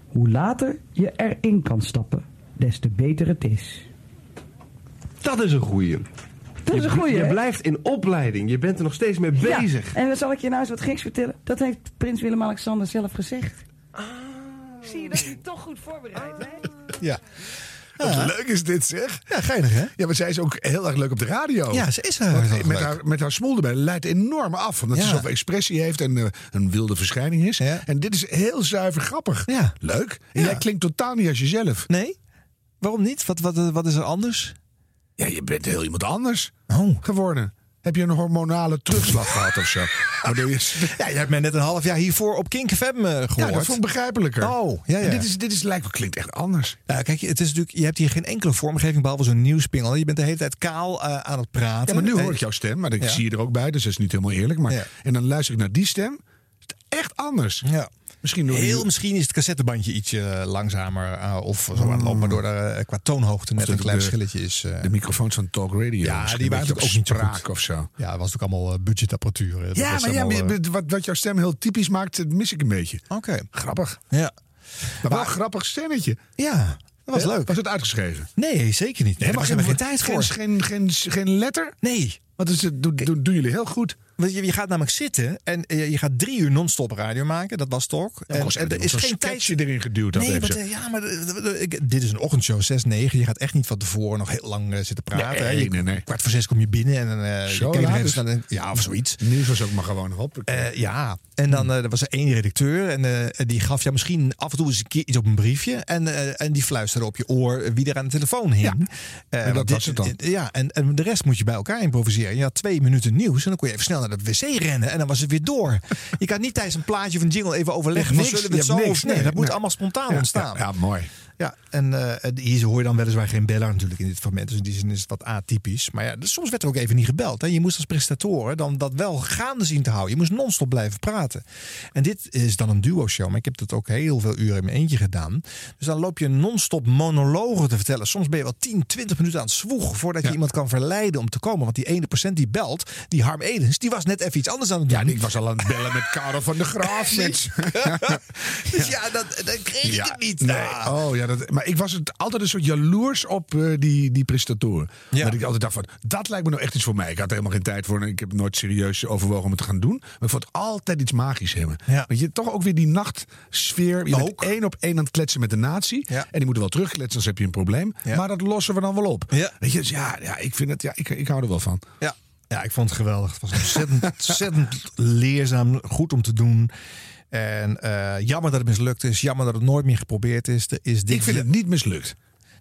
Hoe later je erin kan stappen, des te beter het is. Dat is een goeie. Dat is een goeie, Je blijft in opleiding. Je bent er nog steeds mee bezig. Ja, en dan zal ik je nou eens wat geks vertellen. Dat heeft prins Willem-Alexander zelf gezegd. Zie je dat hij toch goed voorbereid hè? Ja. Wat leuk is dit, zeg. Ja, geinig, hè? Ja, maar zij is ook heel erg leuk op de radio. Ja, ze is heel Want erg leuk. met haar, met haar smoel erbij leidt enorm af. Omdat ze zoveel expressie heeft en eh, een wilde verschijning is. En dit is heel zuiver grappig. Ja. Leuk. En Ja. jij klinkt totaal niet als jezelf. Nee? Waarom niet? Wat, wat, wat is er anders? Ja, je bent heel iemand anders Oh. geworden. Heb je een hormonale terugslag gehad of zo? Waardoor je... Ja, je hebt mij net een half jaar hiervoor op Kink FM eh, gehoord. Ja, dat vond ik begrijpelijker. Oh, ja, ja. En dit, is, dit is, lijkt, klinkt echt anders. Ja, kijk, het is natuurlijk, je hebt hier geen enkele vormgeving behalve zo'n nieuwspingel. Je bent de hele tijd kaal eh, aan het praten. Ja, maar nu hoor ik jouw stem, maar ik Ja. zie je er ook bij, dus dat is niet helemaal eerlijk. Maar, Ja. En dan luister ik naar die stem. Is het echt anders. Ja. Misschien door die- Heel misschien is het cassettebandje ietsje eh, langzamer eh, of zo aan lopen, maar door eh, qua toonhoogte net een klein de- verschilletje is. eh, De microfoons van Talk Radio. Ja, die waren ook niet goed. of zo. ja, het was ook allemaal budgetapparatuur. hè. Ja, maar ja, allemaal, maar wat, wat jouw stem heel typisch maakt, dat mis ik een beetje. Oké. Grappig. Ja. Maar wel een grappig stemmetje. Ja, dat was leuk. Was het uitgeschreven? Nee, zeker niet. Nee, was geen, helemaal geen tijd voor. Geen, geen, geen, geen letter? Nee. Wat is het? Doen, doen, doen jullie heel goed. Want je, je gaat namelijk zitten en eh, je gaat drie uur non-stop radio maken. Dat was toch? En, en, en er is geen tijd. sketchje erin geduwd. Nee, maar, eh, ja, maar ik- dit is een ochtendshow 6, 9. Je gaat echt niet van tevoren nog heel lang eh, zitten praten. hè. Nee, Je- nee, nee. Kwart voor zes kom je binnen en dan eh, Zo je laat Ja, of zoiets. Nieuws was ook maar gewoon nog op. Ja, en dan eh, er was er één redacteur en die gaf jou misschien af en toe eens een keer iets op een briefje. En, en die fluisterde op je oor wie er aan de telefoon hing. Ja. En dat was het dan. Ja, en, en de rest moet je bij elkaar improviseren. Je had twee minuten nieuws en dan kon je even snel naar de wc rennen en dan was het weer door. je kan niet tijdens een plaatje een jingle even overleggen. Van, hebt zullen we het niks, zo of hebt nee, niks. dat moet Nee. allemaal spontaan ontstaan. Ja, mooi. Ja, en eh, hier hoor je dan weliswaar geen beller natuurlijk in dit fragment. Dus in die zin is het wat atypisch. Maar ja, dus soms werd er ook even niet gebeld. Hè. Je moest als presentatoren dan dat wel gaande zien te houden. Je moest non-stop blijven praten. En dit is dan een duo-show. Maar ik heb dat ook heel veel uren in mijn eentje gedaan. Dus dan loop je non-stop monologen te vertellen. Soms ben je wel 10, 20 minuten aan het zwoegen... voordat je iemand kan verleiden om te komen. Want die ene procent die belt, die Harm Edens... die was net even iets anders aan het doen. Ja, ik was al aan het bellen met Karel van de Graaf. Dus ja, dat, dat kreeg ik het niet. Nee. Ah. Oh, ja, dat, maar ik was het altijd een soort jaloers op eh, die, die presentatoren. Ja. Dat ik altijd dacht van, dat lijkt me nou echt iets voor mij. Ik had er helemaal geen tijd voor en ik heb nooit serieus overwogen om het te gaan doen. Maar ik vond het altijd iets magisch hebben. Ja. Weet je, toch ook weer die nachtsfeer. Je bent Ook. één op één aan het kletsen met de natie. Ja. En die moeten wel terugkletsen, anders heb je een probleem. Ja. Maar dat lossen we dan wel op. Ja. Weet je, dus ja, ja, ik vind het, ja, ik, ik hou er wel van. Ja. ja, ik vond het geweldig. Het was ontzettend, ontzettend leerzaam, goed om te doen. En eh, jammer dat het mislukt is. Jammer dat het nooit meer geprobeerd is. Is dit Ik vind het niet mislukt.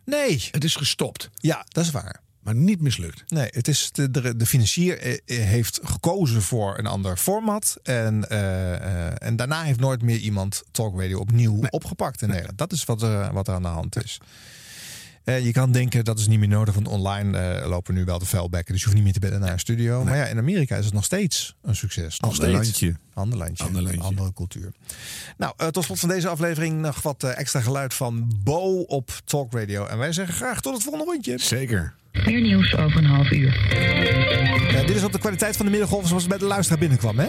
Nee. Het is gestopt, Ja, dat is waar. maar niet mislukt. Nee, het is de, de, de financier eh, eh, heeft gekozen voor een ander format. En, en daarna heeft nooit meer iemand Talk Radio opnieuw opgepakt in Nederland. Dat is wat er, wat er aan de hand is. Eh, je kan denken dat is niet meer nodig, want online eh, lopen nu wel de vuilbekken. Dus je hoeft niet meer te bellen naar een studio. Maar ja, in Amerika is het nog steeds een succes. Nog Ander steeds. landje. Ander landje. Ander landje. Andere cultuur. Nou, eh, tot slot van deze aflevering nog wat extra geluid van Bo op Talk Radio. En wij zeggen graag tot het volgende rondje. Zeker. Meer nieuws over een half uur. Ja, dit is op de kwaliteit van de middengolf zoals het bij de luisteraar binnenkwam, hè?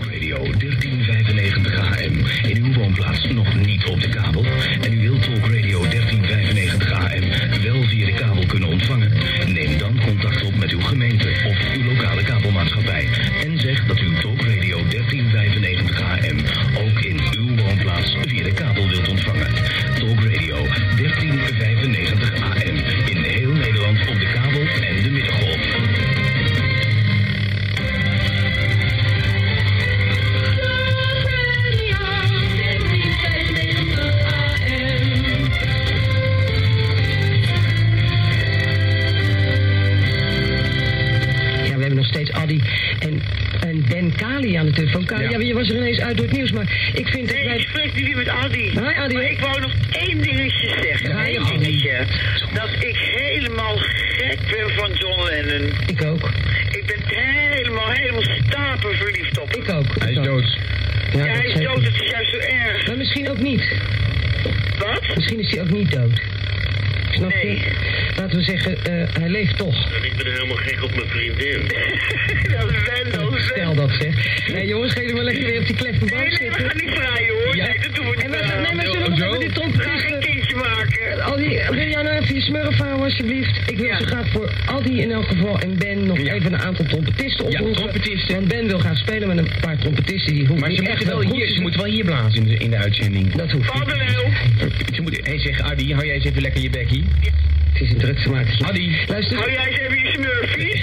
Radio 1395 AM. In uw woonplaats nog niet op de kabel. En u wilt Talk Radio 1395 AM wel via de kabel kunnen ontvangen? Neem dan contact op met uw gemeente of uw lokale kabelmaatschappij. En zeg dat u Talk de telefoon. Kali, ja. je was er ineens uit door het nieuws, maar ik vind dat Nee, wij... ik spreek nu met Adi. Hi, Adi. Maar ik wou nog één dingetje zeggen. Eén Adi. dingetje. Dat ik helemaal gek ben van John Lennon. Ik ook. Ik ben helemaal, helemaal stapel verliefd op hem. Ik ook. Hij is dood. Ja, dat hij is zeker. dood, het is juist zo erg. Maar misschien ook niet. Wat? Misschien is hij ook niet dood. Snap Nee. je? Laten we zeggen, eh, hij leeft toch. En ik ben helemaal gek op mijn vriendin. dat is Wendel. Stel dat zeg. Nee, jongens, ga jullie maar lekker weer op die klef van Nee, bank nee, we zitten. gaan niet vrijen hoor. Ja. Nee, dat doen we niet. En we gaan- nee, maar zullen we nog Zo? even die gaan trompetisten-. Al die, wil jij nou even je smurf houden alsjeblieft. Ik wil zo graag voor Aldi in elk geval en Ben nog even een aantal trompetisten oproepen. trompetisten. Want Ben wil gaan spelen met een paar trompetisten die hoeven Maar ze moeten, wel hier, ze moeten wel hier blazen in de, in de uitzending. Dat hoeft niet. Ze moeten, hey, zeg Adi, hou jij eens even lekker je bekkie. Het is een drugsmakertje. Adi. Luister. Hou jij eens even je smurfie?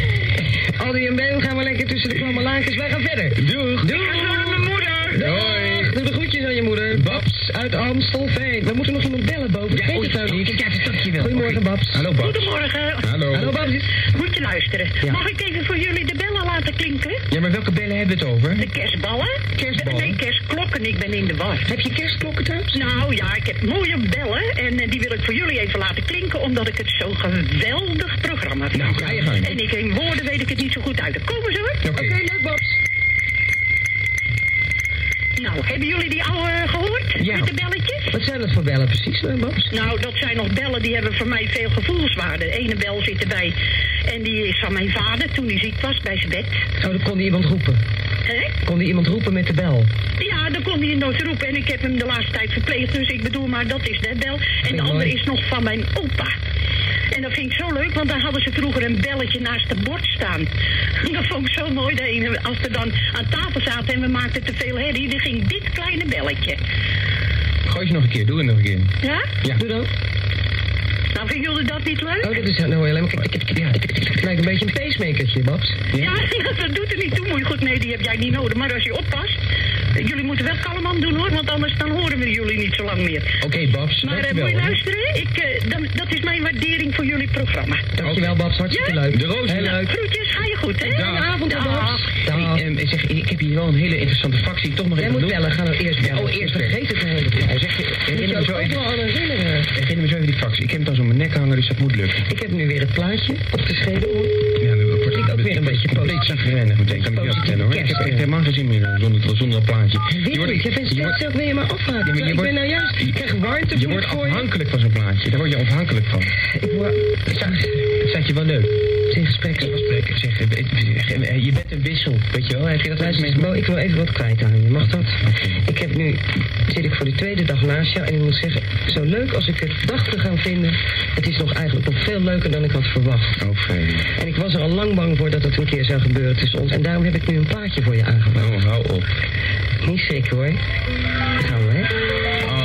Aldi en Ben gaan we lekker tussen de klamme laakjes. Wij gaan verder. Doeg. Doeg. Ik naar mijn moeder. Doei. Groetjes aan je moeder. Babs uit Amstelveen. We moeten nog iemand bellen boven. Ja, oei, het nou niet? ja, dat dacht je wel. Goedemorgen. Babs. Hallo, Babs. Goedemorgen. Hallo. Hallo, Babs. Moet je luisteren. Ja. Mag ik even voor jullie de bellen laten klinken? Ja, maar welke bellen hebben we het over? De kerstballen? Kerstballen? Nee, kerstklokken. Ik ben in de war. Heb je kerstklokken thuis? Nou ja, ik heb mooie bellen en eh, die wil ik voor jullie even laten klinken, omdat ik het zo'n geweldig programma vind. Nou, ga je gang. En ik in woorden weet ik het niet zo goed uit. Dan komen ze hoor. Oké. leuk, Babs. Nou, hebben jullie die oude gehoord? Ja. Met de belletjes? Wat zijn dat voor bellen precies, eh, Babs? Nou, dat zijn nog bellen die hebben voor mij veel gevoelswaarde. De ene bel zit erbij en die is van mijn vader toen hij ziek was bij zijn bed. Oh, dan kon hij iemand roepen. Hè? Kon hij iemand roepen met de bel? Ja, dan kon hij nooit roepen en ik heb hem de laatste tijd verpleegd, dus ik bedoel maar dat is de bel. En de mooi. andere is nog van mijn opa. En dat vind ik zo leuk, want daar hadden ze vroeger een belletje naast het bord staan. Dat vond ik zo mooi. Ene, als we dan aan tafel zaten en we maakten te veel herrie, dan ging dit kleine belletje. Gooi je nog een keer, doe het nog een keer. Ja? Ja. Doe dan. Nou, vinden jullie dat niet leuk? Oh, dat is nou helemaal... Kijk, Het lijkt een beetje een pacemakertje, Babs. Ja, dat doet er niet toe, mooi goed. Nee, die heb jij niet nodig. Maar als je oppast, jullie moeten wel kalm aan doen hoor, want anders dan horen we jullie niet zo lang meer. Oké, Babs, Maar eh, dankjewel. moet je luisteren? Ik, eh, dan, dat is mijn waardering voor jullie programma. Dankjewel, Babs. Hartstikke Ja? leuk. De roos. Heel leuk. Groetjes, ga je goed, hè? Dag. Fijne avond, Dag. Babs. Hey, ehm, ik zeg, ik heb hier wel een hele interessante fractie. Toch nog Jij even moet bellen. Ga nou eerst bellen. Oh, eerst Vergeet het de hele tijd. Hij zegt, Moet je herinner me zo even, wel aan herinneren. herinner me zo even die fractie. Ik heb het al zo om mijn nek hangen, dus dat moet lukken. Ik heb nu weer het plaatje op de schedeloor. Ja, nu word ik ook weer een beetje compleet zagrijnig meteen. Kan ik je vertellen hoor. Ik heb echt helemaal geen zin meer zonder, zonder dat plaatje. Weet wordt- je bent je steeds ook weer maar afhaken. Je ik wordt- ben nou juist, ik krijg warmte Je wordt afhankelijk van zo'n plaatje. Daar word je afhankelijk van. Ik word... Het staat je wel leuk. Ik zeg, eh, je bent een wissel, weet je wel. Heb je dat ik wil even wat kwijt aan je. Mag dat? Ik heb nu, zit ik voor de tweede dag naast jou en ik moet zeggen, zo leuk als ik het dacht te gaan vinden, het is nog eigenlijk nog veel leuker dan ik had verwacht. Oh. En ik was er al lang bang voor dat het een keer zou gebeuren tussen ons. En daarom heb ik nu een plaatje voor je aangebracht. Oh, hou op. Niet schrikken hoor. Gaan we, hè?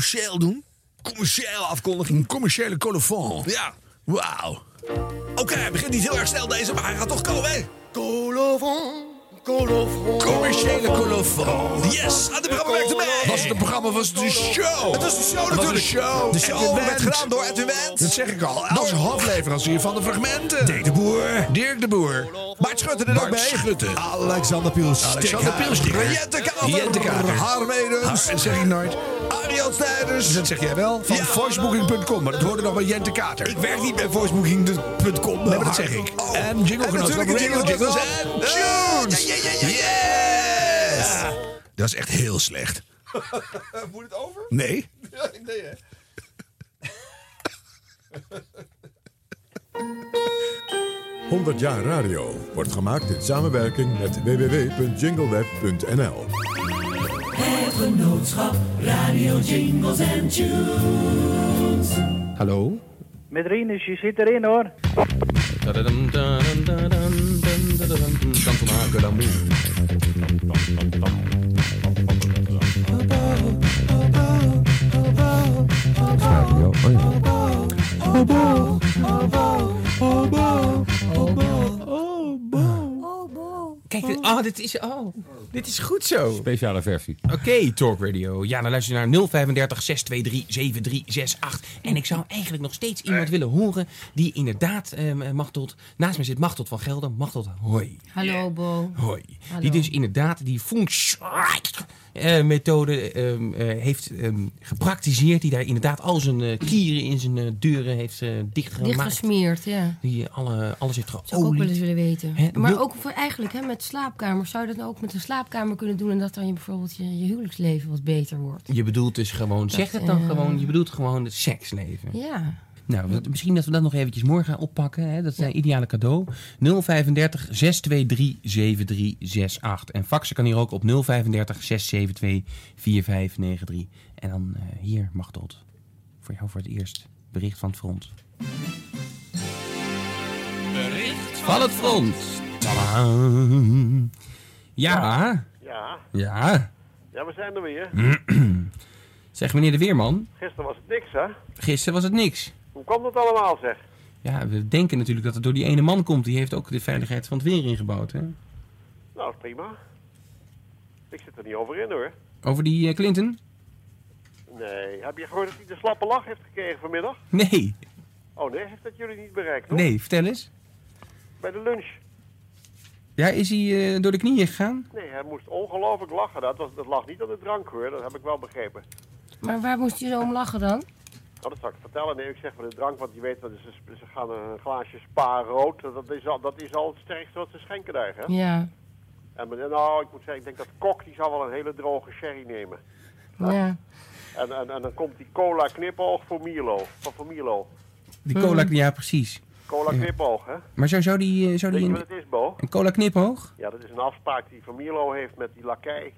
Commercieel doen? Commerciële afkondiging. Commerciële colofon. Ja. Wauw. Oké, hij begint niet heel erg snel deze, maar hij gaat toch komen, colofon. Commerciële colofon. Yes, aan de programma werkt erbij. Was het een programma, was het een show? Het was een show natuurlijk. een show. De show werd gedaan door Edwin Wendt. Dat zeg ik al. Als hoofdleverancier van de fragmenten. Dirk de Boer. Dirk de Boer. Bart Schutte er ook Bart bij. Schutte. Alexander Piels. Alexander Pielsticker. Jente Kater. Jente Kater. Harm Edens. Dat zeg ik nooit. Arjan Snijders. Dat zeg jij wel. Van voicebooking.com. Maar dat hoorde nog bij Jente Kater. Ik werk niet bij voicebooking.com. Nee, maar dat zeg ik. En jingle En genootschap natuurlijk jingle Jingles en Tunes. Yeah, yeah, yeah. Yes! Dat is echt heel slecht. Moet het over? Nee. nee, hè? ...100 jaar radio wordt gemaakt in samenwerking met www.jingleweb.nl. Het genootschap Radio Jingles and Tunes. Hallo? Met Rinus, je zit erin hoor. Präsidenten Cantonal Gölamou. Oh, oh, oh, oh, oh, oh, oh, oh, oh, oh, oh, Kijk, dit, oh, dit is, oh, dit is goed zo. Speciale versie. Oké, Talk Radio. Ja, dan luister je naar 035 623 7368. En ik zou eigenlijk nog steeds iemand willen horen die inderdaad, eh, Machtot, naast me zit Machtot van Gelder. Machtot, hoi. Hallo, Bo. Hoi. Hallo. Die dus inderdaad die shui methode ehm, eh, heeft ehm, gepraktiseerd. Die daar inderdaad al zijn eh, kieren in zijn eh, deuren heeft eh, dichtgemaakt. Dichtgesmeerd, ja. Die alle, alles heeft Zou ik ook wel geolied. eens willen weten. Maar ook voor eigenlijk hè, met slaapkamers. Zou je dat ook met een slaapkamer kunnen doen... en dat dan je bijvoorbeeld je, je huwelijksleven wat beter wordt? Je bedoelt dus gewoon, Dat, zeg het dan eh, gewoon, je bedoelt gewoon het seksleven. Ja. Nou, misschien dat we dat nog eventjes morgen gaan oppakken. Hè? Dat is een ideale cadeau. 035 623 7368. En faxen kan hier ook op 035 672 4593. En dan eh, hier, Machtot. Voor jou voor het eerst. Bericht van het front. Bericht Van het front. Ja. Ja. Ja. Ja, we zijn er weer. Zeg meneer de Weerman. Gisteren was het niks, hè? Gisteren was het niks. Hoe kwam dat allemaal, zeg? Ja, we denken natuurlijk dat het door die ene man komt. Die heeft ook de veiligheid van het weer ingebouwd. Hè? Nou, prima. Ik zit er niet over in, hoor. Over die eh, Clinton? Nee. Heb je gehoord dat hij de slappe lach heeft gekregen vanmiddag? Nee. Oh, nee? Heeft dat jullie niet bereikt, hoor? Nee, vertel eens. Bij de lunch. Ja, is hij eh, door de knieën gegaan? Nee, hij moest ongelooflijk lachen. Dat, was, dat lag niet aan de drank, hoor. Dat heb ik wel begrepen. Maar waar moest je zo om lachen dan? Nou, dat zal ik vertellen. Nee, ik zeg van de drank, want je weet, dat is, ze gaan een glaasje spa rood. Dat is, al, dat is al het sterkste wat ze schenken daar, hè? Ja. En nou, ik moet zeggen, ik denk dat Kok, die zal wel een hele droge sherry nemen. Ja. En, en, en dan komt die cola knipoog voor Milo. Van voor Milo. Die cola, ja precies. Cola knipoog, hè? Maar zou, zou die, eh, zou Weet die je een, wat het is, Bo? een cola kniphoog? Ja, dat is een afspraak die Van Milo heeft met die lakij.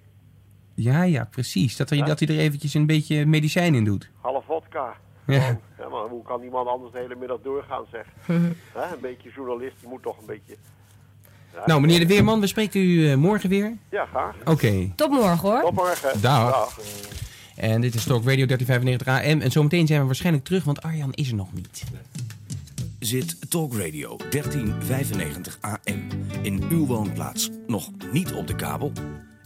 Ja, ja, precies. Dat, hij Ja? dat hij er eventjes een beetje medicijn in doet. Half vodka. Ja. Ja, maar hoe kan die man anders de hele middag doorgaan, zeg? Hè, Een beetje journalist, die moet toch een beetje... Ja, Nou, meneer de Weerman, we spreken u eh, morgen weer. Ja, graag. Oké. Tot morgen, hoor. Tot morgen. Dag. En dit is Talk Radio 1395 AM. En zometeen zijn we waarschijnlijk terug, want Arjan is er nog niet. Zit Talk Radio 1395 AM in uw woonplaats nog niet op de kabel?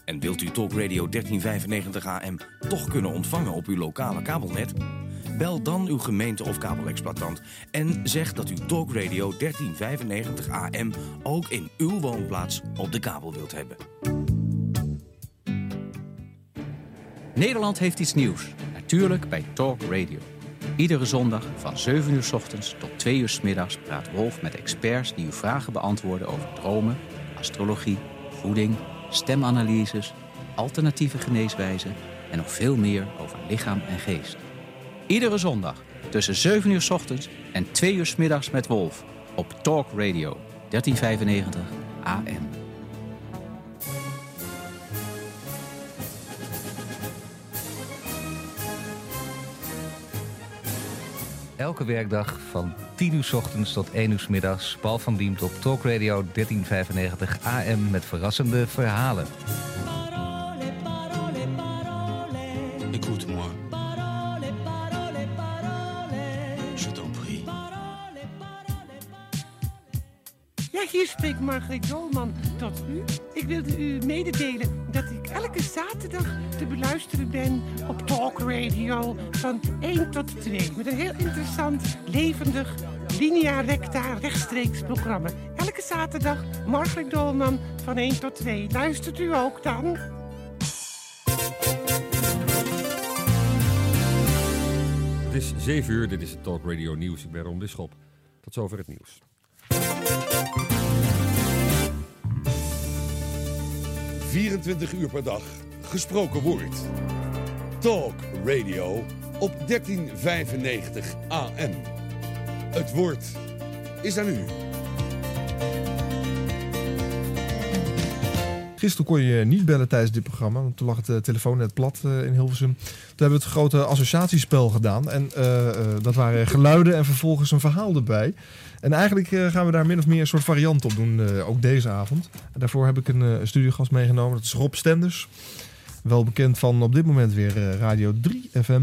En wilt u Talk Radio 1395 AM toch kunnen ontvangen op uw lokale kabelnet? Bel dan uw gemeente of kabelexploitant en zeg dat u Talk Radio 1395 AM ook in uw woonplaats op de kabel wilt hebben. Nederland heeft iets nieuws. Natuurlijk bij Talk Radio. Iedere zondag van 7 uur ochtends tot 2 uur middags praat Wolf met experts die uw vragen beantwoorden over dromen, astrologie, voeding, stemanalyses, alternatieve geneeswijzen en nog veel meer over lichaam en geest. Iedere zondag tussen 7 uur 's ochtends en 2 uur 's middags met Wolf op Talk Radio 1395 AM. Elke werkdag van 10 uur 's ochtends tot 1 uur 's middags. Paul van Diemt op Talk Radio 1395 AM met verrassende verhalen. Écoute-moi. Ja, hier spreekt Margreet Dolman tot u. Ik wilde u mededelen dat ik elke zaterdag te beluisteren ben op Talk Radio van 1 tot 2. Met een heel interessant, levendig, linea recta, rechtstreeks programma. Elke zaterdag Margreet Dolman van 1 tot 2. Luistert u ook dan? Het is 7 uur, dit is het Talk Radio Nieuws. Ik ben Ron Bisschop. Tot zover het nieuws. 24 uur per dag gesproken woord. Talk Radio op 1395 AM. Het woord is aan u. Gisteren kon je niet bellen tijdens dit programma, want toen lag het eh, telefoonnet plat eh, in Hilversum. Toen hebben we het grote associatiespel gedaan. En eh, dat waren geluiden en vervolgens een verhaal erbij. En eigenlijk gaan we daar min of meer een soort variant op doen, ook deze avond. En daarvoor heb ik een, een studiogast meegenomen, dat is Rob Stenders. Wel bekend van op dit moment weer Radio 3 FM.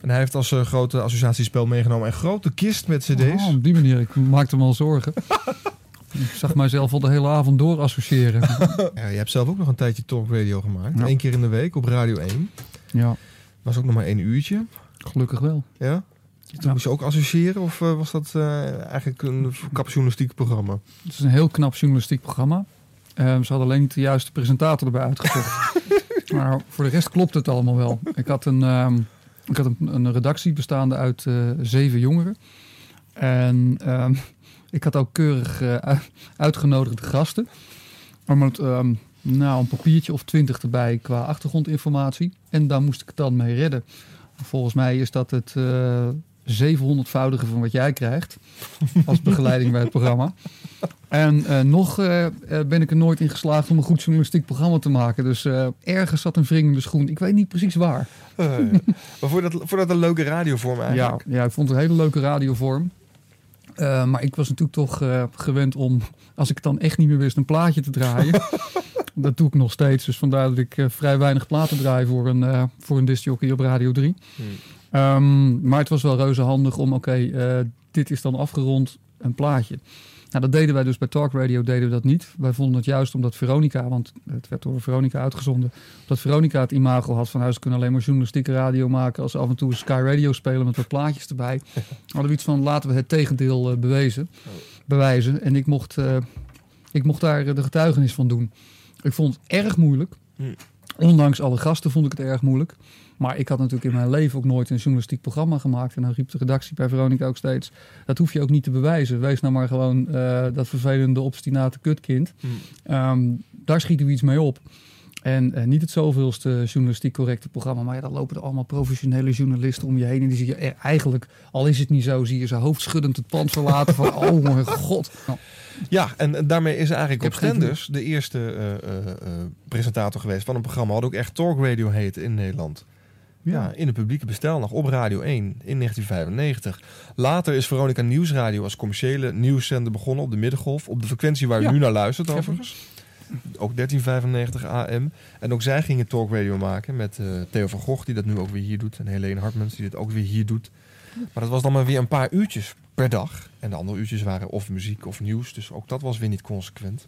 En hij heeft als grote associatiespel meegenomen een grote kist met cd's. Oh, op die manier. Ik maakte me al zorgen. ik zag mijzelf al de hele avond door associëren. Ja, je hebt zelf ook nog een tijdje talk radio gemaakt. Ja. Eén keer in de week op Radio 1. Ja. Was ook nog maar één uurtje. Gelukkig wel. Ja? Toen moest je ook associëren of eh, was dat eh, eigenlijk een kapjournalistiek programma? Het is een heel knap journalistiek programma. Eh, ze hadden alleen de juiste presentator erbij uitgezocht. maar voor de rest klopt het allemaal wel. Ik had een, ehm, ik had een, een redactie bestaande uit eh, zeven jongeren. En ehm, ik had ook keurig eh, uitgenodigde gasten. Maar met ehm, nou, een papiertje of twintig erbij qua achtergrondinformatie. En daar moest ik het dan mee redden. Volgens mij is dat het eh 700-voudige van wat jij krijgt. Als begeleiding bij het programma. En eh, nog ben ik er nooit in geslaagd om een goed journalistiek programma te maken. Dus ergens zat een wringende schoen. Ik weet niet precies waar. Eh, maar voor dat, voor dat een leuke radiovorm Ja, eigenlijk? ja, ik vond het een hele leuke radiovorm. Eh, maar ik was natuurlijk toch eh, gewend om, als ik het dan echt niet meer wist, een plaatje te draaien. dat doe ik nog steeds. Dus vandaar dat ik eh, vrij weinig platen draai voor een, voor een discjockey op Radio 3. Ehm, maar het was wel reuze handig om, oké, dit is dan afgerond, een plaatje. Nou, dat deden wij dus bij Talk Radio, deden we dat niet. Wij vonden het juist omdat Veronica, want het werd door Veronica uitgezonden, dat Veronica het imago had van, nou, ze kunnen alleen maar journalistieke radio maken als ze af en toe Sky Radio spelen met wat plaatjes erbij. Hadden we iets van, laten we het tegendeel bewezen, bewijzen. En ik mocht, eh, ik mocht daar eh, de getuigenis van doen. Ik vond het erg moeilijk. Ondanks alle gasten vond ik het erg moeilijk. Maar ik had natuurlijk in mijn leven ook nooit een journalistiek programma gemaakt. En dan riep de redactie bij Veronica ook steeds... dat hoef je ook niet te bewijzen. Wees nou maar gewoon eh, dat vervelende, obstinate kutkind. Ehm, daar schieten we iets mee op. En eh, niet het zoveelste journalistiek correcte programma. Maar ja, dan lopen er allemaal professionele journalisten om je heen. En die zie je er eigenlijk, al is het niet zo... zie je ze hoofdschuddend het pand verlaten van... oh mijn god. Nou, Ja, en, daarmee is eigenlijk op Stenders de eerste eh, presentator geweest van een programma wat ook echt Talk Radio heette in Nederland. Ja. in het publieke bestel nog op Radio 1 in 1995. Later is Veronica Nieuwsradio als commerciële nieuwszender begonnen op de middengolf. Op de frequentie waar u Ja. nu naar luistert overigens. Ook 1395 AM. En ook zij gingen Talk Radio maken met eh, Theo van Gogh die dat nu ook weer hier doet. En Helene Hartmans die dit ook weer hier doet. Maar dat was dan maar weer een paar uurtjes per dag. En de andere uurtjes waren of muziek of nieuws. Dus ook dat was weer niet consequent.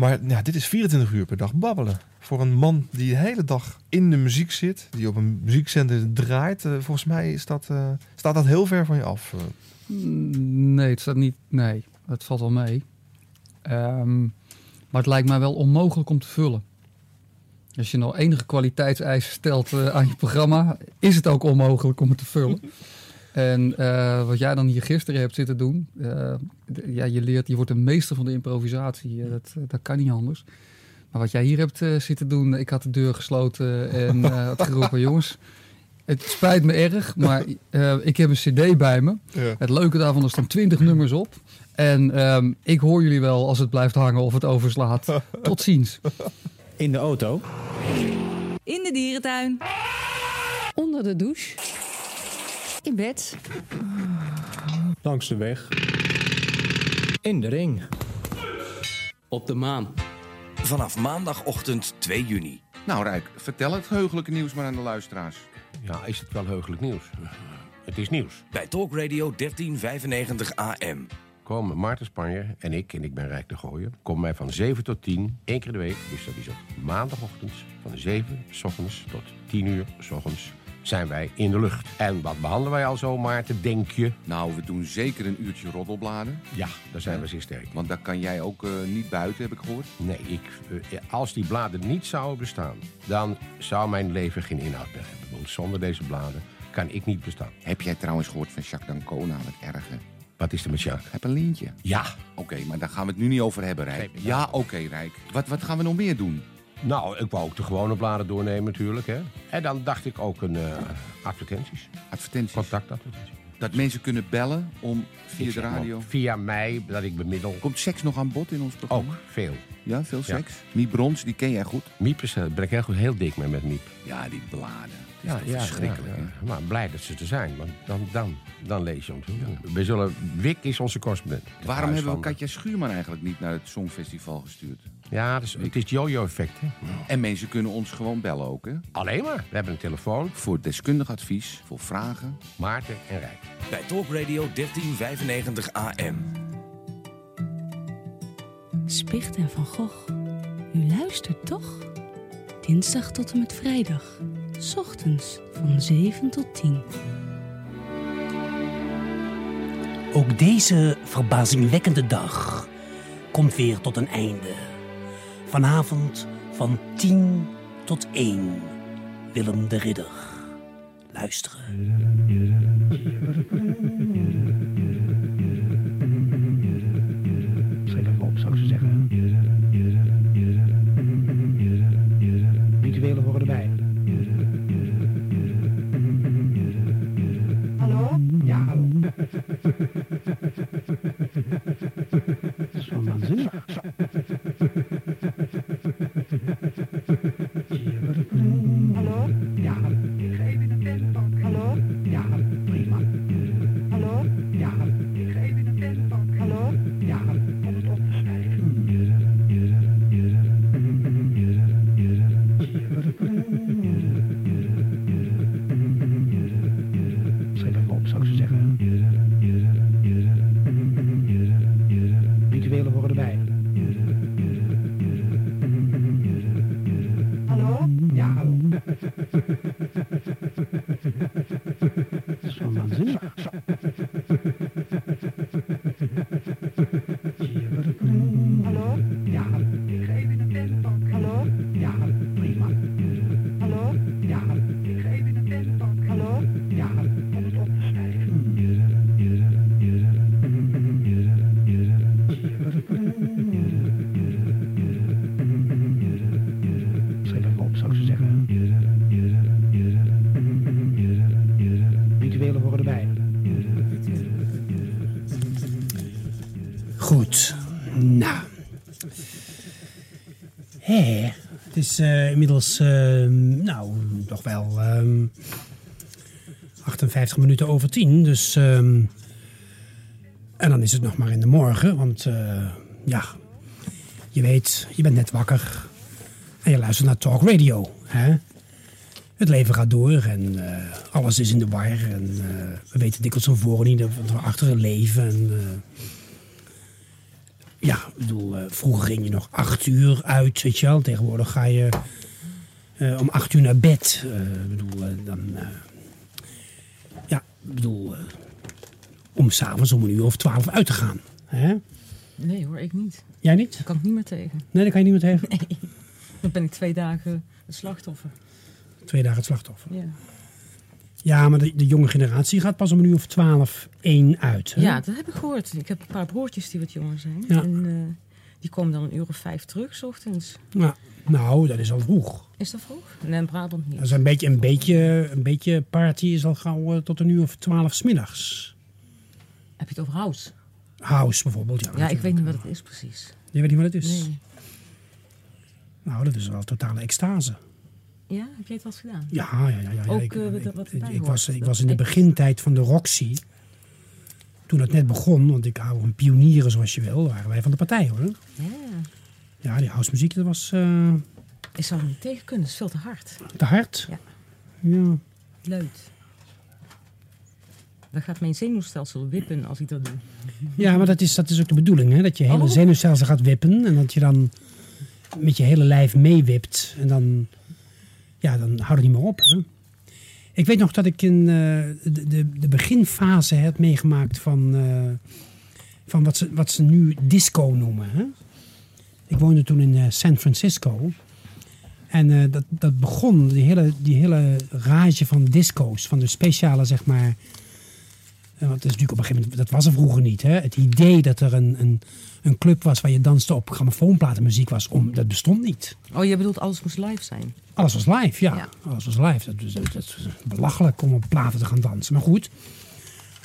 Maar dit is 24 uur per dag babbelen. Voor een man die de hele dag in de muziek zit. Die op een muziekzender draait. eh, volgens mij is dat, eh, staat dat heel ver van je af. eh. Mm, Nee, het staat niet. Nee, het valt wel mee. Ehm, maar het lijkt mij wel onmogelijk om te vullen. Als je nou enige kwaliteitseisen stelt aan je programma, is het ook onmogelijk om het te vullen. En eh, wat jij dan hier gisteren hebt zitten doen, eh, ja, je leert, je wordt een meester van de improvisatie. eh, dat, dat kan niet anders. Maar wat jij hier hebt zitten doen, ik had de deur gesloten en eh, had geroepen, jongens, het spijt me erg, maar eh, ik heb een cd bij me. Ja. Het leuke daarvan, er staan 20 nummers op. En ehm, ik hoor jullie wel als het blijft hangen of het overslaat. Tot ziens. In de auto. In de dierentuin. Onder de douche. In bed. Langs de weg. In de ring. Op de maan. Vanaf maandagochtend 2 juni. Nou Rijk, vertel het heugelijke nieuws maar aan de luisteraars. Ja, is het wel heugelijk nieuws? Het is nieuws. Bij Talk Radio 1395 AM. Komen Maarten Spanje en ik, en ik ben Rijk de Gooier, komen wij van 7 tot 10, één keer de week, dus dat is op maandagochtend, van 7 s ochtends tot 10 uur s ochtends, zijn wij in de lucht. En wat behandelen wij al zo, Maarten, denk je? Nou, we doen zeker een uurtje roddelbladen. Ja, daar zijn we zeer sterk. Want daar kan jij ook eh, niet buiten, heb ik gehoord. Nee, ik, eh, als die bladen niet zouden bestaan, dan zou mijn leven geen inhoud meer hebben. Want zonder deze bladen kan ik niet bestaan. Heb jij trouwens gehoord van Jacques D'Ancona, wat erg hè? Wat is er met Jacques? Heb een lintje. Ja. Oké, maar daar gaan we het nu niet over hebben, Rijk. Ja, oké, Rijk. Wat, wat gaan we nog meer doen? Nou, ik wou ook de gewone bladen doornemen natuurlijk. Hè. En dan dacht ik ook een eh, advertenties. Advertenties. Contactadvertenties. Dat mensen kunnen bellen om via de radio. Via mij, dat ik bemiddel. Komt seks nog aan bod in ons programma? Ook, veel. Ja, veel Ja. seks. Miep Brons, die ken jij goed. Miep is, eh, ben ik heel, goed, heel dik mee met Miep. Ja, die bladen. Dat is toch verschrikkelijk. ja, ja. Maar blij dat ze er zijn, want dan, dan, dan lees je te doen. We zullen, Wik is onze correspondent. Het Waarom hebben we Katja Schuurman eigenlijk niet naar het Songfestival gestuurd? Ja, dus, het is het jojo-effect. hè. En mensen kunnen ons gewoon bellen ook, hè? Alleen maar. We hebben een telefoon. Voor deskundig advies, voor vragen. Maarten en Rijk. Bij Talk Radio 1395 AM. Spicht en Van Gogh. U luistert toch? Dinsdag tot en met vrijdag. 's ochtends van 7 tot 10. Ook deze verbazingwekkende dag komt weer tot een einde. Vanavond van 10 tot 1. Willem de Ridder. Luisteren. Even op, zou ik zo zeggen. Rituelen horen erbij. Hallo? Ja, hallo. Dat is wel waanzinnig. Inmiddels, eh, nou, toch wel ehm, 58 minuten over 10. Dus, ehm, en dan is het nog maar in de morgen. Want, eh, ja, je weet, je bent net wakker. En je luistert naar Talk Radio. Hè? Het leven gaat door en eh, alles is in de war. En eh, we weten dikwijls van voren niet wat we achteren leven. En, eh, ja, ik bedoel, vroeger ging je nog acht uur uit, weet je wel. Tegenwoordig ga je om acht uur naar bed. Eh, bedoel, eh, dan... eh, ja, bedoel, eh, om s'avonds om een uur of twaalf uit te gaan. Hè? Nee hoor, ik niet. Jij niet? Daar kan ik niet meer tegen. Nee, daar kan je niet meer tegen. Nee. Dan ben ik twee dagen het slachtoffer. Twee dagen het slachtoffer. Ja, Ja, maar de, de jonge generatie gaat pas om een uur of twaalf één uit. Hè? ja dat heb ik gehoord. Ik heb een paar broertjes die wat jonger zijn. Ja. En eh, die komen dan een uur of vijf terug, s ochtends. Ja, nou, dat is al vroeg. Is dat vroeg? Nee, in Brabant niet. Dat is een beetje, een beetje, een beetje party is al gauw eh, tot een uur of twaalf 's middags. Heb je het over house? House bijvoorbeeld, ja. Ja, ik weet niet wat het is precies. Je weet niet wat het is? Nee. Nou, dat is wel totale extase. Ja, heb jij het wel eens gedaan? Ja, ja, ja. ja, ja. Ook ik, eh, wat- ik- wat ik, was, ik was in de begintijd van de Roxy. Toen het net begon, want ik hou van pionieren zoals je wil, waren wij van de partij hoor. Ja, Ja, die housemuziek, dat was eh, ik zou er niet tegen kunnen. Het is veel te hard. te hard. Ja. Ja. Luid. Dan gaat mijn zenuwstelsel wippen als ik dat doe. Ja, maar dat is, dat is ook de bedoeling, hè? Dat je hele Oh. zenuwstelsel gaat wippen en dat je dan met je hele lijf meewipt. En dan, ja, dan houdt het niet meer op. Hè? Ik weet nog dat ik in eh, de, de, de beginfase heb meegemaakt van, eh, van wat, ze, wat ze nu disco noemen. Hè? Ik woonde toen in eh, San Francisco. En eh, dat, dat begon, die hele, die hele rage van disco's, van de speciale, zeg maar, En want het is natuurlijk op een gegeven moment, dat was er vroeger niet. Hè? Het idee dat er een, een, een club was waar je danste op grammofoonplatenmuziek was, om, dat bestond niet. Oh, je bedoelt alles moest live zijn? Alles was live, ja. Alles was live. Dat, dat, dat was belachelijk om op platen te gaan dansen. Maar goed,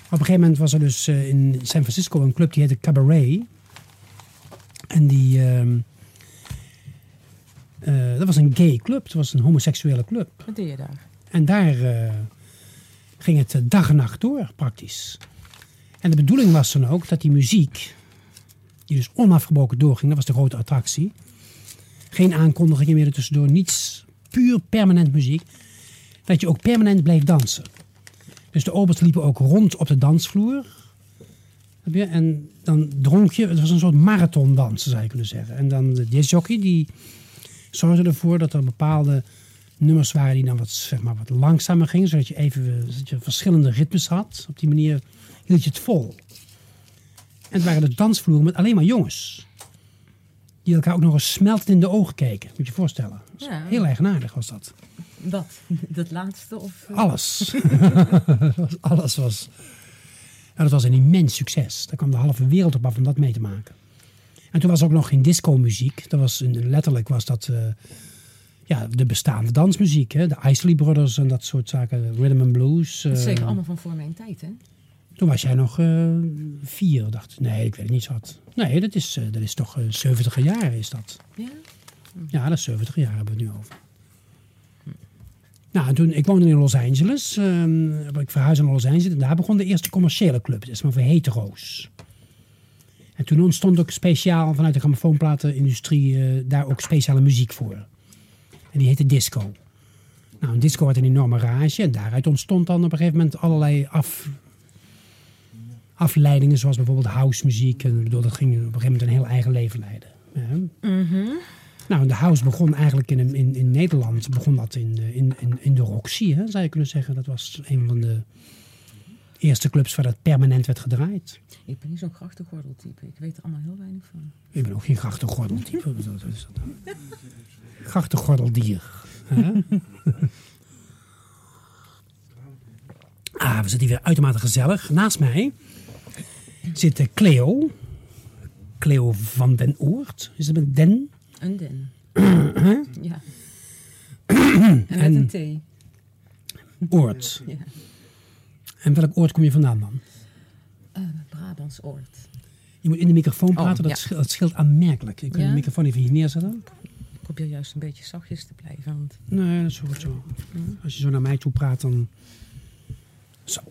op een gegeven moment was er dus eh, in San Francisco een club die heette Cabaret. En die, ehm, eh, dat was een gay club. Dat was een homoseksuele club. Wat deed je daar? En daar eh, ging het eh, dag en nacht door, praktisch. En de bedoeling was dan ook dat die muziek, die dus onafgebroken doorging, dat was de grote attractie. Geen aankondigingen meer ertussendoor, niets, puur permanent muziek. Dat je ook permanent bleef dansen. Dus de obers liepen ook rond op de dansvloer. Je? En dan dronk je, het was een soort marathondansen zou je kunnen zeggen. En dan de discjockey die zorgde ervoor dat er bepaalde nummers waren die dan wat, zeg maar, wat langzamer gingen. Zodat je even zodat je verschillende ritmes had. Op die manier hield je het vol. En het waren de dansvloeren met alleen maar jongens. Die elkaar ook nog eens smeltend in de ogen keken. Moet je je voorstellen. Ja. Heel eigenaardig was dat. Wat? Dat laatste? Of, eh? Alles. Alles was. Ja, dat was een immens succes. Daar kwam de halve wereld op af om dat mee te maken. En toen was ook nog geen disco-muziek. Dat was een- letterlijk was dat eh, ja, de bestaande dansmuziek. Hè? De Isley Brothers en dat soort zaken. Rhythm and Blues. Dat is eh, zeker allemaal van voor mijn tijd, hè? Toen was jij nog eh, vier, dacht. Nee, ik weet het niet wat. Nee, dat is, dat is toch eh 70 jaren is dat. Ja? Ja, dat is 70 jaar hebben we het nu over. Nou, en toen, ik woonde in Los Angeles. ehm, ik verhuisde naar Los Angeles. En daar begon de eerste commerciële club. Dat is maar voor hetero's. En toen ontstond ook speciaal vanuit de grammofoonplatenindustrie eh, daar ook speciale muziek voor. En die heette disco. Nou, een disco had een enorme rage. En daaruit ontstond dan op een gegeven moment allerlei af, afleidingen. Zoals bijvoorbeeld house muziek. En bedoel, dat ging op een gegeven moment een heel eigen leven leiden. Ja. Mhm. Nou, de house begon eigenlijk in, in, in Nederland, begon dat in, in, in, in de Roxy, hè, zou je kunnen zeggen. Dat was een van de eerste clubs waar dat permanent werd gedraaid. Ik ben niet zo'n grachtengordeltype. Ik weet er allemaal heel weinig van. Ik ben ook geen grachtengordeltype. Dat? Grachtengordeldier. ah, we zitten hier weer uitermate gezellig. Naast mij zit eh, Cleo. Cleo van den Oort. Is het met den? Een den. Ja. en met En- een T. Oort. Ja. En welk oord kom je vandaan dan? Eh, Brabants Oord. Je moet in de microfoon Oh, praten, dat, ja. scheelt, dat scheelt aanmerkelijk. Ik kan Ja? de microfoon even hier neerzetten. Ik probeer juist een beetje zachtjes te blijven. Want... Nee, dat is goed zo. Als je zo naar mij toe praat, dan... Zo.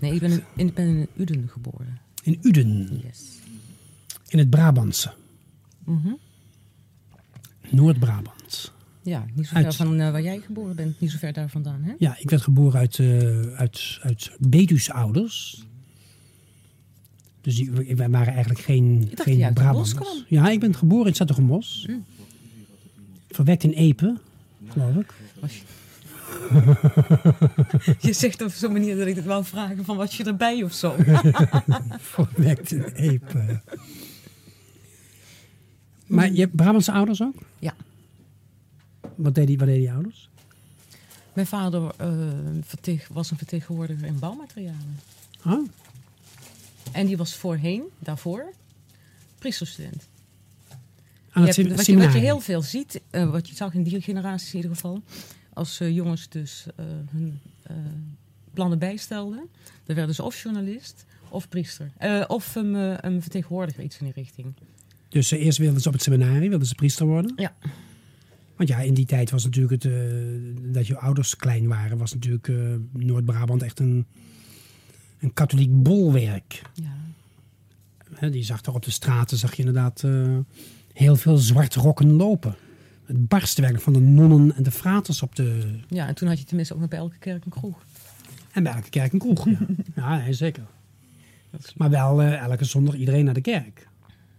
Nee, ik ben in, ik ben in Uden geboren. In Uden. Yes. In het Brabantse. Mhm. Noord-Brabant. Ja, niet zo ver Uit- van eh, waar jij geboren bent. Niet zo ver daar vandaan, hè? Ja, ik werd geboren uit, eh uit, uit Betuwsouders. Dus die, wij waren eigenlijk geen, dacht geen Brabanders. Ja, ik ben geboren in Zattergenbos. Mm. Verwekt in Epe, geloof ik. Je zegt op zo'n manier dat ik het wou vragen van was je erbij of zo. Verwekt in Epe. Maar je hebt Brabantse ouders ook? Ja. Wat deden die, wat deden die ouders? Mijn vader eh, was een vertegenwoordiger in bouwmaterialen. Oh. En die was voorheen, daarvoor, priesterstudent. Je hebt- wat, je, wat je heel veel ziet, eh, wat je zag in die generaties in ieder geval, als eh, jongens dus eh, hun eh, plannen bijstelden, dan werden ze of journalist of priester. Of een, een vertegenwoordiger, iets in die richting. Dus eerst wilden ze op het seminarie, wilden ze priester worden? Ja. Want ja, in die tijd was natuurlijk het, dat je ouders klein waren, was natuurlijk Noord-Brabant echt een, een katholiek bolwerk. Ja. Hè, die zag toch op de straten, zag je inderdaad heel veel zwart rokken lopen. Het barstte werkelijk van de nonnen en de fraters op de... Ja, en toen had je tenminste ook nog bij elke kerk een kroeg. En bij elke kerk een kroeg, ja. ja nee, zeker. Maar wel eh, elke zondag iedereen naar de kerk.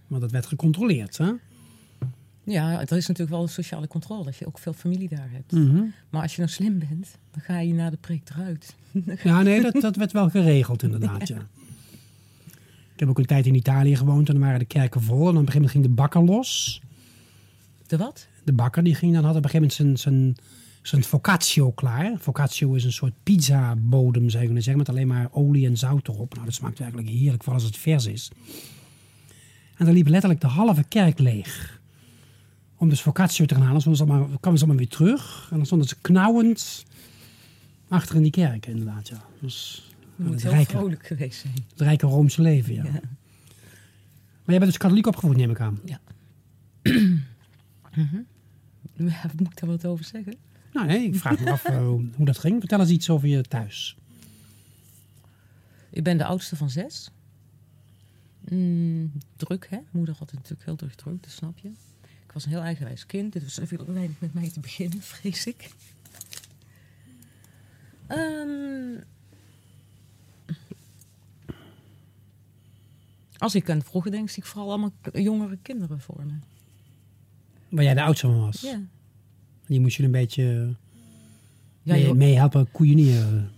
Want dat werd gecontroleerd, hè? Ja, er is natuurlijk wel een sociale controle, dat je ook veel familie daar hebt. Mhm. Maar als je nou slim bent, dan ga je na de preek eruit. Ja, nee, dat, dat werd wel geregeld inderdaad, ja. Ik heb ook een tijd in Italië gewoond en dan waren de kerken vol. En op een gegeven moment ging de bakker los. De wat? De bakker die ging dan had op een gegeven moment zijn, zijn, zo'n focaccio klaar. Focaccio is een soort pizza bodem, zou je kunnen zeggen, met alleen maar olie en zout erop. Nou, dat smaakt werkelijk heerlijk, vooral als het vers is. En dan liep letterlijk de halve kerk leeg. Om dus focaccio te gaan halen. Allemaal, kwamen ze allemaal weer terug. En dan stonden ze knauwend achter in die kerk, inderdaad. Ja. Dus, Het moet het, heel rijke, vrolijk geweest zijn. het rijke Roomse leven, ja. Ja. Maar jij bent dus katholiek opgevoed, neem ik aan. Ja. Moet ik daar wat over zeggen? Nou nee, ik vraag me af eh, hoe dat ging. Vertel eens iets over je thuis. Ik ben de oudste van zes. Mm, druk, hè? Moeder had het natuurlijk heel druk druk, dat snap je. Ik was een heel eigenwijs kind. Dit was veel weinig met mij te beginnen, vrees ik. Ehm, als ik aan vroeger denk, zie ik vooral allemaal jongere kinderen voor me. Waar jij de oudste van was. Ja. Die moest je een beetje Ja, mee, joh. meehelpen koeienieren.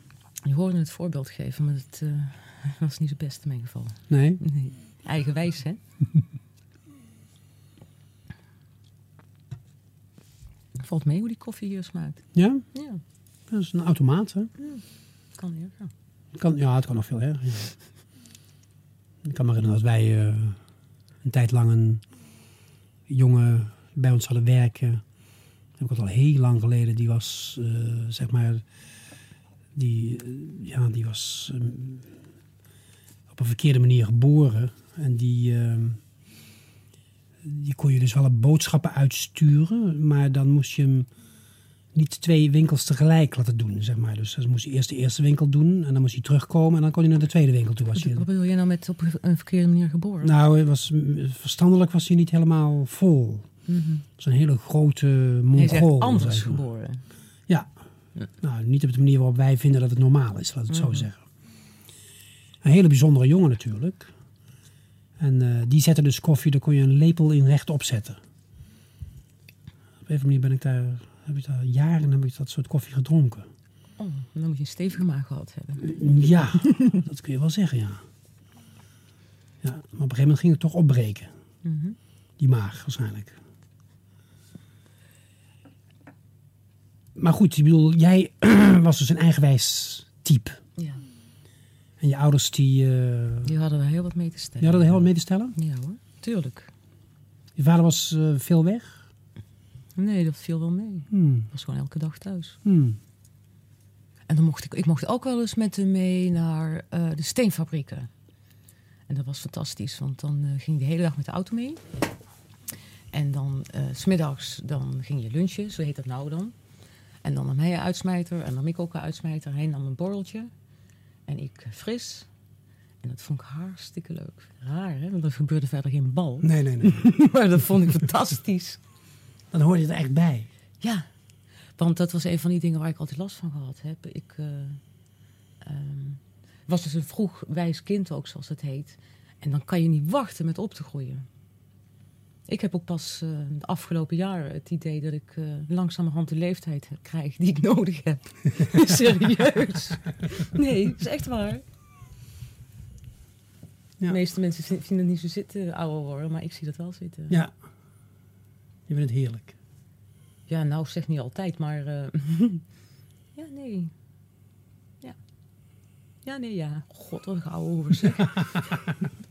Je hoorde het voorbeeld geven, maar het eh, was niet het beste in mijn geval. Nee? Nee. Eigenwijs, hè? Valt mee hoe die koffie hier smaakt. Ja? Ja, Dat is een automaat, hè? kan hier. Ja. Kan, ja, het kan nog veel erger. ja. Ik kan me herinneren dat wij eh, een tijd lang een jongen bij ons hadden werken. Dat heb ik al heel lang geleden. Die was, eh, zeg maar, die, eh, ja, die was eh, op een verkeerde manier geboren. En die, eh, die kon je dus wel op boodschappen uitsturen. Maar dan moest je hem niet twee winkels tegelijk laten doen, zeg maar. Dus dan moest hij eerst de eerste winkel doen en dan moest hij terugkomen en dan kon hij naar de tweede winkel toe. Was Wat, wat bedoel je nou met op een verkeerde manier geboren? nou, was, verstandelijk was hij niet helemaal vol. Mhm. Dat is een hele grote Hij is mongool. anders zeg maar. geboren. Ja. Nou, niet op de manier waarop wij vinden dat het normaal is, laat ik het zo Mhm. zeggen. Een hele bijzondere jongen natuurlijk. En eh, die zette dus koffie, daar kon je een lepel in rechtop zetten. Op een manier ben ik daar, heb ik daar jaren heb ik dat soort koffie gedronken. Oh, dan moet je een stevige maag gehad hebben. Ja, dat kun je wel zeggen, ja. ja. Maar op een gegeven moment ging het toch opbreken. Mhm. Die maag waarschijnlijk. Maar goed, ik bedoel, jij was dus een eigenwijs type. Ja. En je ouders die... eh, Die hadden er heel wat mee te stellen. die hadden er heel wat mee te stellen? Ja hoor, tuurlijk. Je vader was eh, veel weg? Nee, dat viel wel mee. Hmm. Ik was gewoon elke dag thuis. Hmm. En dan mocht ik, ik mocht ook wel eens met hem mee naar eh, de steenfabrieken. En dat was fantastisch, want dan ging ik de hele dag met de auto mee. En dan s smiddags dan ging je lunchen, zo heet dat nou dan. En dan nam hij een uitsmijter en nam ik ook een uitsmijter. Hij nam een borreltje en ik fris. En dat vond ik hartstikke leuk. Raar, hè? Want er gebeurde verder geen bal. Nee, nee, nee. maar dat vond ik fantastisch. Dan hoorde je er echt bij. Ja, want dat was een van die dingen waar ik altijd last van gehad heb. Ik eh, ehm, was dus een vroeg wijs kind ook, zoals het heet. En dan kan je niet wachten met op te groeien. Ik heb ook pas eh, de afgelopen jaren het idee dat ik eh, langzamerhand de leeftijd krijg die ik nodig heb. Serieus. Nee, dat is echt waar. De meeste mensen vin- vinden het niet zo zitten, ouder worden, maar ik zie dat wel zitten. Ja. Je vindt het heerlijk. Ja, nou zeg niet altijd, maar. eh, ja, nee. Ja. Ja, nee, ja. God, wat een oude hoer zeg.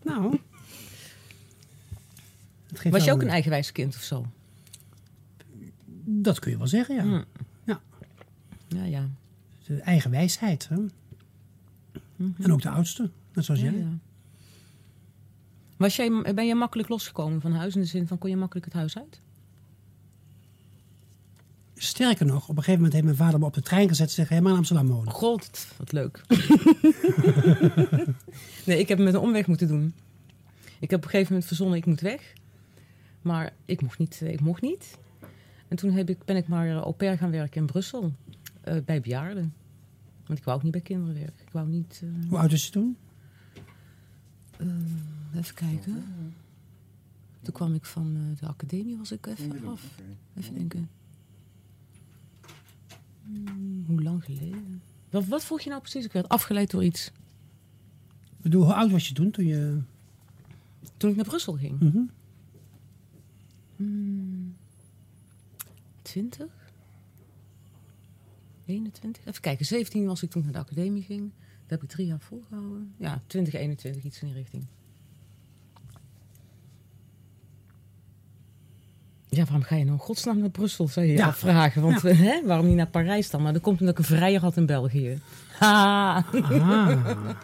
nou. Het Was je ook een eigenwijs kind of zo? Dat kun je wel zeggen, ja. Hmm. Ja. Ja, ja. De eigen wijsheid. Hè? En ook de oudste, net zoals Ja, jij. ja. Was jij, ben je makkelijk losgekomen van huis in de zin van kon je makkelijk het huis uit? Sterker nog, op een gegeven moment heeft mijn vader me op de trein gezet en Ga je maar Amsterdam wonen. God, wat leuk. nee, ik heb het met een omweg moeten doen. Ik heb op een gegeven moment verzonnen, ik moet weg. Maar ik mocht niet. eh, Ik mocht niet. En toen heb ik, ben ik maar eh, au pair gaan werken in Brussel. eh, bij bejaarden. Want ik wou ook niet bij kinderen werken. Ik wou niet... eh, Hoe oud is je toen? eh, even kijken. Toen kwam ik van eh, de academie, was ik even af. Even denken. Hmm, hoe lang geleden? Wat, wat vroeg je nou precies? Ik werd afgeleid door iets. Ik bedoel, hoe oud was je toen? Toen je... Toen ik naar Brussel ging? Mhm. Hmm, Twintig? 21. Even kijken, 17 was ik toen naar de academie ging. Dat heb ik drie jaar volgehouden. Ja, 2021, iets in die richting. Ja, waarom ga je nou godsnaam naar Brussel, zou je je Ja. afvragen. Want Ja. hè, waarom niet naar Parijs dan? Maar dat komt omdat ik een vrijer had in België. Ha! Ah.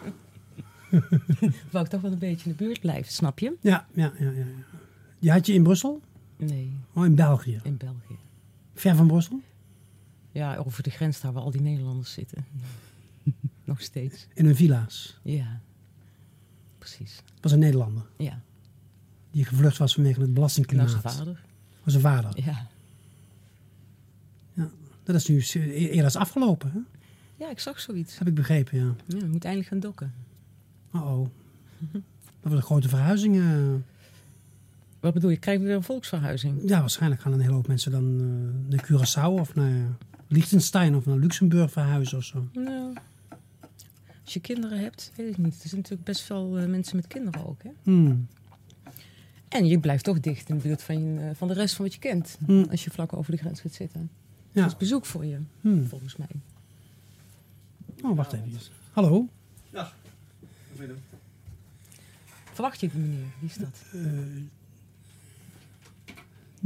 Wou ik toch wel een beetje in de buurt blijven, snap je? Ja, ja, ja, ja. ja. Die had je in Brussel? Nee. Oh, in België. In België. Ver van Brussel? Ja, over de grens daar waar al die Nederlanders zitten. Nog steeds. In hun villa's. Ja, precies. was een Nederlander. Ja. Die gevlucht was vanwege het belastingklimaat. Nou, zijn vader. Was zijn vader. Ja. ja. Dat is nu e- eerder is afgelopen, hè? Ja, ik zag zoiets. heb ik begrepen, ja. Ja, we moeten eindelijk gaan dokken. Oh-oh. Dat wordt een grote verhuizing. Wat bedoel je? Krijgen we weer een volksverhuizing? Ja, waarschijnlijk gaan een hele hoop mensen dan eh, naar Curaçao of naar Liechtenstein of naar Luxemburg verhuizen of zo. Nou, als je kinderen hebt, weet ik niet. Er zijn natuurlijk best veel eh, mensen met kinderen ook, hè? Hmm. En je blijft toch dicht in de buurt van, je, eh, van de rest van wat je kent. Hmm. Als je vlak over de grens gaat zitten. Ja. Dat is bezoek voor je, Hmm. volgens mij. Oh, wacht even. Hallo? Dag. Verwacht je die meneer? Wie is dat? Eh,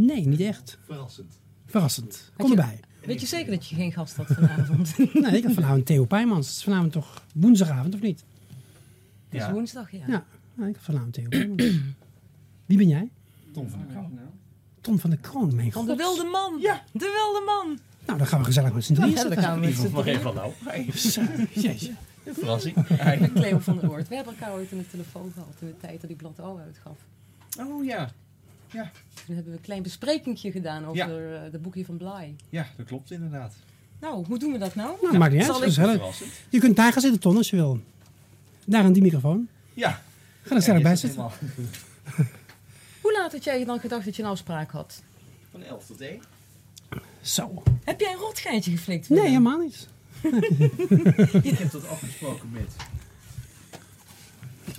nee, niet echt. Verrassend. Verrassend. Kom je- erbij. Weet je zeker dat je geen gast had vanavond? Nee, ik had vanavond Theo Pijmans. Het is vanavond toch woensdagavond, of niet? Het is woensdag, ja. Ja, ik had vanavond Theo Pijmans. Wie ben jij? Tom van der Kroon. Tom van de Kroon, mijn Van god. de wilde man! Ja. De wilde man! Nou, dan gaan we gezellig met z'n drieën Ja, zitten. gaan we met drieën. van nou. Een verrassing. Met Cleo van der Oort. We hebben elkaar ooit in de telefoon gehad in de tijd dat die blad O uitgaf. Oh ja. Ja. Toen hebben we een klein besprekingje gedaan over Ja. eh, de boekje van Blij. ja, dat klopt inderdaad. Nou, hoe doen we dat nou? Nou, maakt niet uit. Gezellig. Je kunt daar gaan zitten, Ton, als je wil. Daar aan die microfoon. Ja. Ga er zelf bij zitten. Hoe laat had jij dan gedacht dat je een afspraak had? Van 11 tot 1. Zo. Heb jij een rotgeintje geflikt? Nee, helemaal niet. Ik heb dat afgesproken met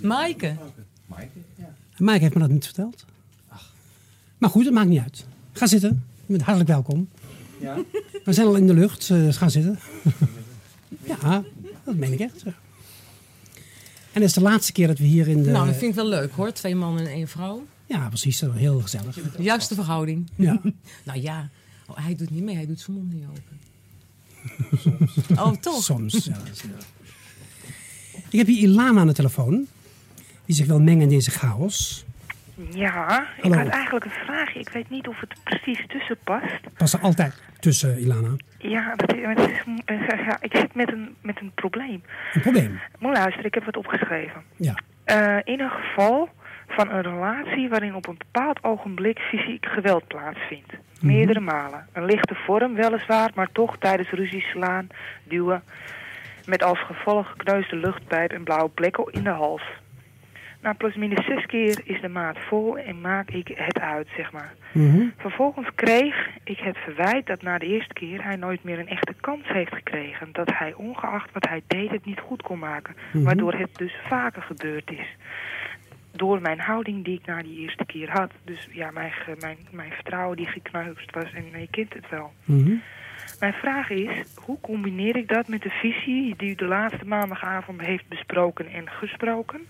Maaike. Maaike. Ja. Mike heeft me dat niet verteld. Maar goed, het maakt niet uit. Ga zitten. Je bent hartelijk welkom. Ja. We zijn al in de lucht, eh, dus ga zitten. ja, dat meen ik echt. En het is de laatste keer dat we hier in de... Nou, dat vind ik wel leuk hoor. Twee mannen en één vrouw. Ja, precies. dat Heel gezellig. De juiste verhouding. Ja. nou ja, oh, hij doet niet mee. Hij doet zijn mond niet open. Oh, toch? Soms, ja. dat is- ja. Ik heb hier Ilana aan de telefoon. Die zich wil mengen in deze chaos. Ja, ik had eigenlijk een vraagje. Ik weet niet of het precies tussen past. Pas er altijd tussen, Ilana. Ja, dat is, is, eh, ja, ik zit met een, met een probleem. Een probleem. Moet luisteren, ik heb wat opgeschreven. Ja. Eh, in een geval van een relatie waarin op een bepaald ogenblik fysiek geweld plaatsvindt. Meerdere malen. Een lichte vorm weliswaar, maar toch tijdens ruzie slaan, duwen. Met als gevolg gekneusde luchtpijp en blauwe plekken in de hals. Na plusminus zes keer is de maat vol en maak ik het uit, zeg maar. Mhm. Vervolgens kreeg ik het verwijt dat na de eerste keer hij nooit meer een echte kans heeft gekregen. Dat hij ongeacht wat hij deed het niet goed kon maken. Mhm. Waardoor het dus vaker gebeurd is. Door mijn houding die ik na die eerste keer had. Dus ja, mijn, mijn, mijn vertrouwen die gekneusd was en je kent het wel. Mhm. Mijn vraag is, hoe combineer ik dat met de visie die u de laatste maandagavond heeft besproken en gesproken?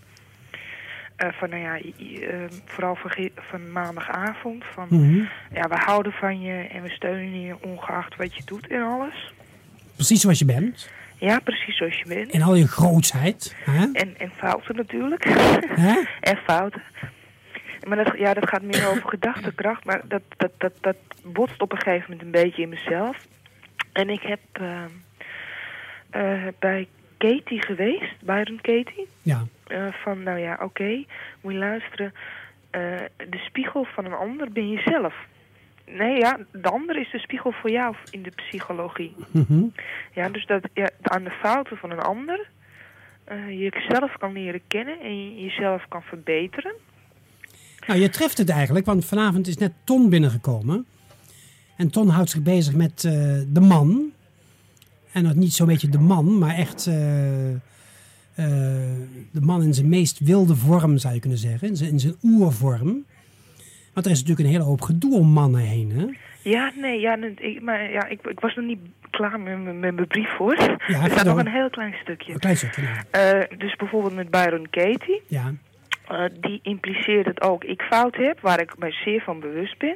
Eh, van, nou ja, i- i- eh, vooral verge- van maandagavond. Van, Mhm. ja, we houden van je en we steunen je ongeacht wat je doet en alles. Precies zoals je bent. Ja, precies zoals je bent. In al je grootsheid. Hè? En, en fouten natuurlijk. Hè? en fouten. Maar dat, ja, dat gaat meer over gedachtekracht. Maar dat, dat, dat, dat botst op een gegeven moment een beetje in mezelf. En ik heb eh, eh, bij Katie geweest, Byron Katie. Ja. Eh, van, nou ja, oké, moet je luisteren. eh, de spiegel van een ander ben jezelf. Nee, ja, de ander is de spiegel voor jou in de psychologie. Mhm. Ja, dus dat ja, aan de fouten van een ander eh, je jezelf kan leren kennen en je jezelf kan verbeteren. Nou, je treft het eigenlijk, want vanavond is net Ton binnengekomen. En Ton houdt zich bezig met de man. En dat niet zo'n beetje de man, maar echt eh, de man in zijn meest wilde vorm, zou je kunnen zeggen. In zijn, in zijn oervorm. Want er is natuurlijk een hele hoop gedoe om mannen heen, hè? Ja, nee, ja, maar ja, ik, ik was nog niet klaar met, mijn- met mijn brief voor. Ja, er staat nog een heel klein stukje. Een klein stukje, nou. Eh, dus bijvoorbeeld met Byron Katie. Ja. Eh, die impliceert dat ook ik fout heb, waar ik mij zeer van bewust ben.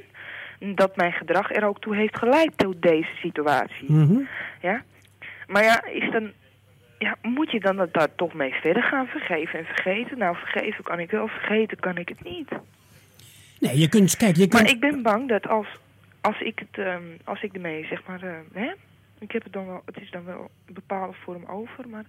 Dat mijn gedrag er ook toe heeft geleid tot deze situatie. Mhm. Ja? Maar ja, is dan, ja, moet je dan dat daar toch mee verder gaan vergeven en vergeten? Nou, vergeven kan ik wel, vergeten kan ik het niet. Nee, je kunt, kijk, je kunt... Maar ik ben bang dat als, als ik het, ehm, als ik ermee, zeg maar, eh, hè? Ik heb het dan wel, het is dan wel een bepaalde vorm over, maar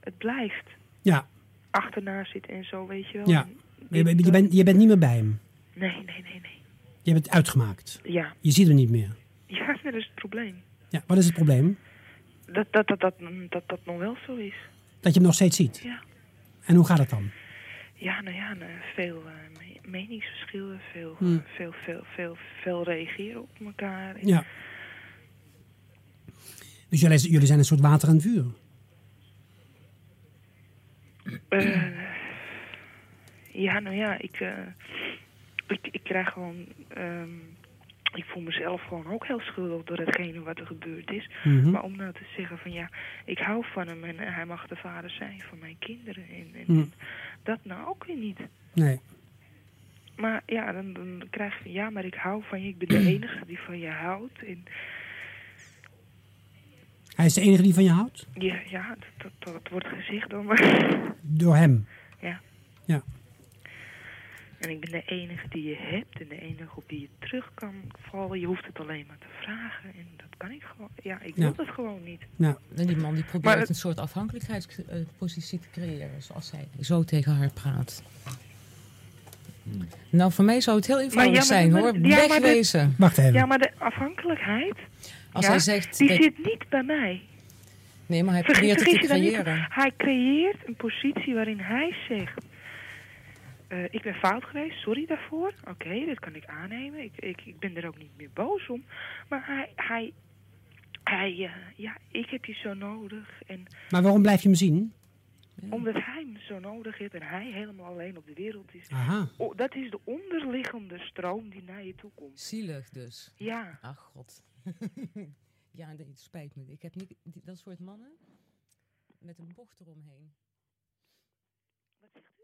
het blijft Ja, achterna zitten en zo, weet je wel. ja. Je, je, bent, je bent niet meer bij hem. Nee, nee, nee, nee. Je hebt het uitgemaakt. Ja. Je ziet hem niet meer. Ja, dat is het probleem. Ja, wat is het probleem? Dat dat, dat, dat, dat, dat nog wel zo is. Dat je hem nog steeds ziet. Ja. En hoe gaat het dan? Ja, nou ja, nou, veel eh, me- meningsverschillen, veel, Hmm. eh, veel, veel, veel, veel reageren op elkaar. Ja. Dus jullie, jullie zijn een soort water en vuur. Eh, ja, nou ja, ik, eh, ik, ik krijg gewoon... ehm, ik voel mezelf gewoon ook heel schuldig door hetgene wat er gebeurd is. Mhm. Maar om nou te zeggen van ja, ik hou van hem en hij mag de vader zijn van mijn kinderen. En, en Hm. dat nou ook weer niet. Nee. Maar ja, dan, dan krijg je ja, maar ik hou van je. Ik ben de enige die van je houdt. En Hij is de enige die van je houdt? ja, ja dat, dat, dat wordt gezegd dan maar. Door hem. Ja. Ja. En ik ben de enige die je hebt en de enige op wie je terug kan vallen. Je hoeft het alleen maar te vragen en dat kan ik gewoon. Ja, ik wil Ja. dat gewoon niet. Ja. En die man die probeert Maar een soort afhankelijkheidspositie te creëren, zoals hij zo tegen haar praat. Nou, voor mij zou het heel eenvoudig ja, zijn maar- hoor. ja, maar de- Wegwezen. Wacht even. Ja, maar de afhankelijkheid, Als ja, hij zegt die dat- zit niet bij mij. Nee, maar hij probeert het te creëren. Hij creëert een positie waarin hij zegt... eh, ik ben fout geweest, sorry daarvoor. Oké, dat kan ik aannemen. Ik, ik, ik ben er ook niet meer boos om. Maar hij... hij hij, eh, ja, ik heb je zo nodig. En Maar waarom blijf je hem zien? omdat hij me zo nodig heeft en hij helemaal alleen op de wereld is. Aha. Dat is de onderliggende stroom die naar je toe komt. Zielig dus. Ja. Ach god. ja, nee, het spijt me. Ik heb niet dat soort mannen met een bocht eromheen. Wat zegt u?